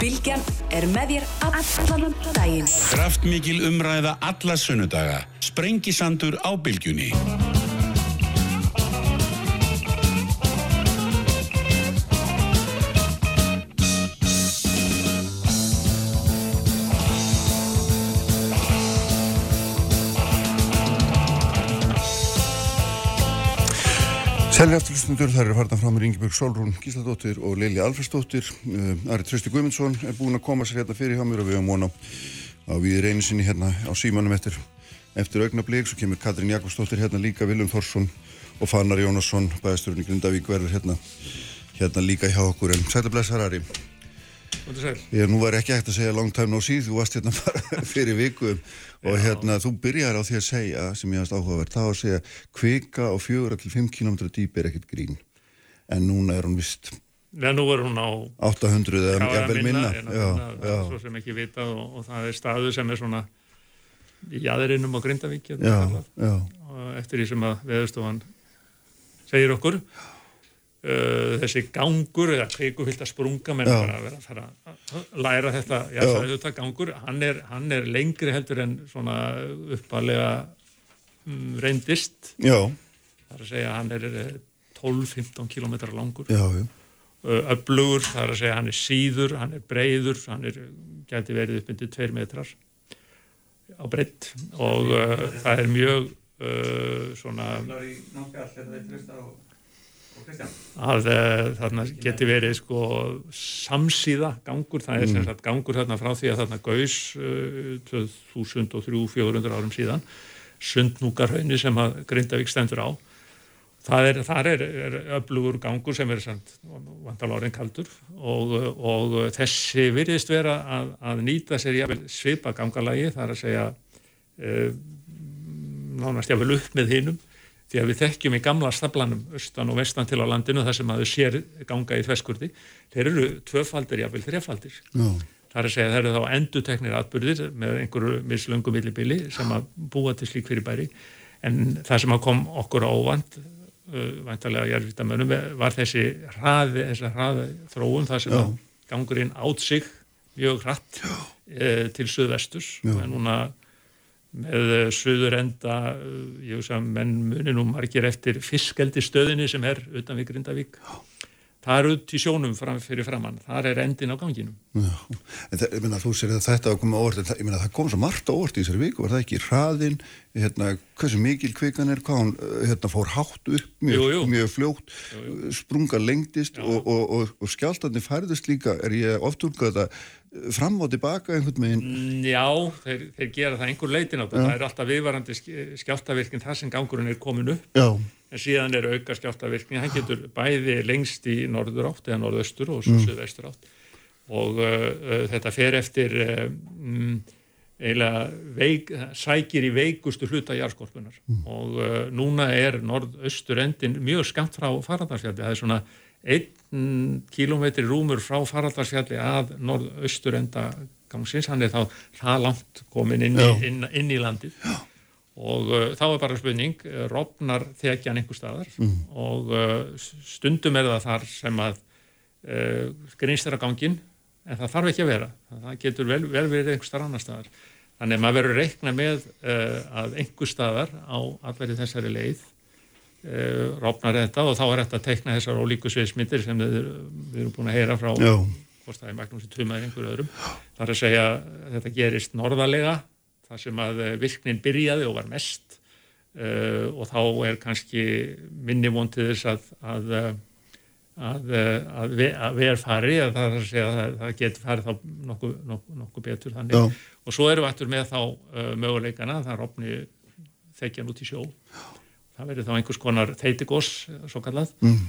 Speaker 1: Bylgjan er með þér allan daginn.
Speaker 2: Kraftmikil umræða alla sunnudaga. Sprengisandur á bylgjunni
Speaker 3: Selri afturlustundur, þar eru farnan frá mér Ingebjörg Solrún Gísladóttir og Lili Alfersdóttir. Uh, Ari Trösti Guimundsson er búin að koma sér hérna fyrir hjá mér og við höfum vona á við reyni sinni hérna á símanum eftir, eftir augnablík. Svo kemur Katrín Jakobsdóttir hérna líka, Viljum Thorsson og Fannar Jónasson, bæðasturinn í Grindavík verður hérna, hérna líka hjá okkur. En sætlablessar Ari. Ég nú var ekki ekkert að segja long time no see, þú varst hérna fyrir viku. Og hérna þú byrjar á því að segja sem ég hafst áhugavert, þá að segja kvika á fjögur til 5 km dýp er ekkert grín. En núna er hún vist
Speaker 7: Já, nú er hún á
Speaker 3: 800 eða jafnvel minna, minna. Já,
Speaker 7: já. svo sem ekki vitað og, og það er staðu sem er svona í aðurinnum á Grindavík eftir því sem að veðustofan segir okkur Uh, þessi gangur eða kveikufyllt að sprunga menn bara að vera að fara að læra þetta já, já. þetta gangur, hann er, hann er lengri heldur en svona uppalega um, reyndist.
Speaker 3: Já.
Speaker 7: það er að segja hann er 12-15 eh, km langur.
Speaker 3: Uh,
Speaker 7: öflugur, það er að segja hann er síður, hann er breyður hann er, gæti verið upp undir 2 metrar á breytt og uh, það er mjög svona Það er í náttúrulega allir það er trista og að uh, þarna geti verið sko samsíða gangur, það er mm. sem sagt gangur þarna frá því að þarna gaus uh, 2003-400 árum síðan sundnúkarhaunni sem að Grindavík stendur á. Það er, þar er, er öflugur gangur sem er vantalárin kaldur og, og þessi virðist vera að, að nýta sér svipa gangalagi, það er að segja uh, nánast jáfnvel upp með hinnum því að við þekkjum í gamla staflanum austan og vestan til á landinu þar sem að þau sér ganga í þverskurði. Þeir eru tvöfaldir, jáfnvel þrefaldir.
Speaker 3: No.
Speaker 7: það er að segja þeir eru þá enduteknir atbyrðir með einhverju mislungum millibili sem að búa til slík fyrir bæri en það sem að kom okkur ávand uh, vantarlega jærvítamönum var þessi hraði, þessi hraði þróun þar sem að gangurinn átt sig mjög hratt uh, til söðvestus og núna með eh, söður enda, eh, ég veist að menn munir nú margir eftir fiskeldi stöðinni sem er utan við Grindavík. Það er út í sjónum fram, fyrir framann, það er endin á ganginum.
Speaker 3: Já, en það, ég meina, þú sér að þetta að orða, ég meina, það kom svo margt á orði í þessari viku, var það ekki hraðin, hérna, hversu mikil kvikan er, hvað hann, eh, hérna, fór hátt upp, mjög, jú, jú. mjög fljótt, jú, sprunga lengdist og, og, og, og skjáltandi færðist líka, er ég oft úrgað þetta, fram og tilbaka einhvern veginn?
Speaker 7: Mm, já, þeir, þeir gera það einhver leitin á þetta. Það er alltaf viðvarandi skjáltavirkning þar sem gangurinn er komin upp.
Speaker 3: Já.
Speaker 7: En síðan er auka skjáltavirkning. Hann getur bæði lengst í norður átt eða norðaustur og svo mm. söðvestur átt. Og uh, uh, þetta fer eftir um, eiginlega veik, sækir í veikustu hluta járskorpunar. Mm. Og uh, núna er norðaustur endin mjög skamt frá faradarsfjalli. Það er svona einn kílómetri rúmur frá faraldarsfjalli að norðaustur enda gangsins, hann er þá það langt komin inn inn, inn í landið. Já. og uh, þá er bara spurning, uh, rofnar þekjan einhver staðar? Mm. og uh, stundum er það þar sem að uh, grínst er að gangin en það þarf ekki að vera, það getur vel, vel verið einhver staðar annar staðar. Þannig að maður verður reikna með uh, að einhver staðar á alveg þessari leið uh, rofnar þetta og þá er þetta að teikna þessar ólíku sviðsmyndir sem við, við erum búin að heyra frá Kostaði Magnúsi Tuma eða einhverju öðrum. Þar að segja að þetta gerist norðalega þar sem að eh, virknin byrjaði og var mest uh, og þá er kannski minni vontið þess að að, að, að, að ver fari að það, að það getur farið þá nokkuð nokku, nokku betur þannig. Já. og svo erum við aftur með þá uh, möguleikana það er opni þekkjan út í sjó. Já það verður þá einhvers konar þeitigós svo kallað mm.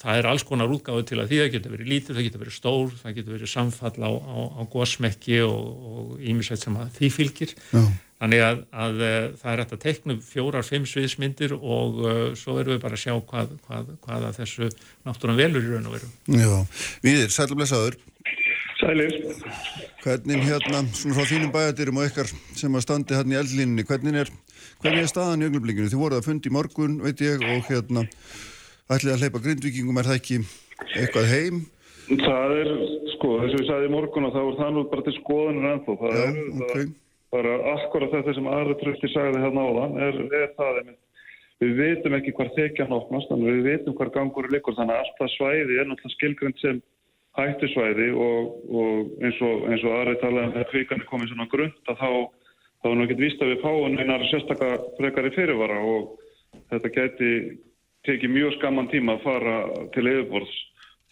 Speaker 7: það er alls konar útgáðu til að því. Það getur verið lítur, það getur verið stór það getur verið samfall á, á, á gósmekki og ímisveit sem því fylgir. Já. þannig að, að, eh, það er hægt að tekna fjórar, fimm sviðismyndir og uh, svo erum við bara að sjá hvað, hvað, hvað að þessu náttúrann velur í raun og veru.
Speaker 3: Já, Viðir, sælumlesaður
Speaker 8: Sælir
Speaker 3: Hvernig hérna, svona frá þínum bæjadirum og ykkar sem að standi hérna í eldlínni, hvernig er Hvernig er staðan í ögnublikinu? Þið voruð að fundi í morgun, veit ég, og hérna ætlið að hleypa grindvikingum, er það ekki eitthvað heim?
Speaker 8: Það er, sko, þess að við sagðum í morgun og það voru það nú bara til skoðanir ennþá. Það Já, er okay. bara akkurat þetta sem aðra tröfti sagði hérna áðan, er, er það einmitt. Við veitum ekki hvar þekja náttúrulega, þannig við veitum hvar gangur er likur, þannig að alltaf svæði er náttúrulega skilgrend sem hættusvæði og, og eins og, og aðra talaðum þegar kvikan er komið svona grund að þá þá er nú ekkert víst að við fáum einar sérstakka frekari fyrirvara og þetta geti tekið mjög skamman tíma að fara til eðurborðs.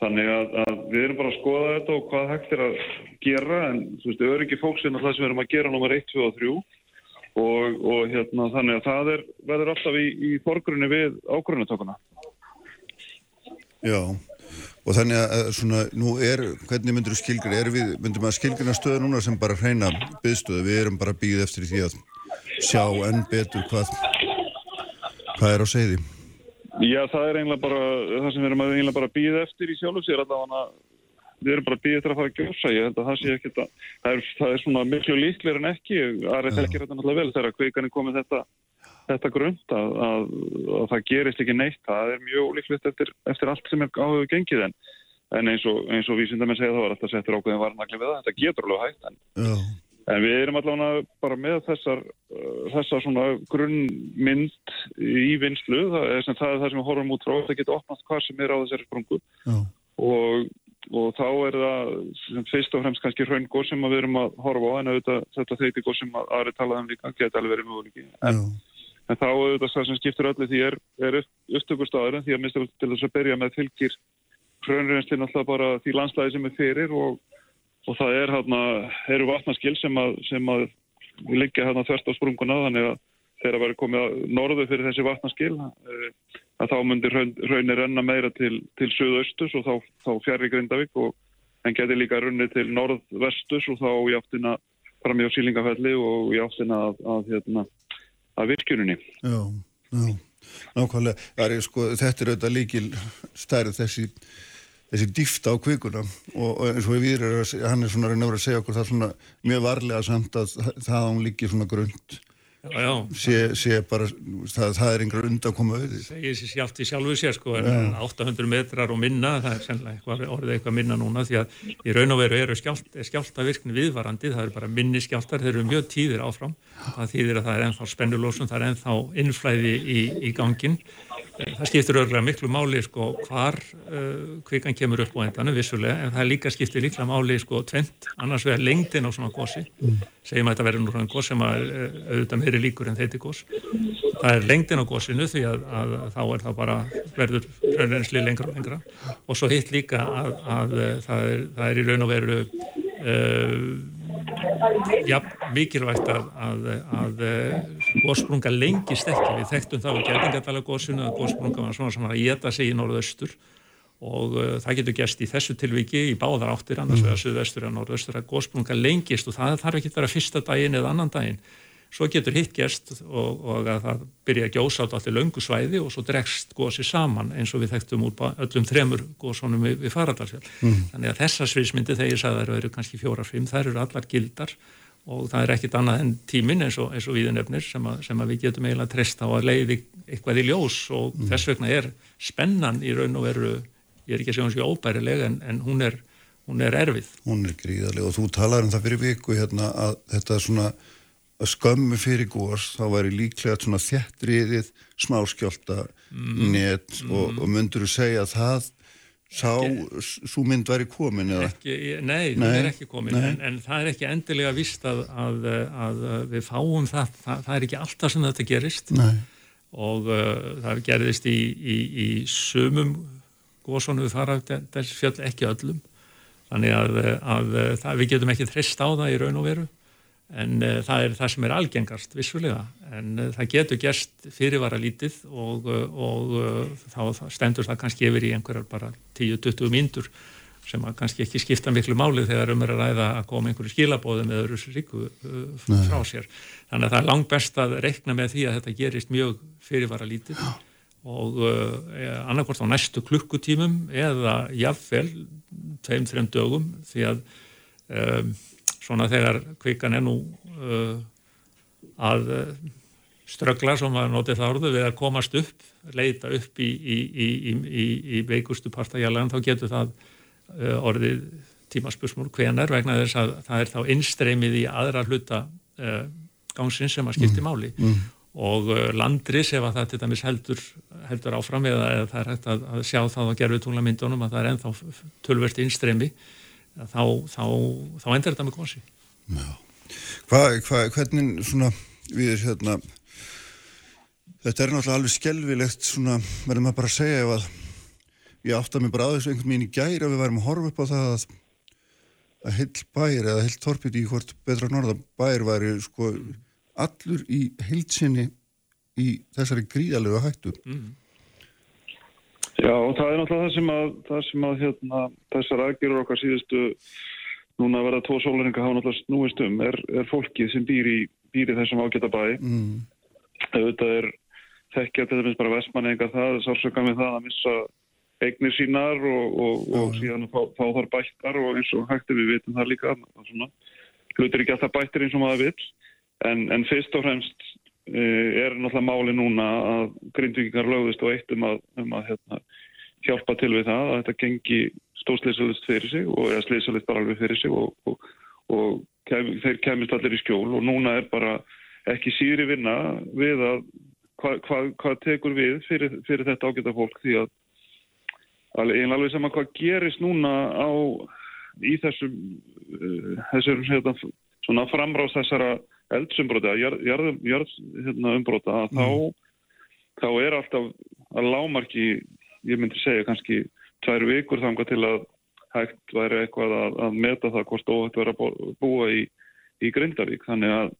Speaker 8: Þannig að, að við erum bara að skoða þetta og hvað hægt er að gera en þú veist, öryggi fólksinn er það sem við erum að gera numar 1, 2 og 3 og, og hérna þannig að það er, verður alltaf í, í forgrunni við ákvörunatökuna.
Speaker 3: Já, Og þannig að svona, nú er, hvernig myndur skilgjur, er við, myndur maður skilgjurna stöðu núna sem bara hreina byðstöðu, við erum bara býð eftir því að sjá enn betur hvað, hvað er á segði?
Speaker 8: Já, það er einlega bara, það sem við erum að einlega bara býð eftir í sjálf og sér allavega, við erum bara býð eftir að fara að gjósa, ég held að það sé ekki þetta, það er, það er svona miklu líklir en ekki, aðrið þekkir þetta náttúrulega vel þegar kveikanir komið þetta þetta grund að, að, að það gerist ekki neitt, það er mjög ólíklegt eftir, eftir allt sem er áhuga gengið en, en eins og, og vísindamenn segja það var alltaf settur ákveðin varnagli við það, þetta getur alveg hægt en, en við erum allavega bara með þessar, uh, þessar svona grunnmynd í vinslu, það er, sem, það, er það sem við horfum út frá, það getur opnast hvað sem er á þessari sprungu. Og, og þá er það fyrst og fremst kannski hraungóð sem við erum að horfa á en auðvitað, þetta þeiti góð sem aðri talaðum líka geta alveg verið möguleiki. En en þá auðvitað það sem skiptur öllu því er, er upptökustafur því að mistur til þess að byrja með fylgir hrönrinslinn alltaf bara því landslæði sem er fyrir og, og það er hérna, eru vatnaskil sem að, sem að liggja hérna þörst á sprunguna þannig að þegar að vera komið norðu fyrir þessi vatnaskil eh, að þá myndir hraunir renna meira til, til söðaustus og þá, þá fjari Grindavík og en geti líka runni til norðvestus og þá í áttina fram í á sílingafelli og í áttina að, að hérna af virkjuninni.
Speaker 3: Já, já, nákvæmlega. Er, sko, þetta er auðvitað líkil stærð þessi, þessi dýft á kvikuna og, og eins og við erum, hann er svona reyna að segja okkur það svona mjög varlega samt að það án líki svona grund sé, sé bara, það, það er einhver und að koma auðvitað.
Speaker 7: Það segir sér sjálft í sjálfu sér sko, en 800 metrar og minna, það er sennilega orðið eitthvað minna núna því að í raun og veru eru skjált, skjáltavirkni viðvarandi, það eru bara minni skjáltar, þeir eru mjög tíðir áfram, það þýðir að það er ennþá spennulósun, það er ennþá innflæði í, í gangin Það skiptir örgulega miklu máli sko hvar uh, kvikan kemur upp á endanum vissulega en það líka skiptir líkla máli sko tvent, annars vegar lengdin á svona gósi mm. segjum að þetta verður nú svona gós sem að uh, auðvitað meiri líkur en þetta gós það er lengdin á gósinu því að, að, að þá er það bara verður raunreynsli lengra og lengra. Og svo hitt líka að, að uh, það, er, það er í raun og veru uh, ja, mikilvægt að, að, að góðsprunga lengist ekki. Við þekktum það á Gerningadala góðsunu að góðsprunga var svona sem var að geta sig í norðaustur. Og uh, það getur gæst í þessu tilviki í báðar áttir, annars vegar söðvestur og norðaustur að góðsprunga lengist og það þarf ekki að vera fyrsta daginn eða annan daginn svo getur hitt gerst og, og að það byrja að gjósa á allir löngu svæði og svo dregst gósi saman eins og við þekktum úr öllum þremur gósónum við, við faradarsfjall. Mm. Þannig að þessa sviðsmyndi þegar ég sagði að það eru kannski fjóra-fimm, þær eru allar gildar og það er ekkit annað en tímin eins og, eins og viðinöfnir sem, sem að við getum eiginlega treysta á að leiði eitthvað í ljós og mm. þess vegna er spennan í raun og veru, ég er ekki að segja hún sé óbærileg en, en hún, er, hún er erfið.
Speaker 3: Hún er gríðarlega og þú talar um það fyrir viku hérna að þetta er svona að skömmu fyrir górs þá væri líklega svona þjættriðið smáskjálta mm. net mm. Og, og myndur þú segja að það sá, svo mynd væri komin eða?
Speaker 7: Ekki, nei, nei, það er ekki komin en, en það er ekki endilega vist að, að, að við fáum það, það það er ekki alltaf sem þetta gerist
Speaker 3: nei.
Speaker 7: og uh, það gerðist í, í, í sumum góðsónu við fara þess fjöld ekki öllum þannig að, að það, við getum ekki þrist á það í raun og veru en uh, það er það sem er algengast vissulega, en uh, það getur gerst fyrirvara lítið og, uh, og þá stendur það kannski yfir í einhverjar bara 10-20 myndur sem að kannski ekki skipta miklu máli þegar um er að ræða að koma einhverju skilabóðum eða öðru ríku frá sér. Þannig að það er langt best að rekna með því að þetta gerist mjög fyrirvara lítið og annarkort á næstu klukkutímum eða jafnvel tveim-þreim dögum því að um, svona þegar kvikan er nú uh, að uh, ströggla sem að notið það orðu við að komast upp, leita upp í, í, í, í veikustu partægjalan þá getur það uh, orðið tímaspursmúl hvenar vegna þess að það er þá innstreymið í aðra hluta uh, gangsins sem að skipti mm. máli mm. og uh, landris ef að það til dæmis heldur, heldur áfram eða, eða það er hægt að, að sjá það á gerfi tunglamyndunum að það er ennþá tölvert innstreymi þá, þá, þá endur þetta með gósi
Speaker 3: Hvað, hva, hvernig svona við hérna þetta er náttúrulega alveg skelvilegt svona, verðum að bara segja ef að ég átti að mig bara á þessu einhvern veginn í gæri að við værum að horfa upp á það að að heil bær eða heil torpit í hvort betra norðan bær væri sko allur í heilsinni í þessari gríðalögu hættu. Mm.
Speaker 8: Já, og það er náttúrulega það sem að, það sem að hérna, þessar aðgerur okkar síðustu núna að vera tvo sólaringa hafa náttúrulega snúist um er, er fólkið sem býr í, býr í þessum ágæta bæ. Mm. Þetta er þekkja til þess bara vestmanninga það, sársöka með það að missa eignir sínar og, og, og mm. síðan fá, fá þar bættar og eins og hægtir við vitum það líka. Hlutir ekki alltaf bættir eins og maður vil en, en fyrst og fremst er náttúrulega máli núna að grindvíkingar lögðist og eitt um að, um að hérna, hjálpa til við það að þetta gengi stóðsleisalist fyrir sig og eða sleisalist bara alveg fyrir sig og, og, og kem, þeir kemist allir í skjól og núna er bara ekki síri vinna við að hvað hva, hva tekur við fyrir, fyrir þetta ágæta fólk því að einlega alveg sama hvað gerist núna á í þessum, uh, þessum hérna, svona framrást þessara eldsumbrota, jarðumbróta jarð, hérna, mm. þá, þá er alltaf að lámarki, ég myndi segja kannski tvær vikur þanga til að hægt væri eitthvað að, að meta það hvort óhægt verið að búa í, í Grindavík. Þannig að,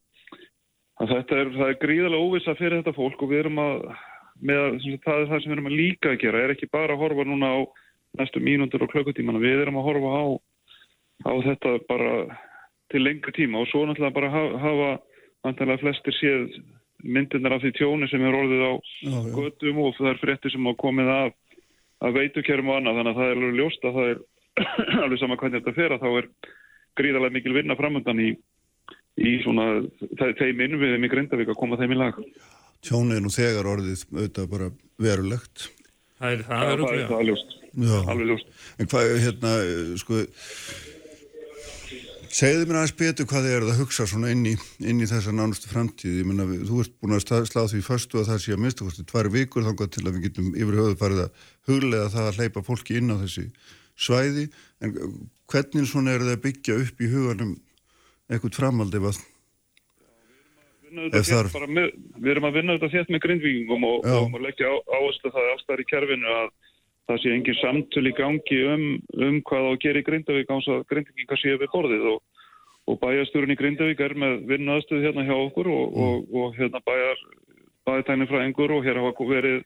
Speaker 8: að þetta er, er gríðarlega óvisa fyrir þetta fólk og við erum að, með, það er það sem við erum að líka að gera, er ekki bara að horfa núna á næstu mínúndur og klökkutímana, við erum að horfa á, á þetta bara til lengri tíma og svo náttúrulega bara hafa vantanlega flestir séð myndirnar af því tjóni sem er orðið á já, já. gödum og það er fréttir sem á komið af, af veitukerum og annað. Þannig að það er alveg ljóst að það er alveg sama hvernig þetta fer að þá er gríðarlega mikil vinna framöndan í, í svona þeim innviðum í Grindavík að koma þeim í lag.
Speaker 3: Tjóni er nú þegar orðið auðvitað bara verulegt.
Speaker 7: Það er það,
Speaker 8: það, það er ljóst. Alveg ljóst.
Speaker 3: En hvað, hérna, sko Segðu mér aðeins betur hvað þið eruð að hugsa svona inn í, inn í þessa nánustu framtíð. Ég menna, þú ert búin að slá því förstu að það sé að mista kosti tvær vikur þangað til að við getum yfir höfuð farið að huglega það að hleypa fólki inn á þessi svæði. En hvernig svona eru það að byggja upp í huganum eitthvað framald ef.
Speaker 8: Ef þar... Við erum að vinna þetta þétt með grindvíkingum og, og leggja áherslu það ástæðar í kerfinu að, það sé engin samtöl í gangi um, um hvað á að gera í Grindavík áns að Grindavíkar séu við borðið og, og bæjarstjórun í Grindavík er með vinnaðstöð hérna hjá okkur og, mm. og, og hérna bæjar bæjartænir frá engur og hér hafa verið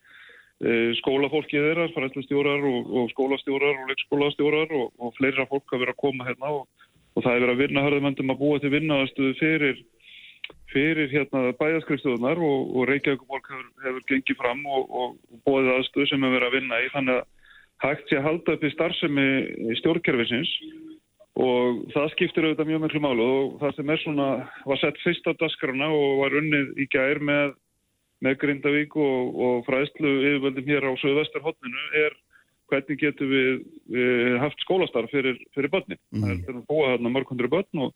Speaker 8: e, skólafólkið þeirra, fræðslustjórar og skólastjórar og leikskólastjórar og fleira fólk að vera að koma hérna og það er verið að vinna hörðumöndum að búa til vinnaðstöðu fyrir fyrir hérna bæðaskrifstofunar og, og Reykjavík hefur, hefur gengið fram og, og bóðið aðstöðu sem hefur verið að vinna í þannig að hægt sé að halda upp í starfsemi stjórnkerfisins og það skiptir auðvitað mjög miklu málu og það sem er svona var sett fyrst á dasgrana og var unnið í gær með, með Grindavík og, og fræðslu yfirvöldum hér á Söðvestarhóttinu er hvernig getur við, við haft skólastarf fyrir, fyrir börni. Mm. Það er búið hérna mörg hundru börn og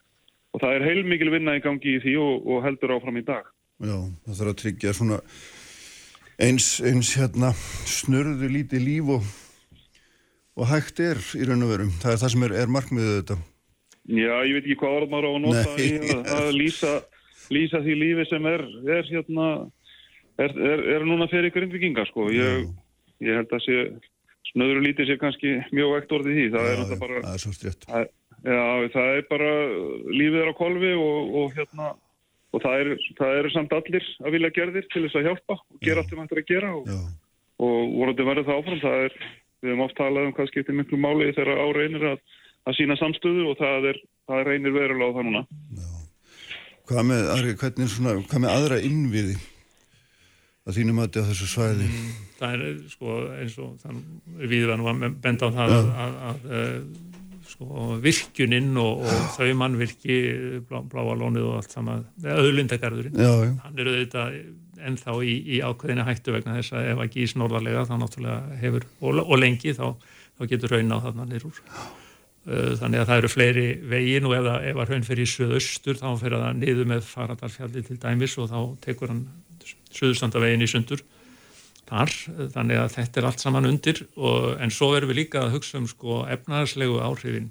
Speaker 8: og það er heilmikil vinna í gangi í því og, og heldur áfram í dag.
Speaker 3: Já, það þarf að tryggja svona eins, eins hérna snurðu lítið líf og, og hægt er í raun og verum. Það er það sem er, er markmiðið þetta.
Speaker 8: Já, ég veit ekki hvað orð maður á að nota Nei. í að, að lýsa, lýsa því lífi sem er, er hérna, er, er núna fyrir grindvikinga, sko. Ég, ég held að sé, snöðru lítið sé kannski mjög vekt orðið því. Það Já, er náttúrulega bara...
Speaker 3: Það er svo stjött.
Speaker 8: Já, það er bara lífið er á kolvi og, og hérna og það eru er samt allir að vilja gerðir til þess að hjálpa og gera allt sem hægt er að gera og, og vorandi verður það áfram. Það er, við hefum oft talað um hvað skiptir miklu máli þegar á reynir að, að sína samstöðu og það er, það reynir verulega á það núna. Já.
Speaker 3: Hvað með, Ari, hvernig svona, hvað með aðra innviði að þínum að þetta á þessu svæði? Mm,
Speaker 7: það er sko eins og þann við varum að benda á það að, að, að sko, virkjuninn og, og þau mannvirki blá, bláalónið og allt saman auðlindagarðurinn, hann er auðvitað ennþá í, í ákveðinu hættu vegna þess að ef ekki ís norðarlega þá náttúrulega hefur, og, og lengi þá, þá getur raun á þarna nýrúr þannig að það eru fleiri vegin og ef, ef að raun fyrir í söðaustur þá fyrir það niður með Faradalfjalli til dæmis og þá tekur hann söðustandavegin í sundur þar, þannig að þetta er allt saman undir og, en svo verðum við líka að hugsa um sko efnarslegu áhrifin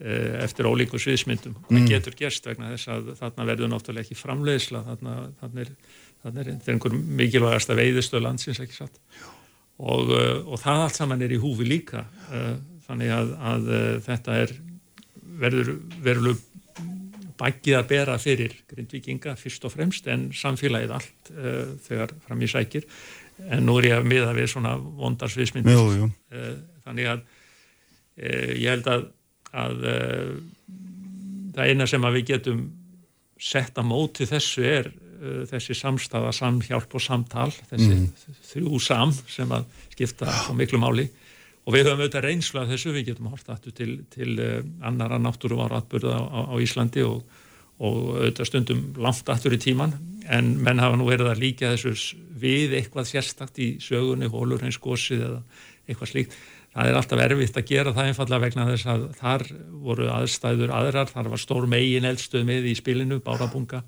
Speaker 7: e, eftir ólíku sviðsmyndum. Mm. það getur gerst vegna þess að þarna verður náttúrulega ekki framleiðsla þarna, þarna er, þarna er, er einhver mikilvægasta veiðistöð landsins ekki satt? Og, e, og það allt saman er í húfi líka e, þannig að, að þetta er verður verður bækið að bera fyrir grindvikinga fyrst og fremst en samfélagið allt þegar fram í sækir en nú er ég að miða við svona vondarsviðsmyndir eh, þannig að e, ég held að, að e, það eina sem að við getum sett að móti þessu er e, þessi samstafa, samhjálp og samtal þessi mm. þrjú sam sem að skipta á miklu máli. Og við höfum auðvitað reynslu af þessu, við getum hort aftur til, til annara náttúru ára atbyrða á, á Íslandi og, og auðvitað stundum langt aftur í tíman en menn hafa nú verið að líka þessu við eitthvað sérstakt í sögunni, hólur hreins gósið eða eitthvað slíkt. Það er alltaf erfitt að gera það einfallega vegna þess að þar voru aðstæður aðrar, þar var stór megin eldstöð með í spilinu, bárabunga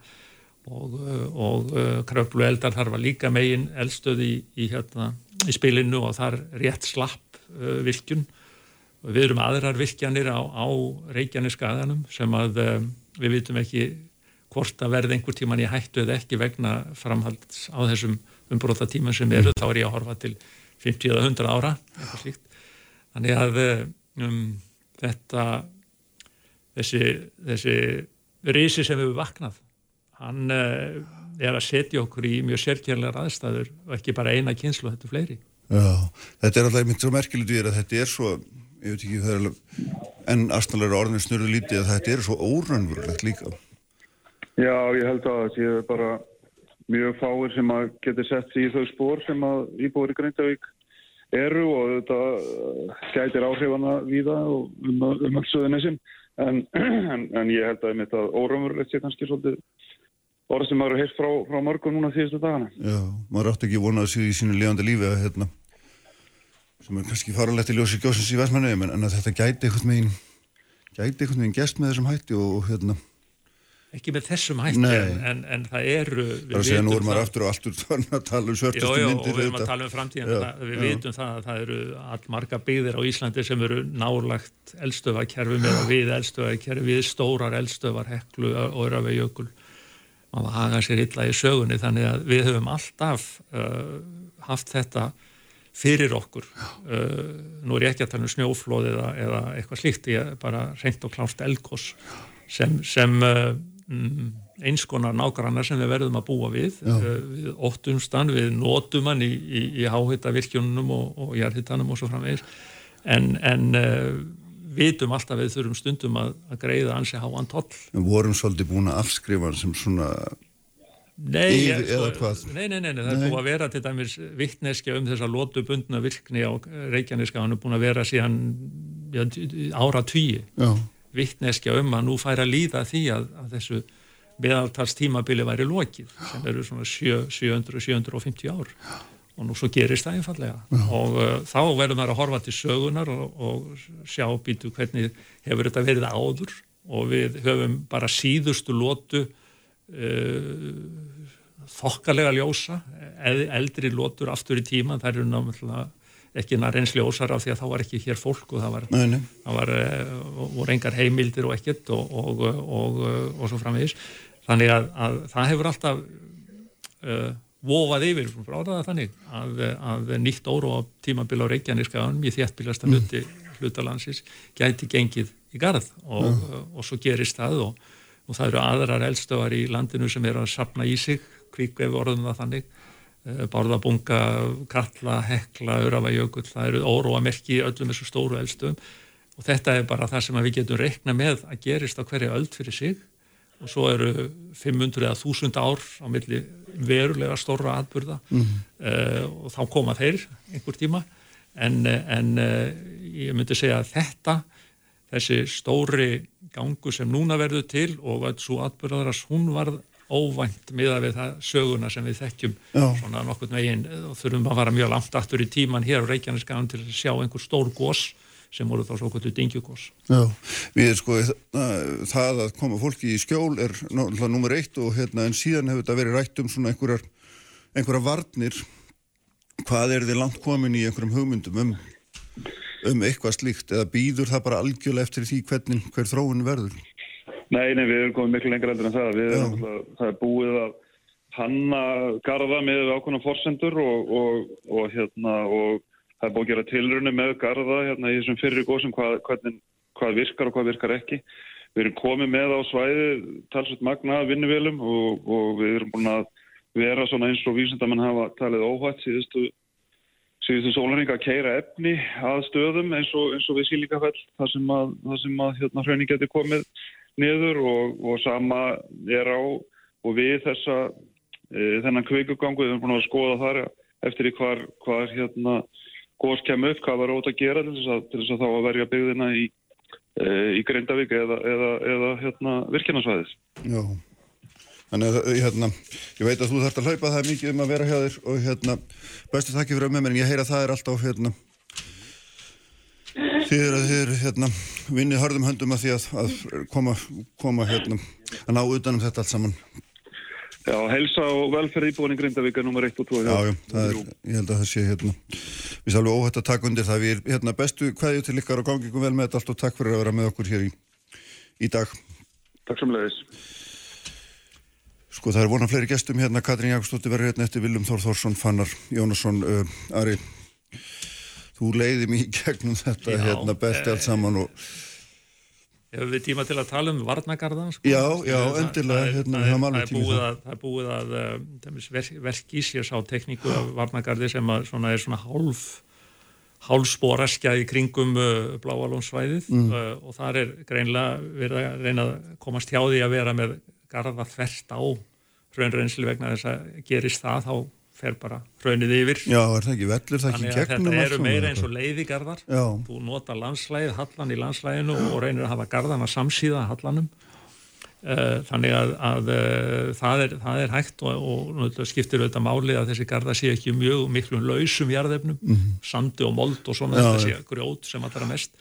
Speaker 7: og, og kröplu eldar, þar var líka megin eldstöð í, í, hérna, í spilinu og þar rétt slapp uh, virkjun. Við erum aðrar virkjanir á, á Reykjaneskaðanum sem að um, við vitum ekki hvort að verði einhver tíman í hættu eða ekki vegna framhalds á þessum umbróta tíma sem eru, þá er ég að horfa til 50 eða 100 ára þannig að um, þetta þessi, þessi risi sem við vaknað hann uh, er að setja okkur í mjög sérkjærlegar aðstæður og ekki bara eina kynslu, þetta er fleiri.
Speaker 3: Já, þetta er alltaf mynd svo merkilegt við að þetta er svo, ég veit ekki það er enn aðstæðlega orðin snurðu lítið að þetta er svo órannvurlegt líka
Speaker 8: Já, ég held að það sé bara mjög fáir sem að geti sett sér í þau spór sem að íbúður í Grindavík eru og þetta uh, gætir áhrifana víða og um, um alls söðunisinn en, en, en ég held að þetta óramurlegt sé kannski svolítið orð sem maður heilt frá, frá mörgum núna þýðustu dagana.
Speaker 3: Já, maður átti ekki vonað sig í sínu levandi lífi að hérna sem er kannski faralegt í ljósi gjósins í Vestmannu en, en að þetta gæti eitthvað meginn gæti eitthvað meginn gest með þessum hætti og hérna
Speaker 7: ekki með þessum hætti en, en það eru
Speaker 3: það er að segja nú er maður aftur og aftur að tala um svörtustu myndir
Speaker 7: og við erum að tala um framtíðan það, við já. vitum það að það eru allmarga byggðir á Íslandi sem eru nálagt eldstöðakerfi með að við eldstöðakerfi við stórar eldstöðar heklu og örafi jökul og það haga sér illa í sögunni þannig að við höfum alltaf uh, haft þetta fyrir okkur. Uh, nú er ég ekki að tala um snjóflóð eða, eða eitthvað slíkt, ég bara reynd og klást elgos sem, sem uh, mm, eins konar nágrannar sem við verðum að búa við. Uh, við óttumstan, við nótum hann í, í, í háhita virkjunum og, og jarðhitanum og svo framvegis. En, en uh, vitum alltaf við þurfum stundum að, að greiða ansi háan toll.
Speaker 3: Við vorum svolítið búin að afskrifa sem svona
Speaker 7: Nei,
Speaker 3: Yfir, hvað?
Speaker 7: nei, nei, nei, nei, það er búið að vera til dæmis vittneskja um þessa lótubundna virkni á Reykjaneska, hann er búin að vera síðan já, ára
Speaker 3: Já,
Speaker 7: vittneskja um að nú færa að líða því að, að þessu meðaltals tímabili væri lokið sem eru svona 700-750 ár. Og nú svo gerist það einfallega og uh, þá verður maður að horfa til sögunar og, og sjá býtu hvernig hefur þetta verið áður? Og við höfum bara síðustu lótu uh, þokkalega ljósa eld, eldri lótur aftur í tíma þær eru náttúrulega ekki nær eins ljósar af því að þá var ekki hér fólk og það var
Speaker 3: nei, nei,
Speaker 7: það var, eh, voru engar heimildir og ekkert og, og, og, og svo framvegis. Þannig að, að það hefur alltaf uh, vofað yfir frá það þannig að, að nýtt óru á tímabil á Reykjaneskaðanum í þéttbílasta hluti hlutalansis gæti gengið í garð og, og svo gerist það og, og það eru aðrar eldstöðar í landinu sem eru að sapna í sig kvík ef við orðum það þannig. Eh, Bárðabunga, Katla, Hekla, Örafajökull, það eru óróa merki í öllum þessu stóru eldstöðum. Og þetta er bara það sem við getum reikna með að gerist á hverja öld fyrir sig. Og svo eru 500 eða 1000 ár á milli verulega stóra atburða. Mm. og þá koma þeir einhver tíma. En, en uh, ég myndi segja að þetta þessi stóri gangu sem núna verður til og svo atburðaðaras hún varð óvænt miða við það söguna sem við þekkjum
Speaker 3: Já.
Speaker 7: svona nokkurn veginn. Og þurfum að fara mjög langt aftur í tíman hér á Reykjaneskaðan til að sjá einhver stór gós sem voru þá svo kvöldu dingjugós
Speaker 3: já Við sko, það að koma fólki í skjól er náttúrulega nummer eitt og hérna en síðan hefur þetta verið rætt um svona einhverjar, einhverjar varnir. Hvað er þið langt komin í einhverjum hugmyndum um, um eitthvað slíkt? Eða býður það bara algjörlega eftir því hvernig hver þróun verður
Speaker 8: Nei, nei, við erum komið miklu lengra endur en það. Við erum, er búið að hanna garða með ákveðna forsendur og, og, og, hérna, og það er búið að gera tilrunni með garða hérna, í þessum fyrri góðsum hvað, hvernig, hvað virkar og hvað virkar ekki. Við erum komið með á svæði talsveit magna vinnuvélum og, og við erum búin að vera svona eins og vísindamenn hafa talið óhætt síðustu síðustu sólaringa að keira efni að stöðum eins og, eins og við sílíkafell þar sem að, þar sem að hérna, hraunin geti komið niður og, og sama er á og við þessa e, þennan kveikugangu, við erum búin að skoða þar eftir hvar, hvar hérna góðs kemur upp, hvað var ótt að gera til þess að, til þess að þá að verja byggðina í, e, í Grindavík eða, eða, eða hérna virkjanarsvæðis.
Speaker 3: Já Þannig að hérna, ég veit að þú þarft að hlaupa það mikið um að vera hjá þér og hérna bestu þakki fyrir að með mér en ég heyra að það er alltaf hérna þið eru þið eru hérna vinnið hörðum höndum að því að, að koma, koma hérna að ná utan um þetta allt saman.
Speaker 8: Já, helsa og velferð íbúin í Grindavík er nummer 1 og 2.
Speaker 3: Já, já, það er, ég held að það sé hérna við erum alveg óhætt að taka undir það. Við erum hérna bestu kveðju til ykkar og gangi ykkur vel með þetta allt og takk fyrir að vera með okkur hér í, í dag.
Speaker 8: Takk sem leiðis.
Speaker 3: Sko það er vonað fleiri gestum hérna, Katrín Jakobsdóttir verður hérna eftir Viljum Þór Þórsson, Fannar Jónasson, uh, Ari, þú leiði mér í gegnum þetta
Speaker 7: Já,
Speaker 3: hérna besti allt saman og
Speaker 7: Hefur við tíma til að tala um varnagarðan? Sko?
Speaker 3: Já, já, endilega, hérna,
Speaker 7: það er-
Speaker 3: höfum
Speaker 7: það að, það er búið að um, dæmis, verk, verk í sér sá tekníku af varnagarði sem að, svona, er svona hálf hálfspóraskja í kringum uh, bláalónsvæðið
Speaker 3: Mm.
Speaker 7: uh, og þar er greinlega verið að reyna að komast hjá því að vera með garða þvert á hraunreynsli vegna þess að gerist það þá fer bara hraunið yfir.
Speaker 3: Já, er það ekki? Vellur, það ekki gegnum
Speaker 7: þetta eru meira eins og leiðigarðar. Þú nota landslæðið, hallan í landslæðinu og reynir að hafa garðana samsíða hallanum. Eh, þannig að, að eh, það, er, það er hægt og, og skiptir auðvitað máli að þessi garda sé ekki mjög miklum lausum jarðefnum, sandi og mold og svona.
Speaker 3: Já,
Speaker 7: þetta sé grjót sem allra mest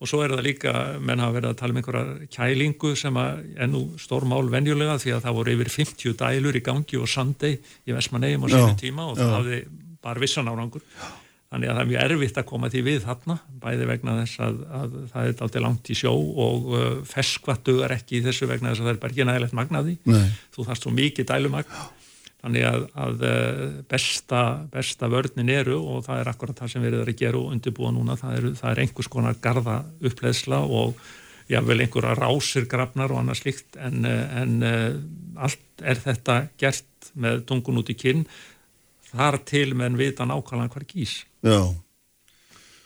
Speaker 7: og svo er það líka, menn hafa verið að tala um einhverja kælingu sem að er nú stór mál venjulega því að það voru yfir 50 dælur í gangi og sandei í Vestmannegjum á sínu tíma og það
Speaker 3: já.
Speaker 7: hafði bara vissan árangur þannig að það er mjög erfitt að koma því við þarna bæði vegna þess að, að það er aldrei langt í sjó og uh, ferskvatt dugar ekki í þessu vegna þess að það er bara ekki nægilegt magnaði
Speaker 3: Nei.
Speaker 7: þú þarft svo mikið dælumagn þannig að, að eh, besta, besta vörnin eru og það er akkurat það sem við erum að gera og undirbúa núna, það er, það er einhvers konar garda uppleðsla og jável einhverja rásir grafnar og annað slikt en, en allt er þetta gert með tungun út í kinn. Þar til meðan vita nákvæmlega hver gís
Speaker 3: Já.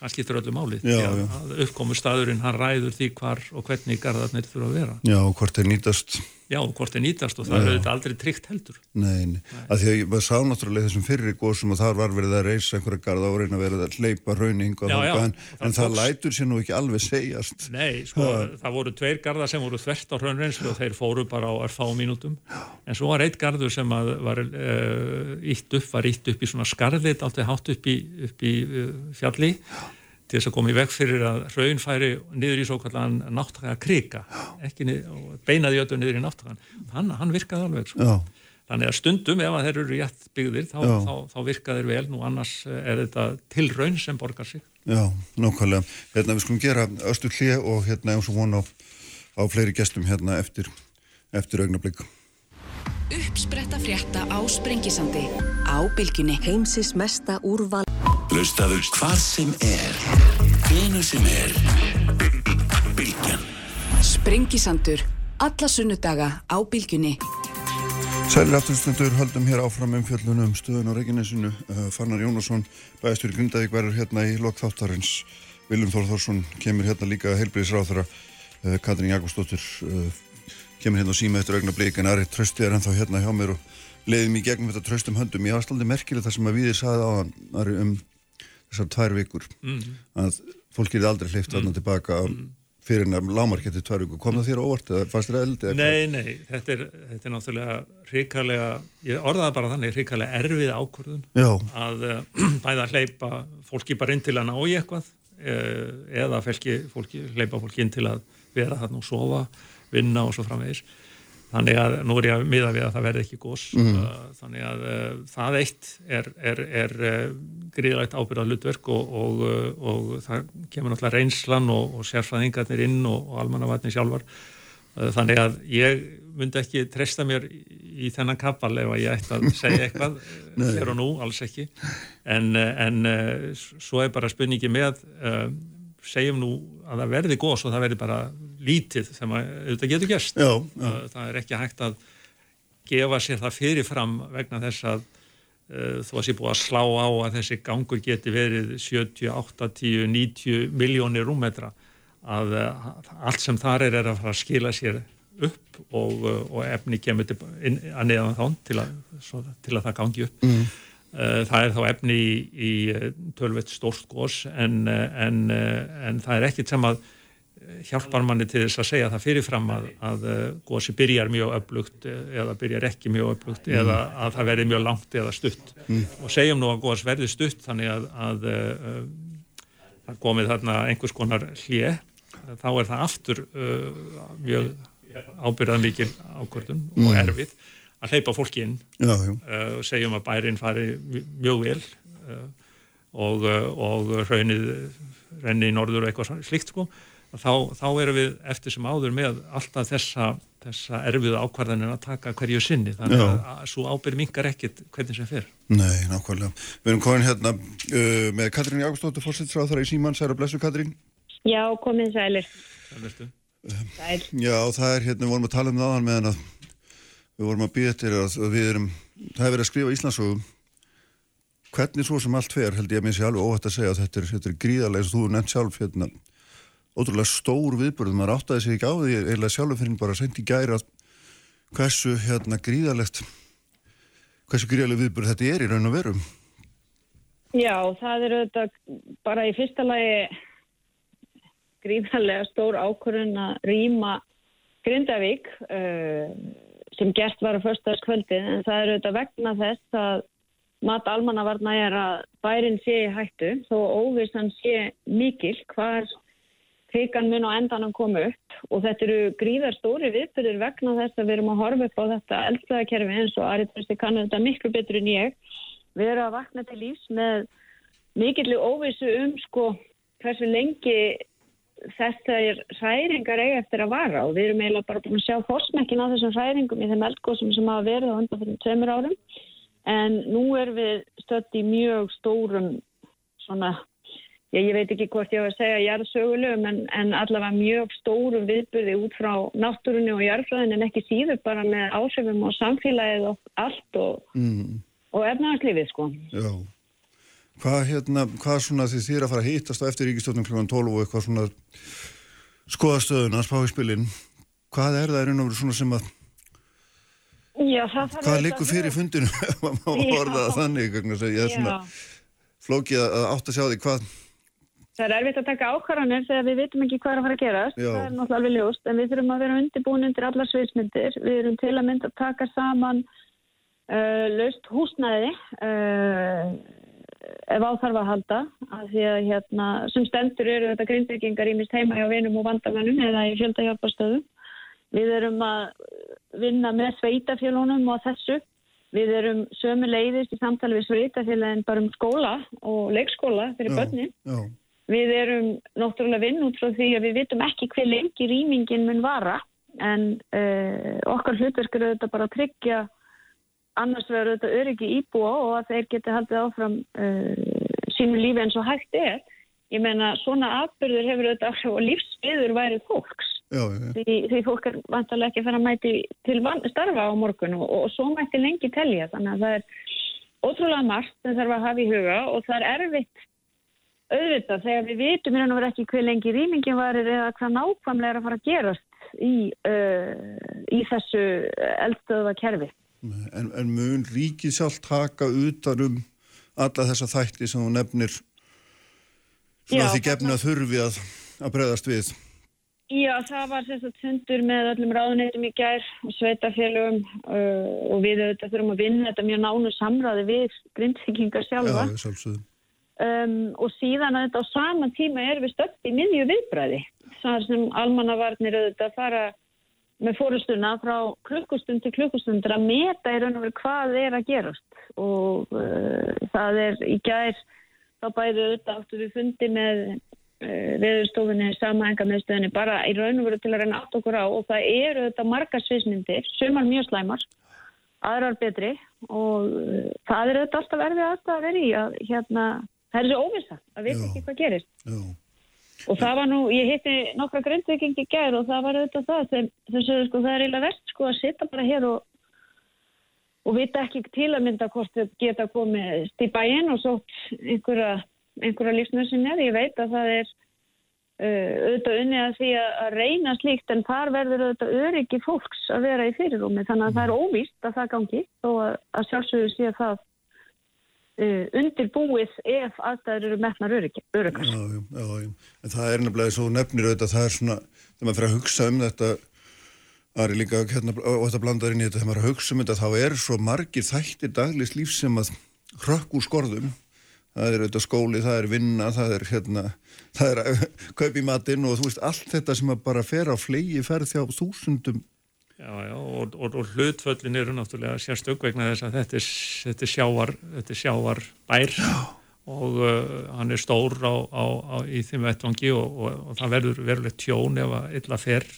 Speaker 7: Það skiptir öllu máli
Speaker 3: já, já.
Speaker 7: uppkomu staðurinn, hann ræður því hvar og hvernig garðarnir þurfa að vera.
Speaker 3: Já, og hvort er nýtast
Speaker 7: Já, hvort er nýtast og það já. er auðvitað aldrei tryggt heldur.
Speaker 3: Nei, nei. að því að ég sá náttúrulega þessum fyrri góðsum og þar var verið að reysa einhverja garda og reyna að vera að hleypa rauning og þannig en, en það, það lætur sér nú ekki alveg segjast.
Speaker 7: Nei, sko, það voru tveir garda sem voru þvert á raunreynslu og þeir fóru bara á erfá mínútum. En svo var eitt gardur sem var uh, ítt upp, var ítt upp í svona skarðið, alltaf hátt upp í, upp í uh, fjalli til þess að koma í veg fyrir að raun færi niður í svo kallan náttúrulega krika. Ekki beinaði öllu niður í náttúrulega hann, hann virkaði alveg sko. þannig að stundum ef að þeir eru rétt byggðir þá, þá, þá virkaði þeir vel. Nú annars er þetta til raun sem borgar sig.
Speaker 3: Já, nákvæmlega. Hérna við skulum gera östu hlið og hérna eins og vona á, á fleiri gestum hérna eftir, eftir augnablík
Speaker 1: Uppspretta frétta á Sprengisandi á bylginni
Speaker 9: heimsis mesta úrval
Speaker 2: Hlustaður hvað sem er, hvenu sem er, bylgjan.
Speaker 1: Sprengisandur, alla sunnudaga á bylginni.
Speaker 3: Sælir afturstundur höldum hér áfram um fjöllunum stöðun á Reykjanesinu. Uh, Fannar Jónasson, bæðistur í Grundavík, verður hérna í lokþáttarins. Viljum Þór Þórsson kemur hérna líka heilbriðisráþara. Uh, Katrín Jakobsdóttir uh, kemur hérna og síma eftir augna blík en Ari Trösti er ennþá hérna hjá mér og leiðum í gegnum þetta tröstum höndum. Ég var alltaf merkilegt það sem að við saði á hann um þessar tvær vikur mm -hmm. að fólk er aldrei hleyft aðna mm -hmm. tilbaka fyrir að lámarketti tvær vikur kom það þér óvart eða fannst þér eldi?
Speaker 7: Nei, nei, þetta er, þetta er náttúrulega ríkalega, ég orðaði bara þannig ríkalega erfið ákvörðun
Speaker 3: Já.
Speaker 7: að uh, bæða hleypa fólki bara inn til að ná í eitthvað uh, eða fólki, fólki, hleypa fólki inn til að vera þarna og sofa vinna og svo framvegis Þannig að nú er ég að miða við að það verði ekki gós. Mm. Þannig að uh, það eitt er, er, er uh, gríðlægt ábyrðað hlutverk og, og, uh, og það kemur náttúrulega reynslan og, og sérfræðingarnir inn og almannavatni sjálfar. Þannig að ég myndi ekki treysta mér í þennan kappal ef að ég ætti að segja eitthvað hér og nú, alls ekki. En, en svo er bara spurningi með, segjum nú að það verði gós og það verði bara lítið sem að þetta getur gerst
Speaker 3: já, já.
Speaker 7: það er ekki hægt að gefa sér það fyrirfram vegna þess að uh, þú að sé búið að slá á að þessi gangur geti verið 70, 80, 90 miljónir rúmmetra að uh, allt sem þar er er að fara að skila sér upp og, uh, og efni kemur til, inn, að neðan þá til að, svo, til að það gangi upp mm. það er þá efni í, í tölvett stórst gós en, en, en það er ekkit sem að hjálpar manni til þess að segja það fyrirfram að, að uh, gósi byrjar mjög öflugt eða byrjar ekki mjög öflugt mm. eða að það verði mjög langt eða stutt mm. og segjum nú að gós verði stutt þannig að, að uh, það komið þarna einhvers konar hlje þá er það aftur uh, mjög ábyrðað mikil ákvörðun mm. og erfið að hleypa fólki inn og segjum að bærin fari mjög vel og, og raunið renni í norður eitthvað slikt sko þá, þá erum við eftir sem áður með alltaf þessa, þessa erfiðu ákvarðanir að taka hverju sinni þannig Já. að svo ábyrg mingar ekkit hvernig sem fer.
Speaker 3: Nei, nákvæmlega. Við erum komin hérna uh, með Katrín Jágustóttur, fórsættisráð þar í Síman, særa blessu Katrín.
Speaker 10: Já, komið sælir.
Speaker 7: Sælirstu.
Speaker 10: Sæl.
Speaker 3: Já, það er hérna, við vorum að tala um það áðan meðan að við vorum að býða til að við erum, það hefur verið að skrifa Íslandsögum hvernig svo sem allt fer held ég að mér sé alveg óhætt að segja að þetta er, þetta er gríðarlega eins og þú nefnt sjálf hérna ótrúlega stór viðbörð, maður áttaði sig ekki á því eða sjálfur fyrir bara seint í gæri að hversu hérna gríðalegt hversu gríðaleg viðbörð þetta er í raun og verum
Speaker 10: Já, það er auðvitað bara í fyrsta lagi gríðalega stór ákvörðun að rýma Grindavík uh, sem gert var á förstaðskvöldi en það er auðvitað vegna þess að mat almannavarna er að bærin sé í hættu þó óvissan sé mikil. Hvað Híkan mun á endanum koma upp og þetta eru gríðar stóri viðbyrðir vegna þess að við erum að horfa upp á þetta eldflæðakerfi eins og Ari Trösti kannu þetta miklu betur en ég. Við erum að vakna til lífs með mikillig óvissu um sko hversu lengi þessar hræringar eiga eftir að vara og við erum eiginlega bara búin að sjá fórsmekkin á þessum hræringum í þeim eldgóðsum sem hafa verið á undan fyrir tveimur árum en nú erum við stött í mjög stórum svona, já, ég veit ekki hvort ég var að segja jarðsögulegum en, en allavega mjög stórum viðbyrði út frá náttúrunni og jarðfræðin en ekki síður bara með áhrifum og samfélagið og allt og,
Speaker 3: Mm.
Speaker 10: og efnaðarslífið sko.
Speaker 3: Já. Hvað hérna, hvað svona þið er að fara að hittast á eftir ríkistjóðnum kl. 12 og eitthvað svona skoðastöðuna, spá í spilin. Hvað er það veru svona sem að,
Speaker 10: Já,
Speaker 3: hvað
Speaker 10: að
Speaker 3: fyrir fundinu, maður má
Speaker 10: Já.
Speaker 3: orða það þannig, að ég er flókið að að átta að sjá því hvað,
Speaker 10: Það er erfitt að taka ákvarðanir þegar við vitum ekki hvað er að fara að gerast.
Speaker 3: Já.
Speaker 10: Það er náttúrulega alveg ljóst, en við þurfum að vera undirbúin undir allar sviðsmyndir. Við erum til að mynda að taka saman uh, laust húsnæði uh, ef áþarf að halda. Af því að hérna, sem stendur eru þetta grindbyggingar ímist heima hjá vinum og vandamennum eða í fjöldahjálparstöðum. Við erum að vinna með sveitafjölunum og þessu. Við erum sömu leiðist í samtali við sveitafjölun bara um skóla og leikskóla fyrir
Speaker 3: Já.
Speaker 10: börnin.
Speaker 3: Já,
Speaker 10: Við erum náttúrulega vinn út frá því að við vitum ekki hver lengi rýmingin mun vara en uh, okkar hlutverk eru auðvitað bara að tryggja annars verður auðvitað öryggi íbúa og að þeir geti haldið áfram uh, sínu lífi eins og hægt er. Ég meina svona atbyrður hefur auðvitað og lífsviður væri fólks.
Speaker 3: Já, já,
Speaker 10: því, því fólk er vantarlega ekki að fara að mæti til van, starfa á morgun og, og svo mætti lengi telja. Þannig að það er ótrúlega margt sem þarf að hafa í huga og það er erfitt auðvitað þegar við vitum og veru ekki hver lengi rýmingin varir eða hvað nákvæmlega er að fara að gerast í, uh, í þessu eldstöða kerfi.
Speaker 3: en, en mun ríkið sjálf taka utan um alla þessa þætti sem þú nefnir svona
Speaker 10: Já,
Speaker 3: því gefna þurfi að, að bregðast við.
Speaker 10: Já, það var að fundur með öllum ráðuneytum í gær og sveitafélögum uh, og við auðvitað þurfum að vinna þetta mjög nánu samræði við grindvikingar sjálfa.
Speaker 3: Já, sjálfsögðum.
Speaker 10: Um, og síðan að þetta á sama tíma er við stöpt í miðju viðbræði þar sem almannavarnir auðvitað fara með fórustuna frá klukkustund til klukkustund að meta í raun og veru hvað er að gerast. Og uh, það er í gær þá bæði auðvitað áttu við fundi með uh, veðurstofunni sama enga meðstöðinni bara í raun og veru til að reyna átt okkur á. Og það eru auðvitað margar sviðsmyndir, sumar mjög slæmar aðrar betri. Og uh, það er auðvitað alltaf erfið að vera í að hérna, það er þessi óvissa að
Speaker 3: Já.
Speaker 10: ekki hvað gerist.
Speaker 3: Já,
Speaker 10: og það var nú, ég hitti nokkra grindvikingi gær og það var auðvitað það sem, sem sögðu sko það er eiginlega verst sko að sitja bara hér og og vita ekki til að mynda hvort þau geta komið í bæinn og sótt einhverja, einhverja lífsnössin eða ég veit að það er uh, auðvitað unnið að því að, reyna slíkt en þar verður auðvitað öryggi fólks að vera í fyrirrúmi. Þannig að það er óvíst að það gangi þó að, að sjálfsögðu sé að það undirbúið ef aðstæður eru öryggi, öryggar.
Speaker 3: já, já, já. En það er nefnilega svo nefnir auðvitað, það er svona, þegar maður fyrir að hugsa um þetta, Ari líka hérna, og þetta blandar inn í þetta, þegar maður er að hugsa um þetta, þá er svo margir þættir daglis líf sem að hrökk úr skorðum. Það er auðvitað skóli, það er vinna, það er hérna, það er að kaupa í matinn og þú veist, allt þetta sem að bara fer á flegi ferð þjá þúsundum.
Speaker 7: Já, já, og, og, og hlutföllin eru náttúrulega sérstök vegna þess að þetta er, þetta er sjávar, þetta er sjávar bær og uh, hann er stór á, á, á, í þeim vettvangi og, og, og það verður verulegt tjón ef að illa fer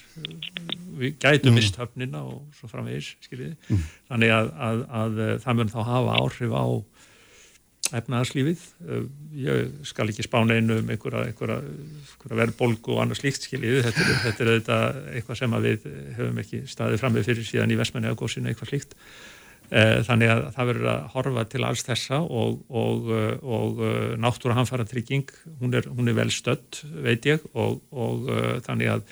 Speaker 7: við gætum
Speaker 3: Mm.
Speaker 7: mist höfnina og svo framvegis, skiljiði. Þannig að, að, að, að það mun þá hafa áhrif á efnaðarslífið. Uh, Ég skal ekki spána einu um einhverja, einhverja, einhverja verðbólgu og annars líkt skiljiði. Þetta þetta er auðvitað eitthvað sem við höfum ekki staðið fram með fyrir síðan í Vestmenni eða góðsinu eitthvað slíkt. Eh, Þannig að það verður að horfa til alls þessa og, og, eh, og eh, náttúra hamfara trygging, hún er, er vel stödd, veit ég, og, og eh, þannig að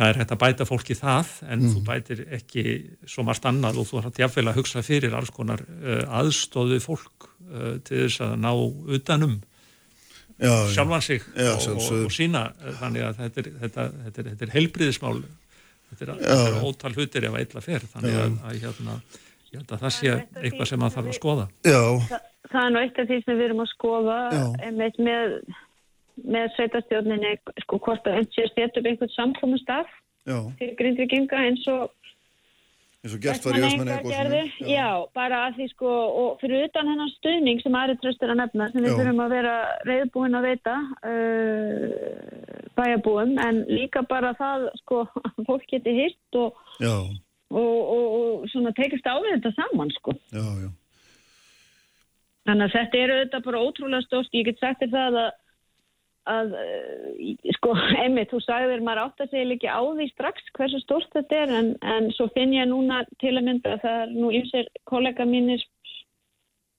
Speaker 7: það er hægt að bæta fólki það en þú bætir ekki svo margt annað og þú har jafnvel að hugsa fyrir alls konar uh, aðstóðu fólk uh, til þess að ná utanum
Speaker 3: Já, já.
Speaker 7: sjálfan sig
Speaker 3: Já,
Speaker 7: og, og, og sína uh, þannig að þetta er, þetta, þetta er, þetta er heilbriðismál þetta er, er ótal hlutir ef að illa fer þannig að, að hérna, ég held að það sé eitthvað sem að þarf að skoða.
Speaker 3: Já,
Speaker 10: Þa, það er nú eitt af því sem við erum að skoða með, með sveitastjórninni sko hvort að eins sé að setja upp einhvern samkomustaf
Speaker 3: já,
Speaker 10: fyrir grindvikinga eins og
Speaker 3: eins og gert var í
Speaker 10: gerðu, já. já, bara að því sko og fyrir utan hennar stuðning sem Ari tröstur að nefna sem við þurfum að vera reyðbúin að veita uh, bæjabúum en líka bara það sko að fólk geti hitt og, og, og, og svona tekist á við þetta saman sko.
Speaker 3: Já, já.
Speaker 10: Þannig að þetta eru þetta bara ótrúlega stórst, ég get sagt þér það að að, eh, sko, einmitt, þú sagðir maður átt að segja ekki á því strax hversu stórt þetta er en, en svo finn ég núna til að mynda að það er nú ymsir kollega mínir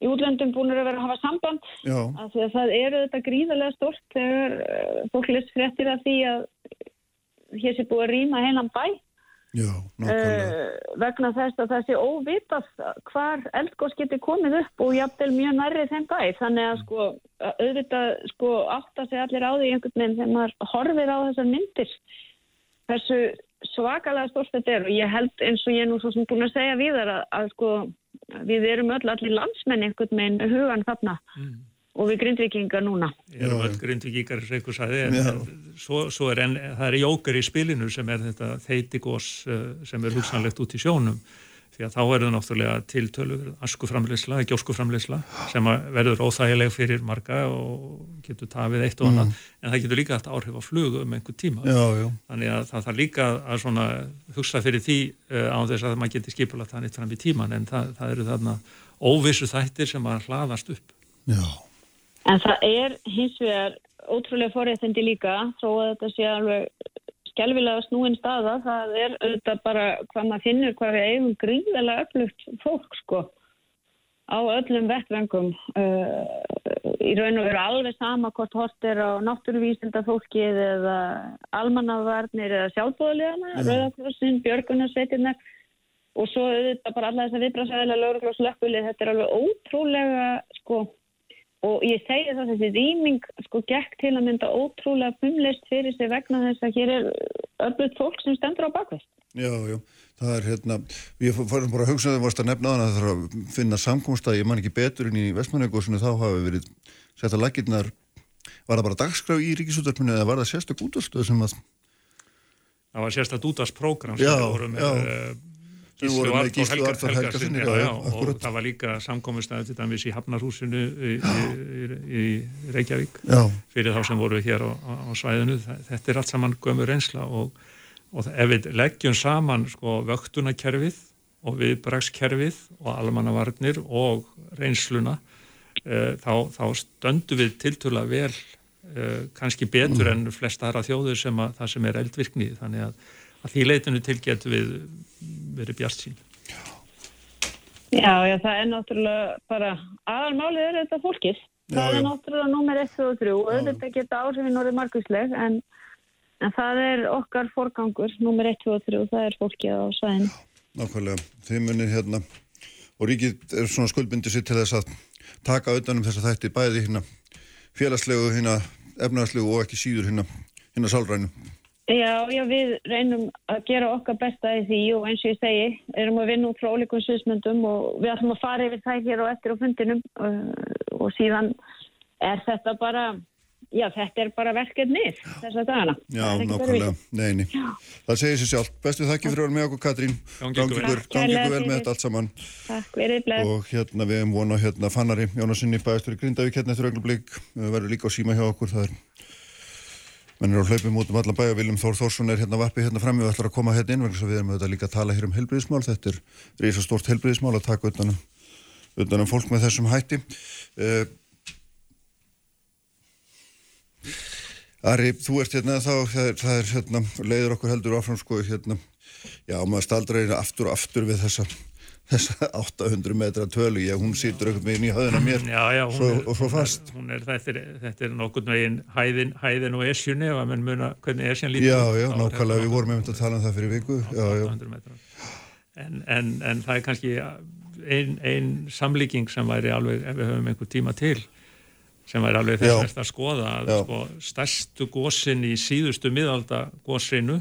Speaker 10: í útlöndum búin að vera að hafa samband að það eru þetta gríðarlega stórt þegar uh, fólk lest fréttir af því að hér sé búið að rýma heilan bæ
Speaker 3: Já,
Speaker 10: uh, vegna þess að það sé óvitað hvar eldgóðs getur komið upp og jafnvel mjög nærrið þeim bæ. Þannig að sko auðvitað sko átt að segja allir á því einhvern veginn þegar maður horfir á þessar myndir þessu svakalega stórst þetta er. Og ég held eins og ég er nú svo sem búin að segja við þar að, að sko við erum öll allir landsmenn einhvern veginn hugan þarna. Mm og við grindvikingar núna.
Speaker 7: Ég er alveg grindvikíkar eins og einhver saði en svo, svo er en það er jókar í spilinu sem er þetta þeitigós eh, sem er hugsanlegt út í sjónum því að þá er það náttúrulega tiltölu askuframleysla, gjóskuframleysla sem verður óþægileg fyrir marga og getur tafið eitt og annað mm. en það getur líka haft áhrif á flugu um einhver tíma.
Speaker 3: Já, já.
Speaker 7: Þannig að það þarf líka að svona hugsa fyrir því uh, á þess að maður getur skipulagt nýtt fram í tíman en það, það eru þarna óvissu þættir sem að hlaðast upp.
Speaker 3: Já.
Speaker 10: En það er hins vegar ótrúlega forréttindi líka, þó að þetta sé alveg skjálfilega snúin staða, það er auðvitað bara hvað maður finnur hvað við eigum gríðilega öflugt fólk sko á öllum vettvengum uh, í raun og veru alveg sama hvort hort er á náttúruvísinda fólkið eða almannavarnir eða sjálfbóðulegana, mm. Rauðakrossin, Björgunarsveitirnar og svo auðvitað bara alla þess að viðbrásæðilega lögurglóslökkulið, þetta er alveg ótrúlega sko og ég segi það að þessi rýming sko gekk til að mynda ótrúlega bumlist fyrir sig vegna þess að hér er öllum fólk sem stendur á bakvist.
Speaker 3: Já, já, það er hérna, við fórum bara að hugsa þegar varst að nefna að það þarf að finna samkómstað, ég man ekki betur en í Vestmannegósinu þá hafi verið sett að lakirnar, var það bara dagskrá í ríkisúttarpinu eða var það sérstak útastöð sem að...
Speaker 7: Það var sérstak útastprógram sem við vorum með Gíslu Artur Helgar, Helgarsin og það var líka samkominnstæði til dæmis í Hafnarhúsinu í, í, í Reykjavík
Speaker 3: já.
Speaker 7: fyrir þá sem voru hér á, á svæðinu þetta er allt saman gömur reynsla og, og ef við leggjum saman sko, vöktunarkerfið og viðbrakskerfið og almannavarnir og reynsluna e, þá, þá stöndu við tiltúrlega vel e, kannski betur mm. en flesta aðra þjóður sem að það sem er eldvirknið þannig að að því leitinu til getur við verið bjart sín.
Speaker 10: Já, já, það er náttúrulega bara, aðalmálið er þetta fólkið. Það já, er náttúrulega nummer 1 og 3 og auðvitað geta áhrifin orðið margvísleg en, en það er okkar forgangur, nummer 1 og 3 og það er fólkið á sæðin.
Speaker 3: Nákvæmlega, þið munir hérna og ríkið er svona skuldbundið sér til þess að taka auðvanum þess að þætti bæði hérna félagslegu, hérna efnarslegu og ekki síður hérna hérna sálrænu.
Speaker 10: Já, já, við reynum að gera okkar besta í því og eins og ég segi, erum að vinna út frá ólíkum sviðsmyndum og við ætlum að fara yfir það hér og eftir á fundinum uh, og síðan er þetta bara, já, þetta er bara verkefnið þess að dagana.
Speaker 3: Já, nákvæmlega, neini. Það segir sér sjálf. Bestu þakki fyrir að vera með okkur, Katrín. Gangi ykkur vel með þetta allt saman.
Speaker 10: Takk, verið bleið.
Speaker 3: Og hérna við hefum vonað hérna Fannari Jónasinni bæðistur í Grindavík hérna eftir augnablik, verður líka á síma hjá okkur, það er menn er á hlaupum út um allan bæja Viljum Þór Þórsson er hérna varpið hérna fram. Og ætlar að koma hérna inn vegna við erum auðvitað líka að tala hér um helbriðismál þetta er reysa stort helbriðismál að taka utanum, utanum fólk með þessum hætti. Uh, Ari, þú ert hérna þá það er, það er hérna, leiður okkur heldur áfram sko hérna, já maður staldra einu aftur og aftur við þessa þessa 800 metra tölu, já hún sýtur með inn í höðuna mér.
Speaker 7: Já, já,
Speaker 3: svo,
Speaker 7: er,
Speaker 3: og svo fast.
Speaker 7: er, er, þetta, þetta er nokkur veginn hæðin, hæðin og esjunni ef að mann muna hvernig esjan lítur
Speaker 3: Já, já, nákvæmlega, við vorum einmitt að tala um það fyrir viku. já,
Speaker 7: 800 metra. En, en, en það er kannski einn ein samlíking sem væri alveg, ef við höfum einhver tíma til sem væri alveg þess að skoða að sko, stærstu gósin í síðustu miðalda gósinu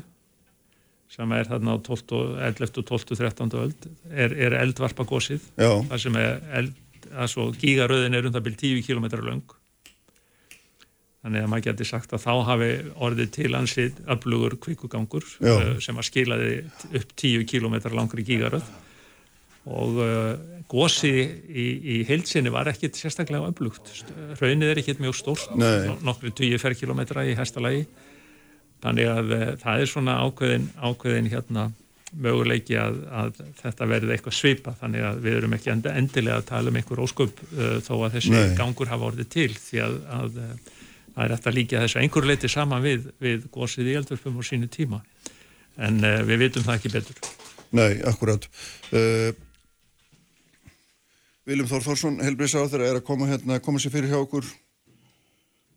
Speaker 7: sem er þarna á 11. og 12. 13. öld er, er eldvarpagósið það sem er eld, svo gígaröðin er um það byrjum 10 km lang þannig að maður geti sagt að þá hafi orðið til ansið öflugur kvikugangur uh, sem að skilaði upp 10 km langri gígaröð og uh, gósi í, í heilsinni var ekkit sérstaklega öflugt raunnið er ekkit mjög stórt nokkru 10 ferkilometra í hæstalagi þannig að uh, það er svona ákveðin, ákveðin hérna möguleiki að, að þetta verði eitthvað svipa þannig að við erum ekki endilega að tala um einhver ósköp uh, þó að þessi
Speaker 3: Nei.
Speaker 7: gangur hafa orðið til. Því að, að uh, það er eftir að líka þessu einhver leiti saman við, við gósið í eldvörpum á sínu tíma. En uh, við vitum það ekki betur.
Speaker 3: Nei, akkurat. Uh, Viljum Þór Þórsson, helbriðsáður, er að koma hérna, koma sér fyrir hjá okkur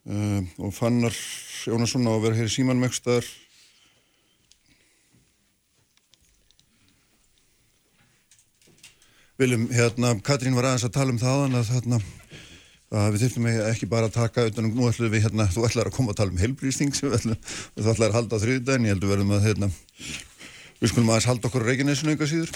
Speaker 3: uh, og fannar Jónasson á að vera hér í símanum staðar. Viljum, hérna, Katrín var aðeins að tala um það að, þarna, að við þurfum ekki bara að taka utan um, nú ætlum við, hérna, þú ætlar að koma að tala um helbriðsting sem við ætlum, þú ætlar að halda á þriðdægin, ég heldur verðum að, hérna, Við skulum aðeins halda okkur á Reykjanesinu einhver síður.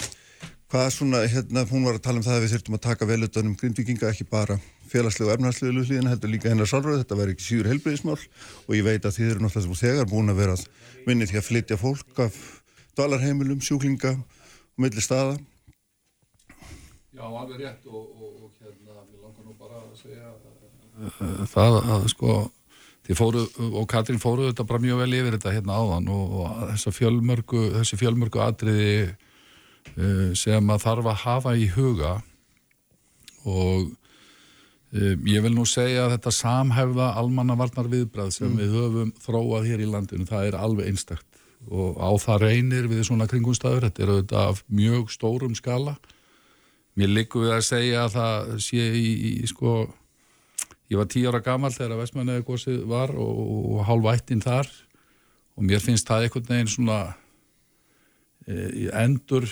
Speaker 3: Hvað er svona, hérna, hún var að tala um það að við þurftum að taka vel utan um grindvikinga, ekki bara félagslegu og efnarslegu hlýðina, heldur líka hennar sálröð, þetta væri ekki síður helbriðismál og ég veit að þið eru náttúrulega þegar búin að vera að vinni því að flytja fólk af dvalarheimilum, sjúklinga og milli staða.
Speaker 11: Já, alveg rétt og, og, og hérna, mér langar nú bara að segja uh, það að sko þið fóru, og Katrín fóru þetta bara mjög vel yfir þetta hérna áðan og, og þessa fjölmörgu, þessi fjölmörgu atriði sem að þarf að hafa í huga. Og um, ég vil nú segja að þetta samhæfða almannavarnar viðbrað sem
Speaker 3: Mm.
Speaker 11: við höfum þróað hér í landinu, það er alveg einstakt. Og á það reynir við svona kringumstæður, þetta er auðvitað af mjög stórum skala. Mér liggur við að segja að það sé í, í sko ég var tíu ára gammal þegar að Vestmannaði gósið var og, og hálf ættinn þar. Og mér finnst það einhvern veginn svona e, endur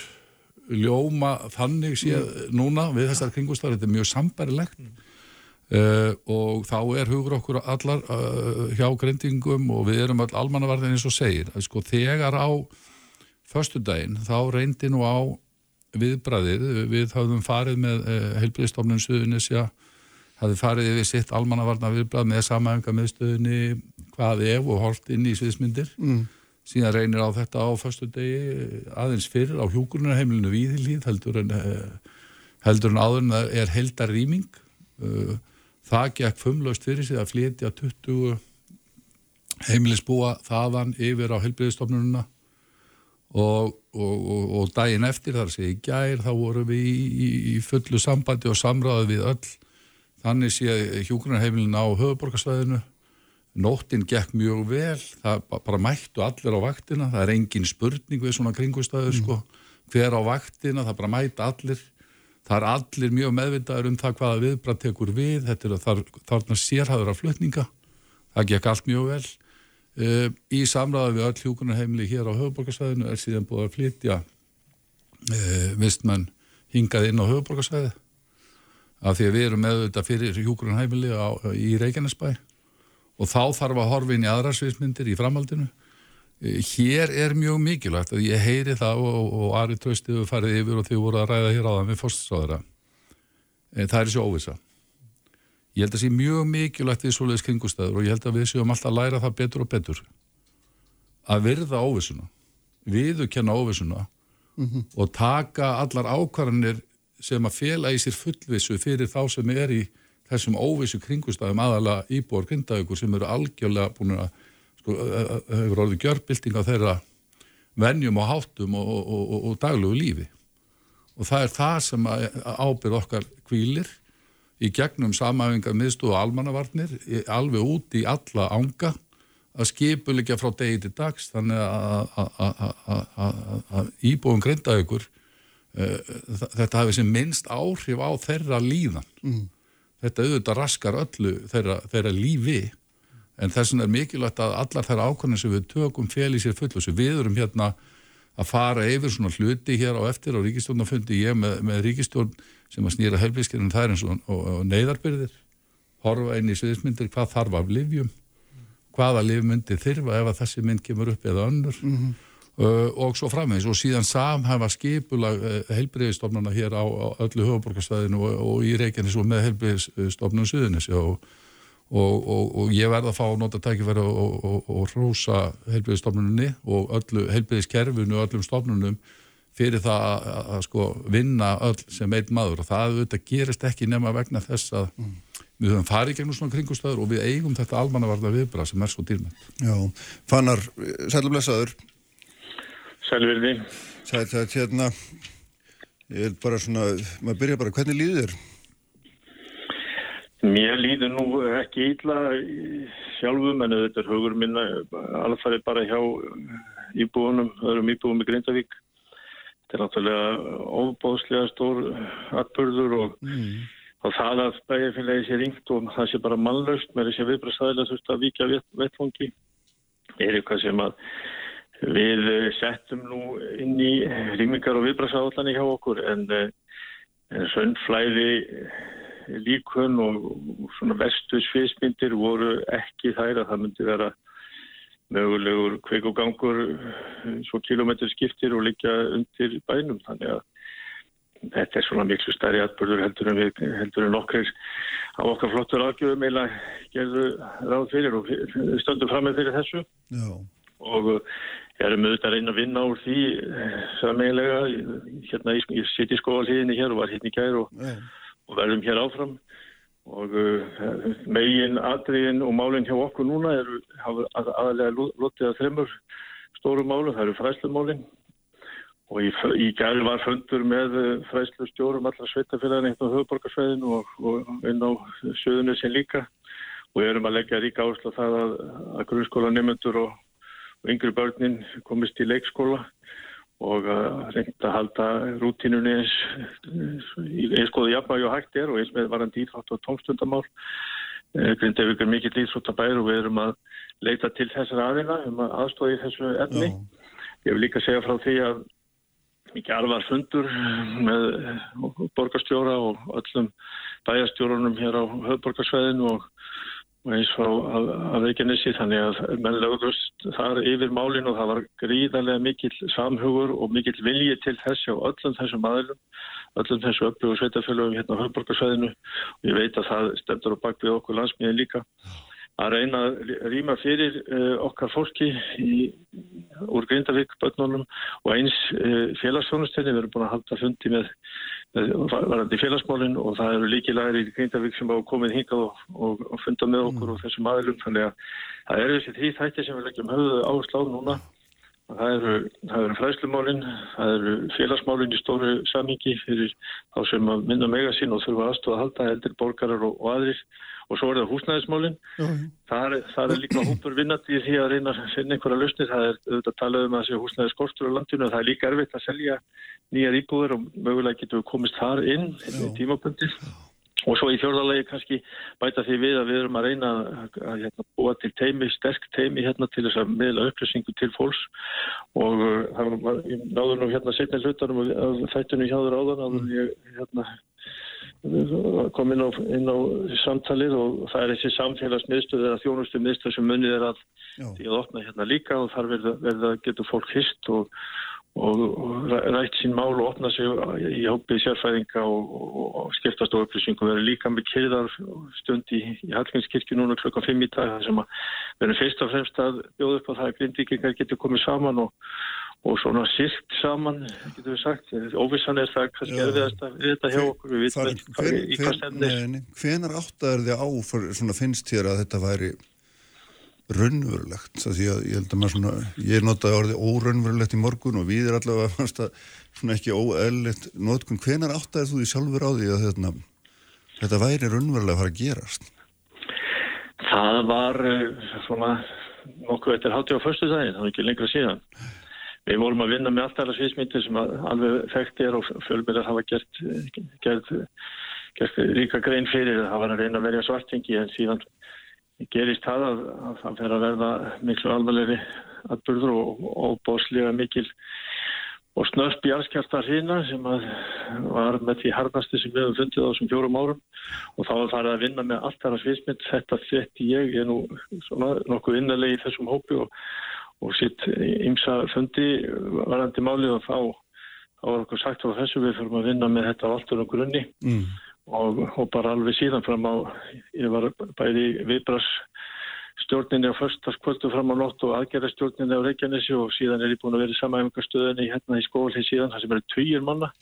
Speaker 11: ljóma þannig séð núna við þessar kringustar, þetta er mjög sambarilegt uh, og þá er hugur okkur allar uh, hjá grindingum og við erum all almannavarðin eins og segir, að sko þegar á föstudaginn þá reyndi nú á viðbræðið, við höfðum farið með uh, heilbriðstofnun Suðunisja hafði farið yfir sitt almannavarna viðbræð með samæfinga meðstöðunni hvað ef og hort inn í sviðsmyndir.
Speaker 3: Mm.
Speaker 11: Síðan reynir á þetta á förstu degi aðeins fyrir á hjúgrunarheimilinu Víðilíð heldur en eh, heldur en áður en það er heldar rýming Uh, það gekk fumlaust fyrir sig að flytja 20 heimilisbúa þaðan yfir á helbriðistofnununa og, og, og, og daginn eftir þar sé í gær þá vorum við í, í, í fullu sambandi og samráði við öll. Þannig sé hjúgrunarheimilin á höfuborgarsvæðinu nóttin gekk mjög vel það ba- bara mættu allir á vaktina það er engin spurning við svona kringustæður sko, hver á vaktina, það bara mæta allir. Það er allir mjög meðvitaður um það hvaða viðbrætt tekur við þetta er þar, þarna sérhæður af flutninga. Það gekk allt mjög vel. Uh, í samræði við öll hjúkunarheimili hér á höfuborgarsvæðinu er síðan búið að flytja uh, vistmenn hingað inn á höfuborgarsvæði af því að við erum meðvitað fyrir hjúkunarheimili á, í Reykjanesbæ og þá þarf að horfa inn í aðra sviðsmyndir í framhaldinu Eh, Hér er mjög mikilvægt að ég heyri það og, og Ari Trausti hefur farið yfir og þau voru að ræða hér áðan við fórstisáðara. Það er þessi óvisa. Ég held að sé mjög mikilvægt við svoleiðis kringustæður og ég held að við séum alltaf að læra það betur og betur. Að virða óvisuna, viðukenna óvisuna og taka allar ákvarðanir sem að fela í sér fullvissu fyrir þá sem er í þessum óvissu kringustæðum aðalega íbúar grindaðugur sem eru algjörlega búin að sko, hefur orðið gjörbylting á þeirra venjum og háttum og, og, og, og daglugu lífi. Og það er það sem ábyrð okkar kvílir í gegnum samæfingar miðstóð og almannavarnir alveg út í alla ánga að skipulegja frá degi til dags. Þannig að- íbúum greinda ykkur þetta hafi sem minnst áhrif á þeirra líðan.
Speaker 3: Mm.
Speaker 11: Þetta auðvitað raskar öllu þeirra, þeirra lífi. En þess vegna er mikilvægt að allar þær ákvæmlega sem við tökum fel í sér fullu sem við erum hérna að fara yfir svona hluti hér á eftir á ríkistjórnafundi ég með, með ríkistjórn sem að snýra helbriðskirinn þær eins og, og, og neyðarbyrðir horfa inn í sviðismyndir hvað þarf af livjum hvaða livmyndi þyrfa ef að þessi mynd kemur upp eða önnur?
Speaker 3: Mhm.
Speaker 11: uh, og svo framvegis og síðan samhæfa skipula uh, helbriðistofnana hér á, á öllu höfuborgarsvæðinu og, og í Reykjanes og með helbriðistofnunum Suðunis og, og, og, og ég verða að fá að nota tækifæri og, og hrósa heilbyrðistofnunni og öllu heilbyrðiskerfinu og öllum stofnunum fyrir það að, að, að sko vinna öll sem einn maður og það auðvitað gerist ekki nema vegna þess að mm. við höfum farið gegnum svona kringustöður og við eigum þetta almannavarða viðbra sem er svo dýrmætt.
Speaker 3: Já, Fannar, sælum lesaður.
Speaker 12: Sælverði.
Speaker 3: Sæl, það er hérna, ég er bara svona, maður byrja bara, hvernig líður þér?
Speaker 12: Mér líður nú ekki ítla sjálfum en þetta er hugur minna alfarið bara hjá íbúunum, öðrum íbúum í Grindavík. Þetta er náttúrulega ofbóðslega stór atbörður og, mm. og það að bæjarfélagi sé ringt og það sé bara mannlaust með þessi viðbrastæðilega þurft að vika vettfangi er eitthvað sem að við settum nú inn í rýmingar og viðbrastæðalani hjá okkur en, en söndflæði líkun og, og svona vestu sviðsmyndir voru ekki þær að það myndi vera mögulegur kveikugangur svo kilometri skiptir og líka undir bænum þannig að þetta er svona miklu stærri atbyrður heldur en við heldur en okkar á okkar flottur aðgjöfum eila gerðu ráð fyrir og stöndum fram með fyrir þessu
Speaker 3: Já.
Speaker 12: og ég er mögut að reyna að vinna úr því sameiginlega. Hérna ég sitt í skóalíðinni hér og var hérna í kær og og verðum hér áfram. Og uh, megin atriðin og málinn hjá okkur núna eru aðalega lotið að þreymur stóru málu, það eru fræslumálinn og í, í gæri var fundur með uh, fræslustjórum allra sveitafélagin eitt á höfuborgarsveiðinu og, og inn á söðunni sem líka. Og við erum að leggja ríka áherslu á það að, að grunnskóla nefnendur og, og yngri börnin komist í leikskóla og uh, reynda að halda rútinunni eins, eins skoðu jafnvægi og hægt er og eins með varandi íþrótt og tómstundamál. Eh, Grindavík er mikill íþróttabær og við erum að leita til þessar aðeina um að aðstóði þessu efni. Ég vil líka segja frá því að mikið alvar fundur með borgarstjóra og öllum bæjarstjórunum hér á höfborgarsveðinu og og eins frá að Reykjanesi þannig að menn lögðust þar yfir málinu og það var gríðarlega mikill samhugur og mikill vilji til þess á öllum þessum aðlum, öllum þessu öllu og sveitafélögum hérna á höfborgarsvæðinu og ég veit að það stemdur á bakvið okkur landsmiðin líka. Að reyna að rýma fyrir uh, okkar fólki í, úr Grindavík börnunum og eins uh, félagsfjónustinni, við erum búin að halda fundi með varandi félagsmálinn og það eru líkilæri í Grindavík sem hafa komið hingað og, og, og funda með okkur og þessum aðlum þannig að það eru þessi því þætti sem við leggjum höfuðu áherslu á núna. Það eru, eru fræslumálinn það eru félagsmálinn í stóru samingi fyrir þá sem að minna megasín og þurfa aðstofa að halda eldir borgarar og, og aðrir og svo er það húsnæðismálinn það, það er líka hópur vinnandi því að reyna að finna einhverja lausni það er auðvitað að tala um að þessi húsnæðiskortur á landinu það er líka erfitt að selja nýjar íbúður og mögulega getur við komist þar inn í tímapunktir og svo í fjörðarlegi kannski bæta því við að við erum að reyna að, að, hérna, búa til teimi, sterk teimi hérna til þess að meðla upplýsingu til fólks. Og uh, það var náður nú hérna setna hlutanum af þættinu hjá þér áðan að ég hérna kom inn á, inn á samtalið og það er þessi samfélagsmiðstöð eða þjónustu miðstöð sem munið er að Já. því að opna hérna líka og þar verða, verða getur fólk hist og, og, og rætt sín mál og opna sig í hópið sérfæðinga og, og skiptast á upplýsingum. Erum líka með kyrðar stund í, í Hallgjörnskirkju núna klokkan 5 í dag þar sem að erum fyrst og fremst að bjóða upp á það að grindvíkingar getur komið saman og og svona sýrt saman, getur við sagt. Óvissan er það kannski erfiðast að við þetta hjá okkur, við vitum ekki í hvað stefnir.
Speaker 3: Hvenar áttaður þið á, for, svona finnst þér að þetta væri raunverulegt? Því að ég held að maður svona, ég notaði orðið óraunverulegt í morgun og við er allavega fannst að svona ekki óæðilegt notkun. Hvenar áttaður þú því sjálfur á því að þetta, þetta væri raunverulega að fara að gerast?
Speaker 12: Það var eh, svona nokkuð eftir hátti á förstu daginn, það var ekki lengra síðan. Við vorum að vinna með allt aðra sviðsmyndir sem alveg þekkt er og fjölmjölar hafa gert, gert, gert ríka grein fyrir. Það var að reyna að verja svartingi en síðan gerist það að það fer að verða miklu alvarlegri atbyrður og, og bóslega mikil og snöst bjarskjartar hérna sem var með því harnasti sem við hefum fundið á þessum fjórum árum. Og þá var það að vinna með allt aðra sviðsmynd. Þetta þetta ég, er nú nokkuð innarlega í þessum hópi og og sitt ymsa fundi varandi máli og þá þá var okkur sagt á þessu við fyrir að vinna með þetta á alltaf um grunni. Mm. og, og bara alveg síðan fram á, ég var bæði viðbras stjórninni á förstaskvöldu fram á nótt og aðgerðastjórninni á Reykjanesi og síðan er ég búin að vera í samæfingastöðinni hérna í skóli síðan, það sem eru tvíir manna.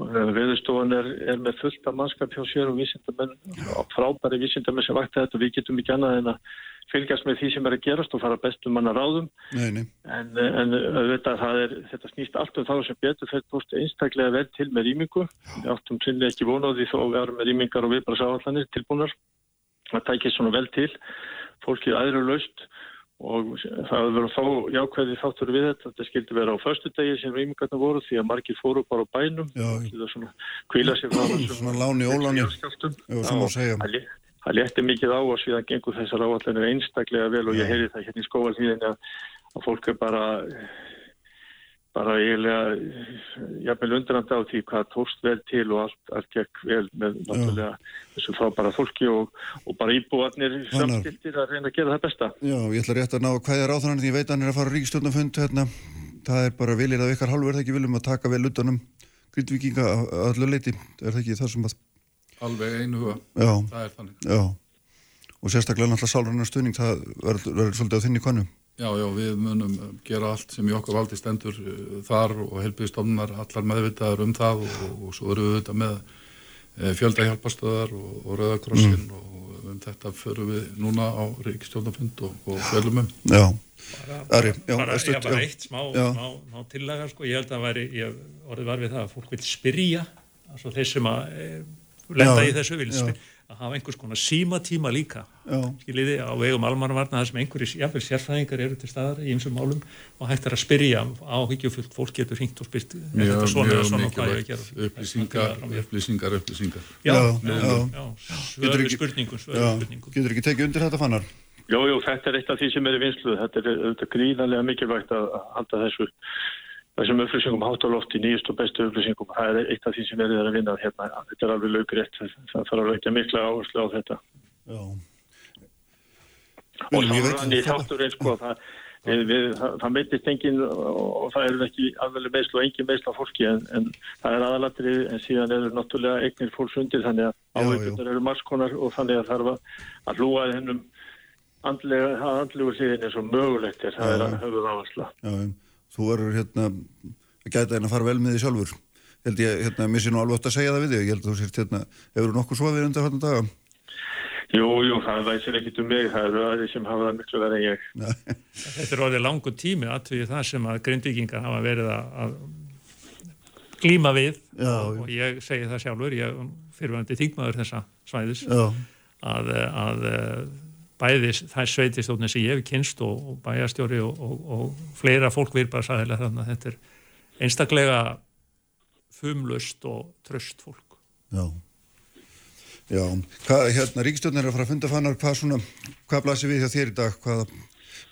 Speaker 12: Og veðurstofan er, er með fullt af mannskap hjá sér og vísindamenn og frábæri vísindamenn sem vakti þetta. Og við getum ekki annað en að fylgjast með því sem er að gerast og fara bestum manna ráðum
Speaker 3: Nei, nei.
Speaker 12: en, en auðvitað, það er, þetta snýst allt um þá sem betur þeir tóst einstaklega vel til með rýmingu við áttum sinnlega ekki vonaði þó að við erum með rýmingar og viðbrasáallanir tilbúnar það tækist svona vel til fólkið aðra laust og það verið þá jákvæði þáttur við þetta þetta skildi vera á förstu degi sem rýmingarna voru því að margir fóru bara á bænum
Speaker 3: Já.
Speaker 12: það svona kvíla sér frá
Speaker 3: Svona láni óláni. sem má segja.
Speaker 12: Það lé- Það létti mikið á og síðan gengur þessar áallanir einstaklega vel og ég heyri það hérna í skóvalíðinni að, að fólk er bara bara eiginlega jafnvel undrandi á því hvað tókst vel til og allt, allt gekk vel með náttúrulega þessu frábæra fólki og, og bara íbúarnir samstiltir að reyna að gera það besta.
Speaker 3: Já, ég ætla rétt að ná hvað er áþrann því ég veit að hann er að fara ríkistjórnafund hérna. Það er bara viljið af ykkar hálfu er það ekki viljum að taka vel utanum grindvikinga að öllu leiti er það ekki það sem að
Speaker 11: Alveg einu huga.
Speaker 3: Já.
Speaker 11: Það er þannig.
Speaker 3: Já, og sérstaklega náttúrulega sálrannar stuðning það verður verður svolítið á þinni konu
Speaker 11: Já, já, við munum gera allt sem í okkar valdi stendur uh, þar og helbiðstofnar allar meðvitaðar um það og, og svo erum við þetta með uh, fjölda hjálpastöðar og, og rauðakrossin
Speaker 3: Mm.
Speaker 11: og um þetta förum við núna á ríkistjórnafund og, og fjölum um.
Speaker 3: Já,
Speaker 7: Ari,
Speaker 3: já,
Speaker 7: bara,
Speaker 3: stutt,
Speaker 7: já, bara eitt smá, smá, smá tillaga sko. ég held að væri, ég orðið var við það að fólk vil spyrja altså þeir sem að e, lenda
Speaker 3: Já,
Speaker 7: í þessu vil
Speaker 3: já.
Speaker 7: spyrja að hafa einhvers konar símatíma líka.
Speaker 3: Já.
Speaker 7: skiljiði á vegum almanvarna þar sem einhverjir, jáfnvel sérfræðingar eru til staðar í ymsum málum og hægt er að spyrja áhyggjufullt fólk getur hringt og spyrt er
Speaker 11: Mjög,
Speaker 7: þetta svona eða svona hvað ég gera
Speaker 11: Upplýsingar, upplýsingar, upplýsingar.
Speaker 7: Já,
Speaker 3: Já,
Speaker 7: svöru
Speaker 3: ekki-
Speaker 7: spurningum,
Speaker 3: getur ekki tekið undir þetta fannar?
Speaker 12: Jú, jú, þetta er eitt af því sem er í vinslu. Þetta er auðvitað gríðarlega mikilvægt að halda þessu þessum upplýsingum hátt á loft í nýjust og bestu upplýsingum. Það er eitt af því sem er að vinna hérna. Þetta er alveg laugrétt. Það þarf að leggja mikla áherslu á þetta.
Speaker 3: Já.
Speaker 12: Og
Speaker 3: Viljum, veit-
Speaker 12: sárann í þátturinn, sko, það, við, við, það, það meitist engin og það eru ekki alveg meðslu og engin meðslu á fólki en, en það er aðalatri en síðan eru náttúrulega eignir fólks undir þannig að
Speaker 3: Já,
Speaker 12: áveikunar eru margskonar og þannig að þarf að, að hlúa hennum andlega, að andlegu hliðin eins og mögulegt er, það
Speaker 3: Já.
Speaker 12: er að höfuð áhersla.
Speaker 3: Já, þú verður hérna að gæta hérna að fara vel með því sjálfur. Held ég, hérna, missi nú alveg átt að segja það við þig. Ég held að þú sért hérna, hefur nokkuð sofið undir hérna daga?
Speaker 12: Jú, jú, það væsir ekkit um mig, það eru aðri sem hafa það miklu verið en ég.
Speaker 7: Þetta er orðið langur tími aðtöyu það sem að grindvíkingar hafa verið að, að glíma við.
Speaker 3: Já,
Speaker 7: og ég segi það sjálfur, ég fyrirvændi þingmaður þessa svæðis
Speaker 3: Já.
Speaker 7: að, að bæði þær sveitistóknir sem ég hef kynst og, og bæjastjóri og, og, og fleira fólk við bara sæðilega þannig að þetta er einstaklega fumlust og tröst fólk.
Speaker 3: Já. Já, hvað, hérna, ríkistjórnir er að fara að funda fannar, hvað svona, hvað blasir við hjá þér í dag, hvað,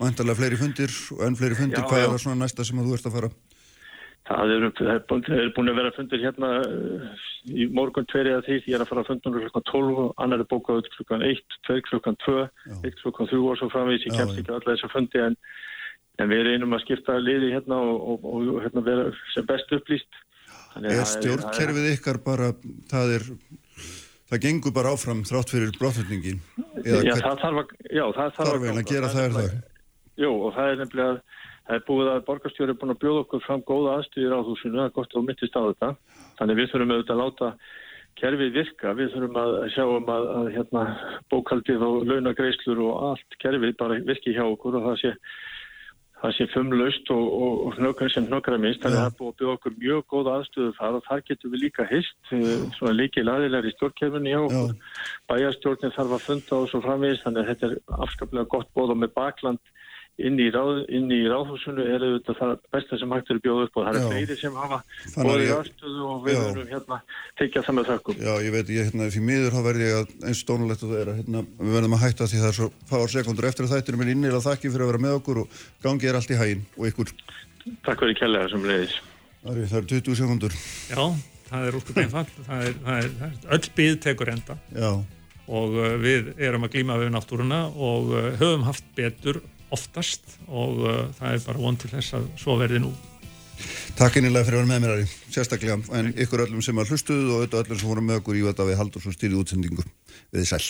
Speaker 3: vantarlega fleiri fundir og enn fleiri fundir,
Speaker 12: Já,
Speaker 3: hvað
Speaker 12: já.
Speaker 3: er það svona næsta sem að þú ert að fara?
Speaker 12: Það eru, er búin, er að vera fundir hérna uh, í morgun tveri að því, ég er að fara að funda um klukkan 12 og annar er bókað út klukkan 1, 2 klukkan 2, 1 klukkan 3 og svo framvís, ég kemst ekki allar þessar fundi en, en við reynum að skipta liði hérna og, og, og hérna vera sem best upplýst.
Speaker 3: Er
Speaker 12: að
Speaker 3: stjórnkerfið ykkar bara, það er, það gengur bara áfram þrátt fyrir brotthutningin?
Speaker 12: Já, það þarf að, já, það þarf
Speaker 3: eiginlega að gera það er það?
Speaker 12: Jú, og það er nefnilega, það er búið að borgarstjóri er búin að bjóða okkur fram góða aðstýðir á þúsinu, það er gott að mittist á þetta. Þannig við þurfum auðvitað að láta kerfið virka, við þurfum að sjá um að, að hérna, bókaldið og launagreislur og allt kerfið bara virki hjá okkur og það sé, það sé fumlaust og, og, og hnökar sem hnökar að minnst. Þannig að það er búið að bjóða okkur mjög góða aðstöðu þar og þar getum við líka hist, svona líkil aðilar í stjórnkerfinni hjá okkur. Bæjarstjórnin þarf að funda og svo framvegis, þannig að þetta er afskaplega gott bóða með bakland inn í, ráð, inn í ráðhúsinu er auðvitað það besta sem hægt er að bjóða upp og það er fleiri sem hafa
Speaker 3: Þannig að
Speaker 12: bóðið
Speaker 3: ég-
Speaker 12: aðstöðu og við verðum hérna tekja það með þökkum.
Speaker 3: Já, ég veit, ég, hérna, því miður þá verði ég að eins stónulegt og það er að hérna, við verðum að hætta því það er svo fáar sekundur eftir að þættinum er innilega þakki fyrir að vera með okkur og gangi er allt í hægin og ykkur.
Speaker 12: Takk fyrir kærlega sem leiðis.
Speaker 3: Ari, það eru 20 sekundur.
Speaker 7: Já, það er úrskup einfalt, það er, það er, oftast og uh, það er bara von til þess að svo verði nú.
Speaker 3: Takk einnilega fyrir að vera með mér Ari, sérstaklega, en ykkur öllum sem að hlustuðu og öllum sem voru með okkur í þetta við haldur svo stýrið útsendingu við sæl.